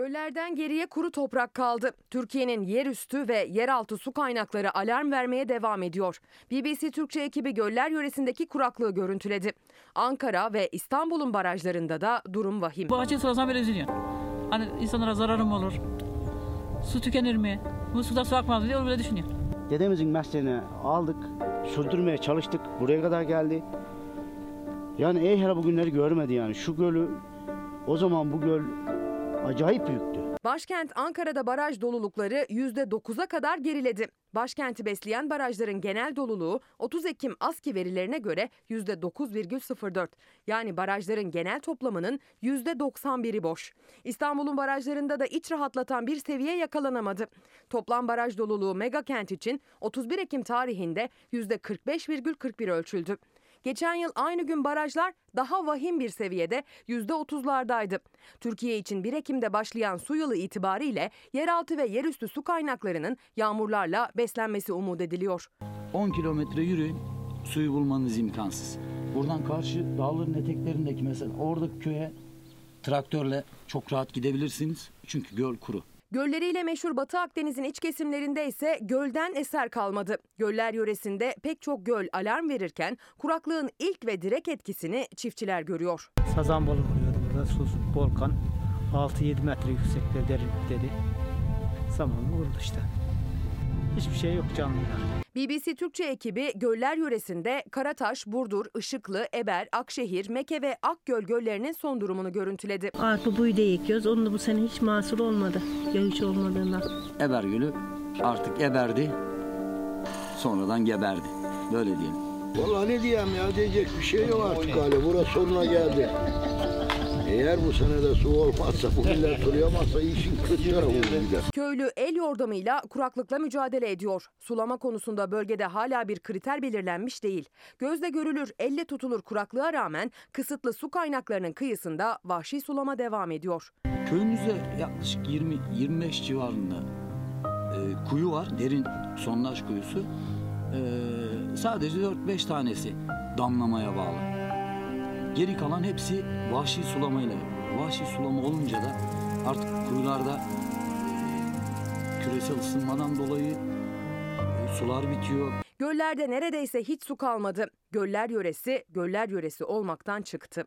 Göllerden geriye kuru toprak kaldı. Türkiye'nin yerüstü ve yeraltı su kaynakları alarm vermeye devam ediyor. BBC Türkçe ekibi göller yöresindeki kuraklığı görüntüledi. Ankara ve İstanbul'un barajlarında da durum vahim. Bahçe sulasam böyle üzülüyor. Hani insanlara zararı mı olur? Su tükenir mi? Bu suda su akmaz mı diye öyle düşünüyor. Dedemizin mesleğini aldık, sürdürmeye çalıştık. Buraya kadar geldi. Yani ey hele bugünleri görmedi yani. Şu gölü, o zaman bu göl acayip büyüktü. Başkent Ankara'da baraj dolulukları %9'a kadar geriledi. Başkenti besleyen barajların genel doluluğu 30 Ekim ASKİ verilerine göre %9,04. Yani barajların genel toplamının %91'i boş. İstanbul'un barajlarında da iç rahatlatan bir seviye yakalanamadı. Toplam baraj doluluğu mega kent için 31 Ekim tarihinde %45,41 ölçüldü. Geçen yıl aynı gün barajlar daha vahim bir seviyede %30'lardaydı. Türkiye için 1 Ekim'de başlayan su yılı itibariyle yeraltı ve yerüstü su kaynaklarının yağmurlarla beslenmesi umut ediliyor. 10 kilometre yürüyün suyu bulmanız imkansız. Buradan karşı dağların eteklerindeki mesela oradaki köye traktörle çok rahat gidebilirsiniz. Çünkü göl kuru. Gölleriyle meşhur Batı Akdeniz'in iç kesimlerinde ise gölden eser kalmadı. Göller yöresinde pek çok göl alarm verirken kuraklığın ilk ve direkt etkisini çiftçiler görüyor. Sazan balığı oluyordu burada. Sus, volkan. 6-7 metre yüksekte derinlikteydi. Zamanla vuruldu işte. Hiçbir şey yok canlılar. BBC Türkçe ekibi göller yöresinde Karataş, Burdur, Işıklı, Eber, Akşehir, Meke ve Akgöl göllerinin son durumunu görüntüledi. Arpa buğday ekiyoruz. Onun da bu sene hiç mahsul olmadı. Yağış olmadığından. Eber Gölü artık eberdi. Sonradan geberdi. Böyle diyelim. Vallahi ne diyeyim ya diyecek bir şey yok artık hali. Burası sonuna geldi. Eğer bu sene de su olmazsa, bu millet sulayamazsa işin kötü tarafı gider. Köylü el yordamıyla kuraklıkla mücadele ediyor. Sulama konusunda bölgede hala bir kriter belirlenmiş değil. Gözle görülür, elle tutulur kuraklığa rağmen kısıtlı su kaynaklarının kıyısında vahşi sulama devam ediyor. Köyümüzde yaklaşık 20-25 civarında e, kuyu var. Derin sondaj kuyusu. E, sadece 4-5 tanesi damlamaya bağlı. Geri kalan hepsi vahşi sulamayla. Vahşi sulama olunca da artık kuyularda e, küresel ısınmadan dolayı e, sular bitiyor. Göllerde neredeyse hiç su kalmadı. Göller yöresi, göller yöresi olmaktan çıktı.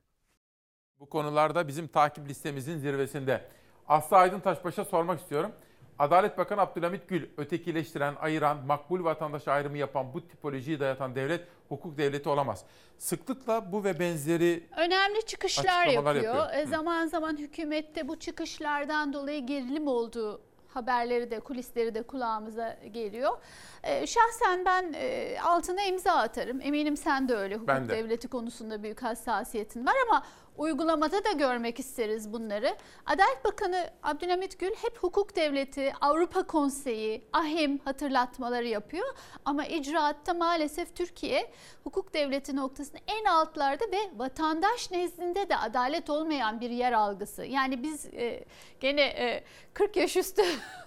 Bu konularda bizim takip listemizin zirvesinde. Aslı Aydın Taşbaş'a sormak istiyorum. Adalet Bakanı Abdülhamit Gül, ötekileştiren, ayıran, makbul vatandaş ayrımı yapan bu tipolojiyi dayatan devlet hukuk devleti olamaz. Sıklıkla bu ve benzeri Önemli çıkışlar yapıyor. yapıyor. E, Zaman zaman hükümette bu çıkışlardan dolayı gerilim olduğu haberleri de kulisleri de kulağımıza geliyor. E, şahsen ben e, altına imza atarım. Eminim sen de öyle hukuk de. devleti konusunda büyük hassasiyetin var ama uygulamada da görmek isteriz bunları. Adalet Bakanı Abdülhamit Gül hep hukuk devleti, Avrupa Konseyi, AHİM hatırlatmaları yapıyor. Ama icraatta maalesef Türkiye hukuk devleti noktasında en altlarda ve vatandaş nezdinde de adalet olmayan bir yer algısı. Yani biz e, gene e, 40 yaş üstü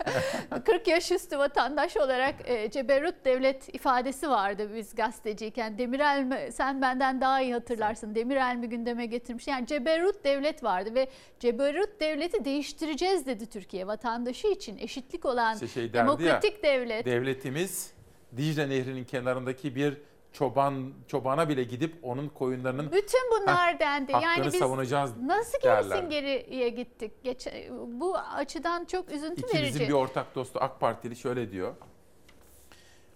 40 yaş üstü vatandaş olarak e, ceberut devlet ifadesi vardı biz gazeteciyken. Demirel mi, sen benden daha iyi hatırlarsın. Demirel mi gündeme getirmiş? Yani ceberut devlet vardı ve ceberut devleti değiştireceğiz dedi Türkiye. Vatandaşı için eşitlik olan işte şey demokratik ya, devlet. Devletimiz Dicle Nehri'nin kenarındaki bir çoban çobana bile gidip onun koyunlarının Bütün bunlar dendi. Yani biz savunacağız nasıl derler. gerisin geriye gittik? Geç, bu açıdan çok üzüntü İkimizin verici. bir ortak dostu AK Partili şöyle diyor.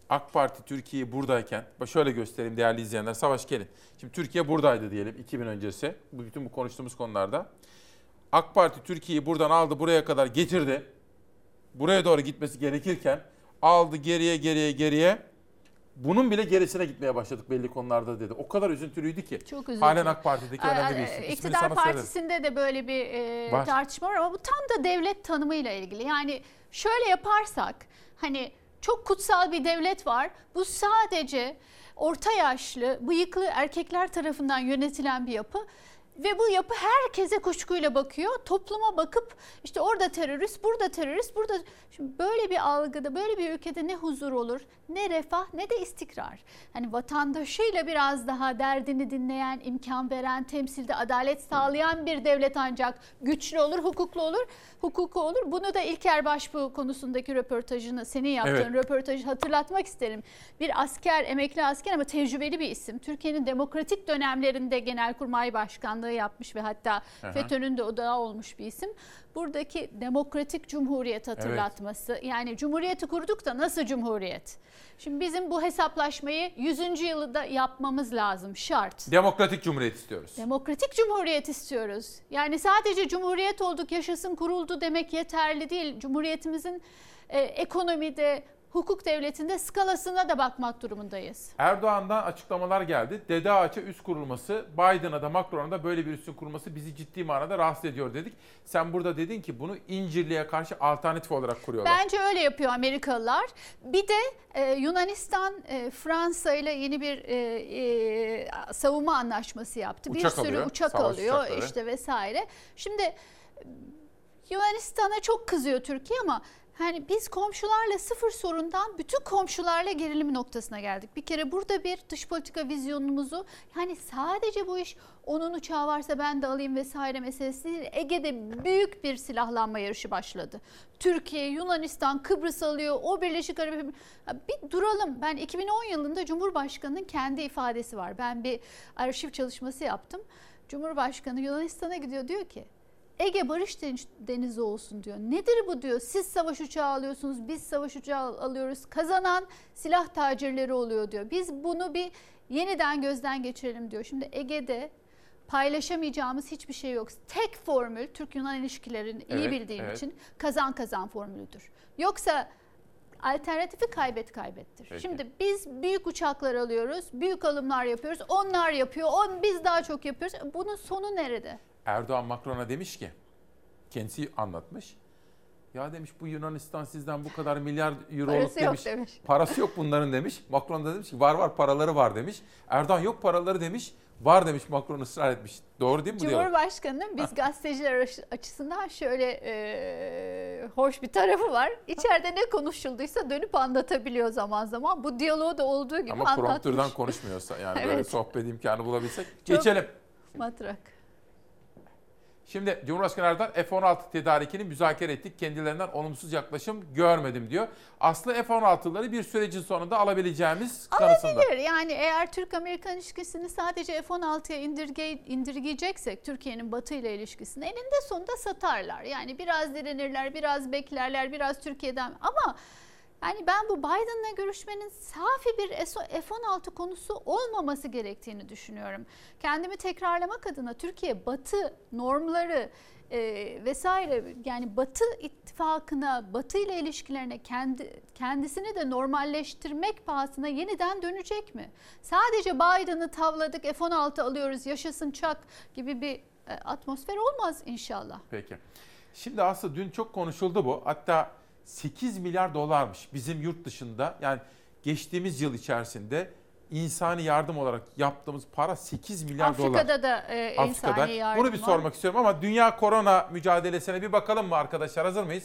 AK Parti Türkiye buradayken, bak şöyle göstereyim değerli izleyenler, Savaş gelin. Şimdi Türkiye buradaydı diyelim 2000 öncesi, bu bütün bu konuştuğumuz konularda. AK Parti Türkiye'yi buradan aldı, buraya kadar getirdi. Buraya doğru gitmesi gerekirken aldı geriye geriye geriye. Bunun bile gerisine gitmeye başladık belli konularda dedi. O kadar üzüntülüydü ki. Çok üzüntü. Halen AK Parti'deki önemli bir isim. İsmini İktidar söylerim. Partisi'nde de böyle bir e, Var. tartışma var ama bu tam da devlet tanımıyla ilgili. Yani şöyle yaparsak hani çok kutsal bir devlet var. Bu sadece orta yaşlı, bıyıklı erkekler tarafından yönetilen bir yapı. Ve bu yapı herkese kuşkuyla bakıyor. Topluma bakıp işte orada terörist, burada terörist, burada... Şimdi böyle bir algıda, böyle bir ülkede ne huzur olur, ne refah, ne de istikrar. Hani vatandaşıyla biraz daha derdini dinleyen, imkan veren, temsilde adalet sağlayan bir devlet ancak güçlü olur, hukuklu olur, hukuku olur. Bunu da İlker Başbuğ konusundaki röportajını, senin yaptığın Evet. röportajı hatırlatmak isterim. Bir asker, emekli asker ama tecrübeli bir isim. Türkiye'nin demokratik dönemlerinde Genelkurmay Başkanlığı yapmış ve hatta. FETÖ'nün de odağı olmuş bir isim. Buradaki demokratik cumhuriyet hatırlatması. Yani cumhuriyeti kurduk da nasıl cumhuriyet? Şimdi bizim bu hesaplaşmayı 100. yılı da yapmamız lazım. Şart. Demokratik Cumhuriyet istiyoruz. Demokratik cumhuriyet istiyoruz. Yani sadece cumhuriyet olduk, yaşasın kuruldu demek yeterli değil. Cumhuriyetimizin e, ekonomide, hukuk devletinde skalasına da bakmak durumundayız. Erdoğan'dan açıklamalar geldi. Dede Ağaç'a üst kurulması, Biden'a da Macron'a da böyle bir üstün kurulması bizi ciddi manada rahatsız ediyor dedik. Sen burada dedin ki bunu İncirli'ye karşı alternatif olarak kuruyorlar. Bence öyle yapıyor Amerikalılar. Bir de e, Yunanistan e, Fransa ile yeni bir e, e, savunma anlaşması yaptı. Uçak bir sürü alıyor, uçak alıyor uçakları. işte vesaire. Şimdi e, Yunanistan'a çok kızıyor Türkiye ama hani biz komşularla sıfır sorundan bütün komşularla gerilim noktasına geldik. Bir kere burada bir dış politika vizyonumuzu yani sadece bu iş onun uçağı varsa ben de alayım vesaire meselesi değil. Ege'de büyük bir silahlanma yarışı başladı. Türkiye, Yunanistan, Kıbrıs alıyor. O Birleşik Arap Bir duralım. Ben 2010 yılında Cumhurbaşkanı'nın kendi ifadesi var. Ben bir arşiv çalışması yaptım. Cumhurbaşkanı Yunanistan'a gidiyor diyor ki Ege Barış Den- Denizi olsun diyor. Nedir bu diyor. Siz savaş uçağı alıyorsunuz, biz savaş uçağı al- alıyoruz. Kazanan silah tacirleri oluyor diyor. Biz bunu bir yeniden gözden geçirelim diyor. Şimdi Ege'de paylaşamayacağımız hiçbir şey yok. Tek formül Türk-Yunan ilişkilerini iyi Evet, bildiğim evet. için kazan kazan formülüdür. Yoksa alternatifi kaybet kaybettir. Peki. Şimdi biz büyük uçaklar alıyoruz, büyük alımlar yapıyoruz. Onlar yapıyor, on biz daha çok yapıyoruz. Bunun sonu nerede? Erdoğan Macron'a demiş ki, kendisi anlatmış. Ya demiş bu Yunanistan sizden bu kadar milyar euro Parası yok demiş. demiş. Parası yok bunların demiş. Macron da demiş ki var var paraları var demiş. Erdoğan yok paraları demiş. Var demiş Macron ısrar etmiş. Doğru değil mi bu? Cumhurbaşkanı'nın biz gazeteciler aç- açısından şöyle e, hoş bir tarafı var. İçeride ne konuşulduysa dönüp anlatabiliyor zaman zaman. Bu diyaloğu da olduğu gibi Ama anlatmış. prompterdan konuşmuyorsa yani böyle Evet. sohbet imkanı bulabilsek. Çok- Geçelim. Matrak. Şimdi Cumhurbaşkanı Erdoğan F-16 tedarikini müzakere ettik. Kendilerinden olumsuz yaklaşım görmedim diyor. Aslı F-16'ları bir sürecin sonunda alabileceğimiz kanısında. Olabilir. Yani eğer Türk-Amerikan ilişkisini sadece F-16'ya indirge, indirgeyeceksek Türkiye'nin Batı ile ilişkisini eninde sonunda satarlar. Yani biraz direnirler, biraz beklerler, biraz Türkiye'den ama yani ben bu Biden'la görüşmenin safi bir F-16 konusu olmaması gerektiğini düşünüyorum. Kendimi tekrarlamak adına Türkiye Batı normları e, vesaire yani Batı ittifakına, Batı ile ilişkilerine kendi kendisini de normalleştirmek pahasına yeniden dönecek mi? Sadece Biden'ı tavladık, F-16 alıyoruz, yaşasın çak gibi bir e, atmosfer olmaz inşallah. Peki. Şimdi aslında dün çok konuşuldu bu. Hatta 8 milyar dolarmış bizim yurt dışında yani geçtiğimiz yıl içerisinde insani yardım olarak yaptığımız para 8 milyar dolar. Afrika'da da e, insani yardım Bunu bir var. sormak istiyorum ama dünya korona mücadelesine bir bakalım mı arkadaşlar? Hazır mıyız?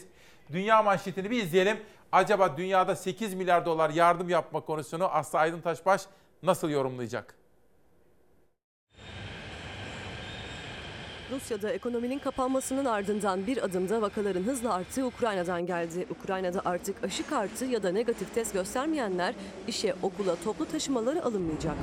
Dünya manşetini bir izleyelim. Acaba dünyada 8 milyar dolar yardım yapma konusunu Aslı Aydın Taşbaş nasıl yorumlayacak? Rusya'da ekonominin kapanmasının ardından bir adımda vakaların hızla arttığı Ukrayna'dan geldi. Ukrayna'da artık aşı kartı ya da negatif test göstermeyenler işe, okula, toplu taşımaları alınmayacak.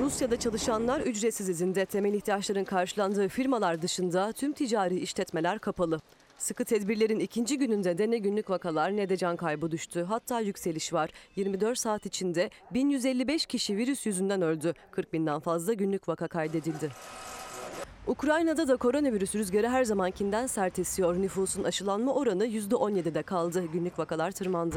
Rusya'da çalışanlar ücretsiz izinde temel ihtiyaçların karşılandığı firmalar dışında tüm ticari işletmeler kapalı. Sıkı tedbirlerin ikinci gününde de ne günlük vakalar ne de can kaybı düştü. Hatta yükseliş var. 24 saat içinde 1155 kişi virüs yüzünden öldü. 40 binden fazla günlük vaka kaydedildi. Ukrayna'da da koronavirüs rüzgarı her zamankinden sert esiyor. Nüfusun aşılanma oranı %17'de kaldı. Günlük vakalar tırmandı.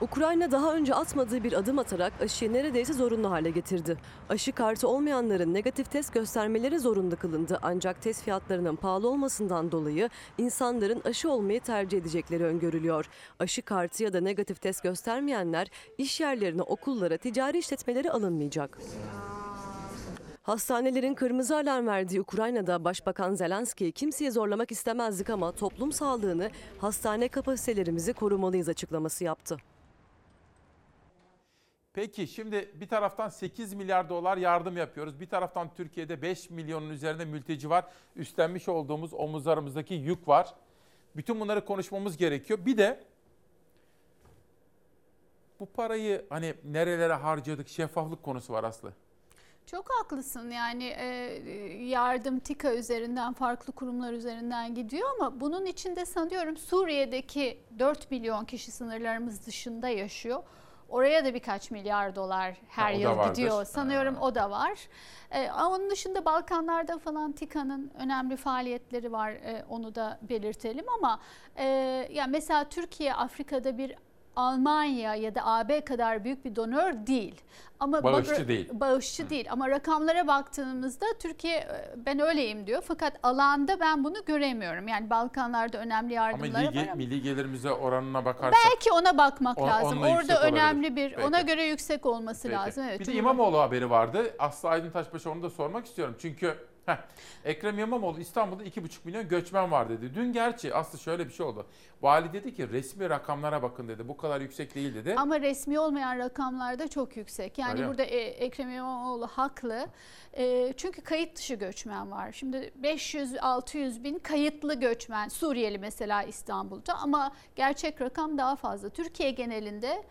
Ukrayna daha önce atmadığı bir adım atarak aşıyı neredeyse zorunlu hale getirdi. Aşı kartı olmayanların negatif test göstermeleri zorunlu kılındı. Ancak test fiyatlarının pahalı olmasından dolayı insanların aşı olmayı tercih edecekleri öngörülüyor. Aşı kartı ya da negatif test göstermeyenler iş yerlerine, okullara, ticari işletmelere alınmayacak. Hastanelerin kırmızı alarm verdiği Ukrayna'da Başbakan Zelenski kimseyi zorlamak istemezdik ama toplum sağlığını, hastane kapasitelerimizi korumalıyız açıklaması yaptı. Peki şimdi bir taraftan 8 milyar dolar yardım yapıyoruz. Bir taraftan Türkiye'de 5 milyonun üzerinde mülteci var. Üstlenmiş olduğumuz omuzlarımızdaki yük var. Bütün bunları konuşmamız gerekiyor. Bir de bu parayı hani nerelere harcadık şeffaflık konusu var Aslı. Çok haklısın yani e, yardım TİKA üzerinden farklı kurumlar üzerinden gidiyor ama bunun içinde sanıyorum Suriye'deki 4 milyon kişi sınırlarımız dışında yaşıyor. Oraya da birkaç milyar dolar her Ha, yıl gidiyor. Sanıyorum o da var. Ee, ama onun dışında Balkanlarda falan TİKA'nın önemli faaliyetleri var. Ee, onu da belirtelim ama e, ya mesela Türkiye Afrika'da bir Almanya ya da AB kadar büyük bir donör değil. Ama Bağışçı değil. Bağışçı değil ama rakamlara baktığımızda Türkiye e, ben öyleyim diyor. Fakat alanda ben bunu göremiyorum. Yani Balkanlarda önemli Ama yardımları milli, var ama milli gelirimize oranına bakarsak. belki ona bakmak O- lazım. Orada olabilir. önemli bir Peki. ona göre yüksek olması Peki. lazım. Evet. bir de İmamoğlu haberi vardı. Aslı Aydın Taşbaşı onu da sormak istiyorum. Çünkü heh, Ekrem İmamoğlu İstanbul'da 2,5 milyon göçmen var dedi. Dün gerçi Aslı şöyle bir şey oldu. Vali dedi ki resmi rakamlara bakın dedi. Bu kadar yüksek değil dedi. Ama resmi olmayan rakamlar da çok yüksek. Yani Öyle burada e, Ekrem İmamoğlu haklı. E, çünkü kayıt dışı göçmen var. Şimdi 500-600 bin kayıtlı göçmen, Suriyeli mesela İstanbul'da ama gerçek rakam daha fazla. Türkiye genelinde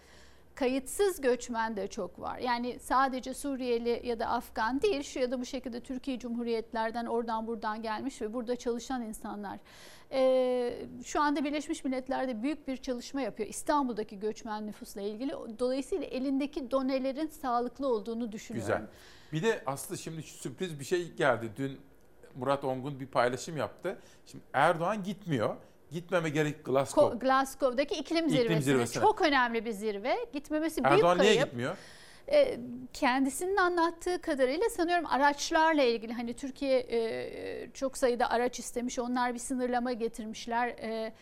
kayıtsız göçmen de çok var. Yani sadece Suriyeli ya da Afgan değil, şu ya da bu şekilde Türkiye Cumhuriyetlerden oradan buradan gelmiş ve burada çalışan insanlar. Ee, şu anda Birleşmiş Milletler'de büyük bir çalışma yapıyor İstanbul'daki göçmen nüfusla ilgili. Dolayısıyla elindeki donelerin sağlıklı olduğunu düşünüyorum. Güzel. Bir de Aslı şimdi sürpriz bir şey geldi. Dün Murat Ongun bir paylaşım yaptı. Şimdi Erdoğan gitmiyor. Gitmeme gerek Glasgow. Ko- Glasgow'daki iklim, İklim zirvesine. zirvesine. Çok önemli bir zirve. Gitmemesi büyük Erdoğan kayıp. niye gitmiyor? E, kendisinin anlattığı kadarıyla sanıyorum araçlarla ilgili hani Türkiye e, çok sayıda araç istemiş onlar bir sınırlama getirmişler. E,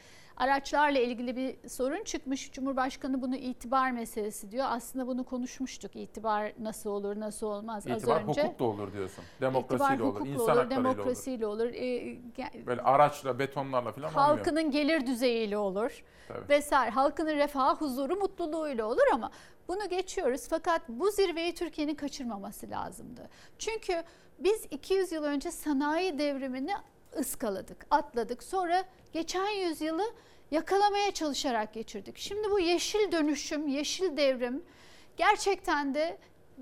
araçlarla ilgili bir sorun çıkmış. Cumhurbaşkanı bunu itibar meselesi diyor. Aslında bunu konuşmuştuk. İtibar nasıl olur, nasıl olmaz İtibar az önce. hukuk da olur diyorsun. İtibar Demokrasiyle olur, hukukla insan olur, olur. demokrasiyle olur. E, ge- Böyle araçla, betonlarla falan olmuyor. halkının gelir düzeyiyle olur Tabii. vesaire. Halkının refahı, huzuru, mutluluğuyla olur ama bunu geçiyoruz. Fakat bu zirveyi Türkiye'nin kaçırmaması lazımdı. Çünkü biz 200 yıl önce sanayi devrimini ıskaladık, atladık. Sonra geçen yüzyılı yakalamaya çalışarak geçirdik. Şimdi bu yeşil dönüşüm, yeşil devrim gerçekten de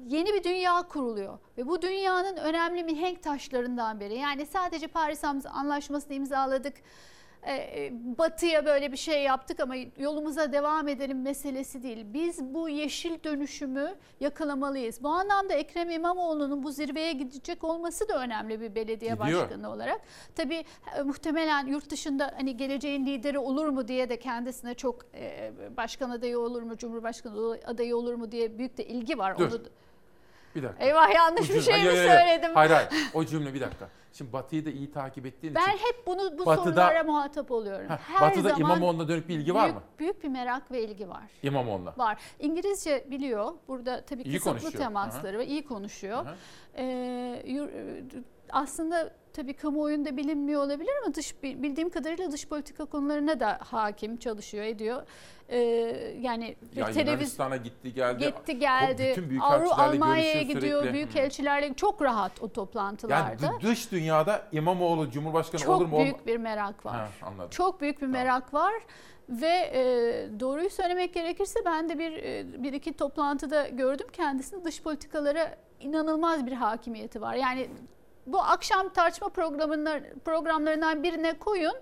yeni bir dünya kuruluyor ve bu dünyanın önemli mihenk taşlarından biri. Yani sadece Paris Anlaşması'nı imzaladık, batıya böyle bir şey yaptık ama yolumuza devam edelim meselesi değil. Biz bu yeşil dönüşümü yakalamalıyız. Bu anlamda Ekrem İmamoğlu'nun bu zirveye gidecek olması da önemli bir belediye Gidiyor. başkanı olarak. Tabii e, muhtemelen yurt dışında hani geleceğin lideri olur mu diye de kendisine çok e, başkan adayı olur mu, cumhurbaşkanı adayı olur mu diye büyük de ilgi var. Dur. Onu Bir dakika. Eyvah, yanlış bir şey mi Hayır, söyledim? Hayır hayır. O cümle bir dakika. Şimdi Batı'yı da iyi takip ettiğin Ben için. hep bunu bu Batı'da- sorulara muhatap oluyorum. Heh, Her Batı'da zaman İmamoğlu'na dönük bir ilgi var büyük, mı? Büyük bir merak ve ilgi var. İmamoğlu'na. Var. İngilizce biliyor. Burada tabii İyi kısıtlı konuşuyor. temasları ve iyi konuşuyor. Aha. Ee, yur- aslında tabii kamuoyunda bilinmiyor olabilir ama dış bildiğim kadarıyla dış politika konularına da hakim çalışıyor, ediyor. Ee, yani Ya televiz Yunanistan'a gitti geldi. gitti geldi. Bütün Avru büyükelçilerle Almanya'ya gidiyor. sürekli. Büyükelçilerle çok rahat o Yani toplantılarda. dı- dış dünyada İmamoğlu Cumhurbaşkanı çok olur mu? büyük olma- bir merak var. Ha, anladım. Çok büyük bir merak var ve e, doğruyu söylemek gerekirse ben de bir e, bir iki toplantıda gördüm kendisini dış politikalara inanılmaz bir hakimiyeti var. Yani bu akşam tartışma programlarından birine koyun.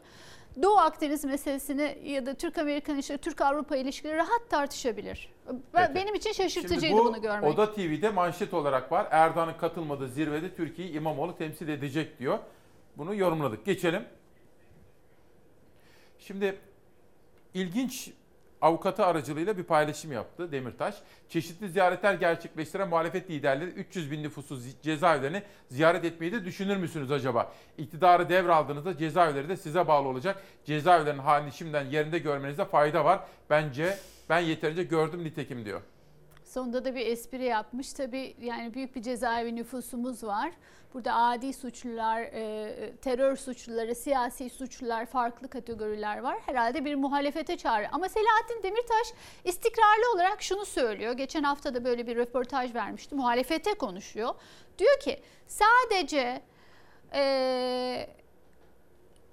Doğu Akdeniz meselesini ya da Türk Amerikan ilişkileri, Türk Avrupa ilişkileri rahat tartışabilir. Peki. Benim için şaşırtıcıydı bu bunu görmek. Oda TV'de manşet olarak var. Erdoğan'ın katılmadığı zirvede Türkiye'yi İmamoğlu temsil edecek diyor. Bunu yorumladık. Geçelim. Şimdi ilginç avukatı aracılığıyla bir paylaşım yaptı Demirtaş. Çeşitli ziyaretler gerçekleştiren muhalefet liderleri 300 bin nüfuslu cezaevlerini ziyaret etmeyi de düşünür müsünüz acaba? İktidarı devraldığınızda cezaevleri de size bağlı olacak. Cezaevlerinin halini şimdiden yerinde görmenizde fayda var. Bence ben yeterince gördüm nitekim diyor. Sonunda da bir espri yapmış. Tabii yani büyük bir cezaevi nüfusumuz var. Burada adi suçlular, e, terör suçluları, siyasi suçlular, farklı kategoriler var. Herhalde bir muhalefete çağrı. Ama Selahattin Demirtaş istikrarlı olarak şunu söylüyor. Geçen hafta da böyle bir röportaj vermişti. Muhalefete konuşuyor. Diyor ki sadece e,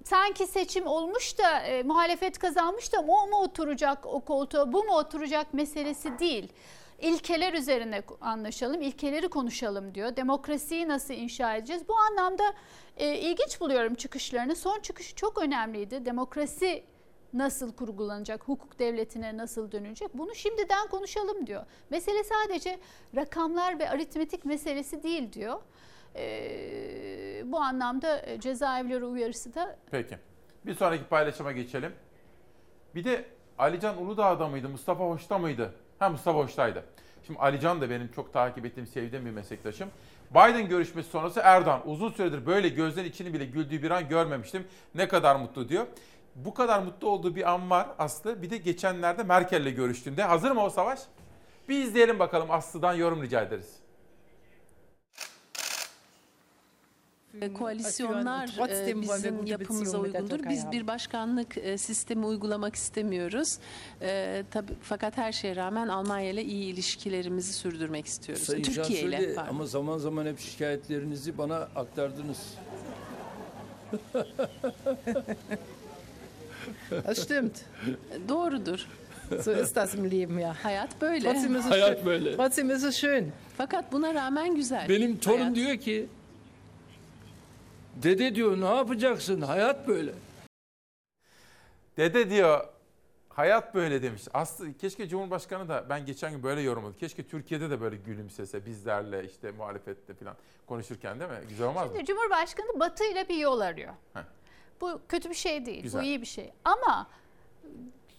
sanki seçim olmuş da e, muhalefet kazanmış da o mu oturacak o koltuğa bu mu oturacak meselesi değil. İlkeler üzerine anlaşalım, ilkeleri konuşalım diyor. Demokrasiyi nasıl inşa edeceğiz? Bu anlamda e, ilginç buluyorum çıkışlarını. Son çıkışı çok önemliydi. Demokrasi nasıl kurgulanacak, hukuk devletine nasıl dönecek bunu şimdiden konuşalım diyor. Mesele sadece rakamlar ve aritmetik meselesi değil diyor. Ee, bu anlamda e, cezaevleri uyarısı da Peki. Bir sonraki paylaşıma geçelim. Bir de Alican Uludağ'da mıydı? Mustafa Hoş'ta mıydı? Ha Mustafa Hoş'taydı. Şimdi Alican da benim çok takip ettiğim, sevdiğim bir meslektaşım. Biden görüşmesi sonrası Erdoğan uzun süredir böyle gözlerin içini bile güldüğü bir an görmemiştim. Ne kadar mutlu diyor. Bu kadar mutlu olduğu bir an var Aslı. Bir de geçenlerde Merkel'le görüştüğünde. Hazır mı o savaş? Bir izleyelim bakalım Aslı'dan yorum rica ederiz. Koalisyonlar e, bizim yapımıza uygundur. Biz bir başkanlık e, sistemi uygulamak istemiyoruz. E, tabii, fakat her şeye rağmen Almanya ile iyi ilişkilerimizi sürdürmek istiyoruz. Sayın Türkiye ile. Ama zaman zaman hep şikayetlerinizi bana aktardınız. Das stimmt. Doğrudur. So ist das im Leben ja. Hayat böyle. Trotzdem ist es Hayat schön. böyle. Trotzdem ist es schön. Fakat buna rağmen güzel. Benim torun Hayat. diyor ki dede diyor ne yapacaksın hayat böyle. Dede diyor hayat böyle demiş. Aslı keşke Cumhurbaşkanı da ben geçen gün böyle yorumladım. Keşke Türkiye'de de böyle gülümsese bizlerle işte muhalefetle falan konuşurken değil mi? Güzel olmaz mı? Şimdi Cumhurbaşkanı Batı ile bir yol arıyor. Heh. Bu kötü bir şey değil. Güzel. Bu iyi bir şey. Ama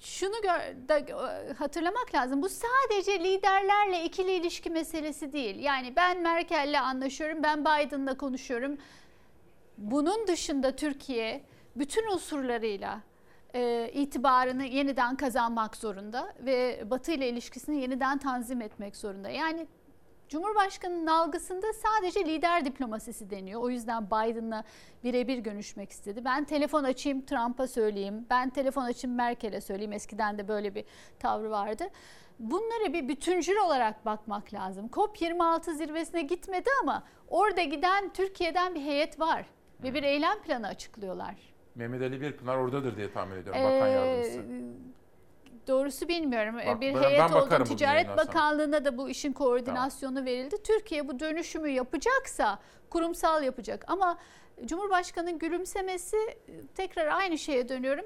şunu gör, da, e, hatırlamak lazım. Bu sadece liderlerle ikili ilişki meselesi değil. Yani ben Merkel'le anlaşıyorum, ben Biden'la konuşuyorum. Bunun dışında Türkiye bütün unsurlarıyla e, itibarını yeniden kazanmak zorunda ve Batı ile ilişkisini yeniden tanzim etmek zorunda. Yani Cumhurbaşkanının algısında sadece lider diplomasisi deniyor. O yüzden Biden'la birebir görüşmek istedi. Ben telefon açayım Trump'a söyleyeyim. Ben telefon açayım Merkel'e söyleyeyim. Eskiden de böyle bir tavrı vardı. Bunlara bir bütüncül olarak bakmak lazım. COP26 zirvesine gitmedi ama orada giden Türkiye'den bir heyet var. Ve bir eylem planı açıklıyorlar. Mehmet Ali Birpınar oradadır diye tahmin ediyorum bakan Ee, yardımcısı. Doğrusu bilmiyorum. Ee, Bak, bir ben- heyet ben oldu. Ticaret. Bakanlığı'na da bu işin koordinasyonu verildi. Türkiye bu dönüşümü yapacaksa kurumsal yapacak. Ama Cumhurbaşkanı'nın gülümsemesi tekrar aynı şeye dönüyorum.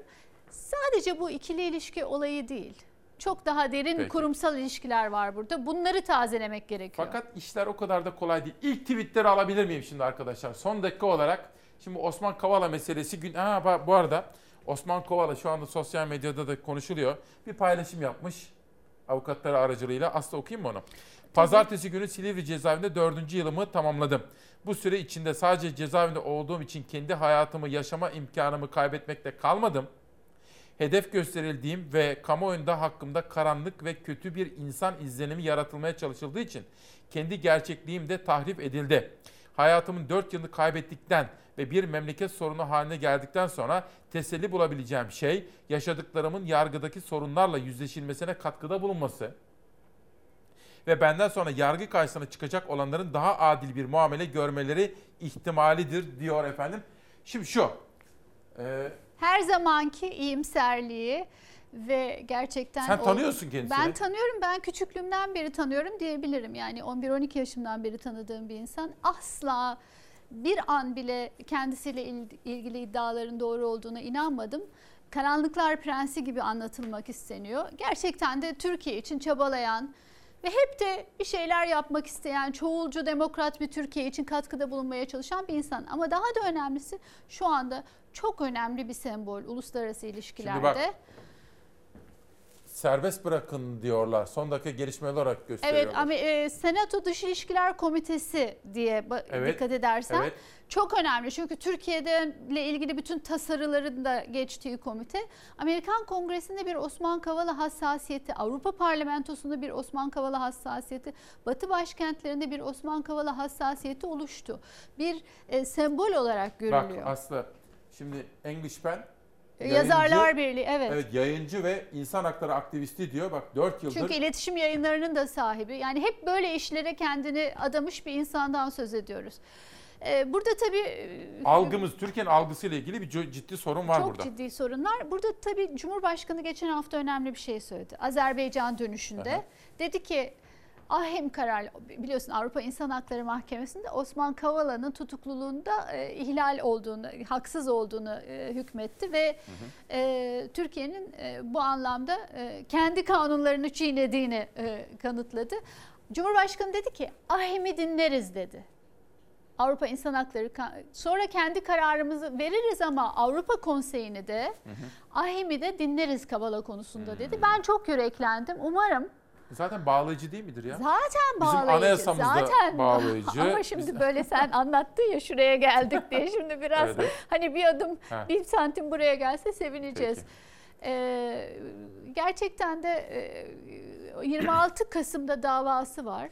Sadece bu ikili ilişki olayı değil. Çok daha derin Peki. kurumsal ilişkiler var burada. Bunları tazelemek gerekiyor. Fakat işler o kadar da kolay değil. İlk tweetleri alabilir miyim şimdi arkadaşlar? Son dakika olarak şimdi Osman Kavala meselesi gün ha bu arada Osman Kavala şu anda sosyal medyada da konuşuluyor. Bir paylaşım yapmış avukatları aracılığıyla. Aslı okuyayım mı onu? Pazartesi günü Silivri cezaevinde dördüncü yılımı tamamladım. Bu süre içinde sadece cezaevinde olduğum için kendi hayatımı yaşama imkanımı kaybetmekte kalmadım. Hedef gösterildiğim ve kamuoyunda hakkımda karanlık ve kötü bir insan izlenimi yaratılmaya çalışıldığı için kendi gerçekliğim de tahrip edildi. Hayatımın 4 yılını kaybettikten ve bir memleket sorunu haline geldikten sonra teselli bulabileceğim şey yaşadıklarımın yargıdaki sorunlarla yüzleşilmesine katkıda bulunması ve benden sonra yargı karşısına çıkacak olanların daha adil bir muamele görmeleri ihtimalidir diyor efendim. Şimdi şu, e, Her zamanki iyimserliği ve gerçekten... Sen o- tanıyorsun kendisini. Ben tanıyorum. Ben küçüklüğümden beri tanıyorum diyebilirim. Yani 11-12 yaşımdan beri tanıdığım bir insan. Asla bir an bile kendisiyle il- ilgili iddiaların doğru olduğuna inanmadım. Karanlıklar Prensi gibi anlatılmak isteniyor. Gerçekten de Türkiye için çabalayan ve hep de bir şeyler yapmak isteyen, çoğulcu, demokrat bir Türkiye için katkıda bulunmaya çalışan bir insan. Ama daha da önemlisi şu anda çok önemli bir sembol uluslararası ilişkilerde. bak, serbest bırakın diyorlar. Son dakika gelişmeler olarak Evet gösteriyorlar. ama e, Senato Dış İlişkiler Komitesi diye Evet, dikkat edersen evet. çok önemli. Çünkü Türkiye'de ile ilgili bütün tasarıların da geçtiği komite. Amerikan Kongresi'nde bir Osman Kavala hassasiyeti, Avrupa Parlamentosu'nda bir Osman Kavala hassasiyeti, Batı başkentlerinde bir Osman Kavala hassasiyeti oluştu. Bir e, sembol olarak Bak görülüyor. Aslı şimdi Englishman Yazarlar Birliği, evet. Evet yayıncı ve insan hakları aktivisti diyor. Bak 4 yıldır Çünkü iletişim yayınlarının da sahibi. Yani hep böyle işlere kendini adamış bir insandan söz ediyoruz. Ee, burada tabii e, algımız Türkiye'nin algısıyla ilgili bir ciddi sorun var çok burada. ciddi sorunlar. Burada tabii Cumhurbaşkanı geçen hafta önemli bir şey söyledi. Azerbaycan dönüşünde. Aha. Dedi ki Ahim karar biliyorsun Avrupa İnsan Hakları Mahkemesi'nde Osman Kavala'nın tutukluluğunda e, ihlal olduğunu, haksız olduğunu e, hükmetti ve e, Türkiye'nin e, bu anlamda e, kendi kanunlarını çiğnediğini e, kanıtladı. Cumhurbaşkanı dedi ki Ahim'i dinleriz dedi. Avrupa İnsan Hakları sonra kendi kararımızı veririz ama Avrupa Konseyi'ni de Ahim'i de dinleriz Kavala konusunda dedi. Ben çok yüreklendim. Umarım Zaten bağlayıcı değil midir ya? Zaten Bizim bağlayıcı. anayasamız da zaten bağlayıcı. Ama şimdi böyle sen anlattın ya şuraya geldik diye. Şimdi biraz Evet, evet. hani bir adım Ha. bir santim buraya gelse sevineceğiz. Peki. Ee, gerçekten de e, 26 Kasım'da davası var.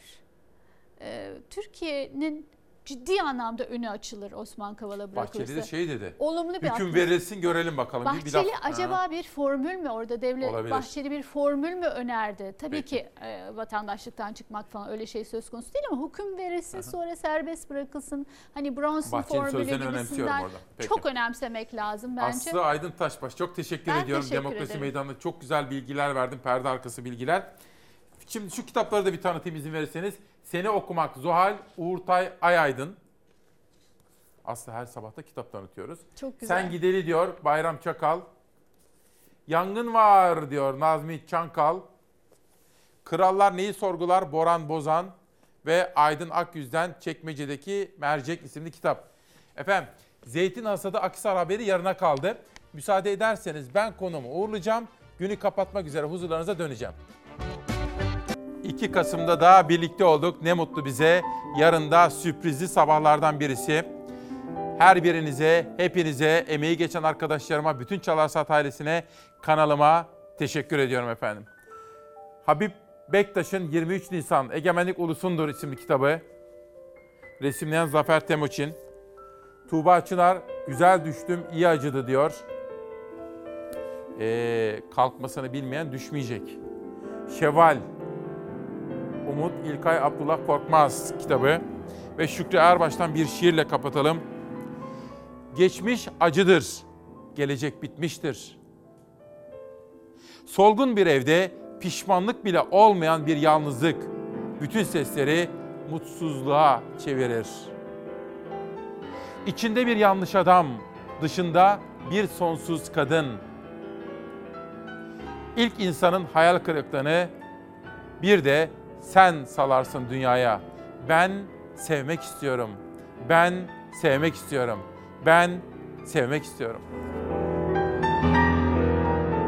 Ee, Türkiye'nin ciddi anlamda önü açılır Osman Kavala bırakılırsa. Bahçeli de şey dedi. Olumlu bir Hüküm atmosfer. verilsin görelim bakalım. Bir- bir Bahçeli laf- acaba Ha. bir formül mü orada devlet Olabilir. Bahçeli bir formül mü önerdi? Tabii Peki. ki e, vatandaşlıktan çıkmak falan öyle şey söz konusu değil ama hüküm verilsin sonra serbest bırakılsın. Hani Bronson Bahçeli'nin formülü gibisinden çok önemsemek lazım bence. Aslı Aydın Taşbaş çok teşekkür Ben ediyorum. teşekkür Demokrasi ederim. Meydanı'nda çok güzel bilgiler verdim. Perde arkası bilgiler. Şimdi şu kitapları da bir tanıtayım izin verirseniz. Seni okumak Zuhal Uğurtay Ayaydın. Aslı her sabah da kitap tanıtıyoruz. Çok güzel. Sen gideli diyor Bayram Çakal. Yangın var diyor Nazmi Çankal. Krallar neyi sorgular Boran Bozan ve Aydın Akyüz'den Çekmece'deki Mercek isimli kitap. Efendim Zeytin Hasadı Akisar haberi yarına kaldı. Müsaade ederseniz ben konumu uğurlayacağım. Günü kapatmak üzere huzurlarınıza döneceğim. 2 Kasım'da da birlikte olduk. Ne mutlu bize. Yarın da sürprizli sabahlardan birisi. Her birinize, hepinize, emeği geçen arkadaşlarıma, bütün Çalarsat ailesine, kanalıma teşekkür ediyorum efendim. Habib Bektaş'ın 23 Nisan Egemenlik Ulusundur isimli kitabı. Resimleyen Zafer Temuçin. Tuğba Çınar, güzel düştüm, iyi acıdı diyor. Ee, kalkmasını bilmeyen düşmeyecek. Şeval, Umut İlkay Abdullah Korkmaz kitabı. Ve Şükrü Erbaş'tan bir şiirle kapatalım. Geçmiş acıdır, gelecek bitmiştir. Solgun bir evde pişmanlık bile olmayan bir yalnızlık bütün sesleri mutsuzluğa çevirir. İçinde bir yanlış adam, dışında bir sonsuz kadın. İlk insanın hayal kırıklığını bir de sen salarsın dünyaya. Ben sevmek istiyorum. Ben sevmek istiyorum. Ben sevmek istiyorum.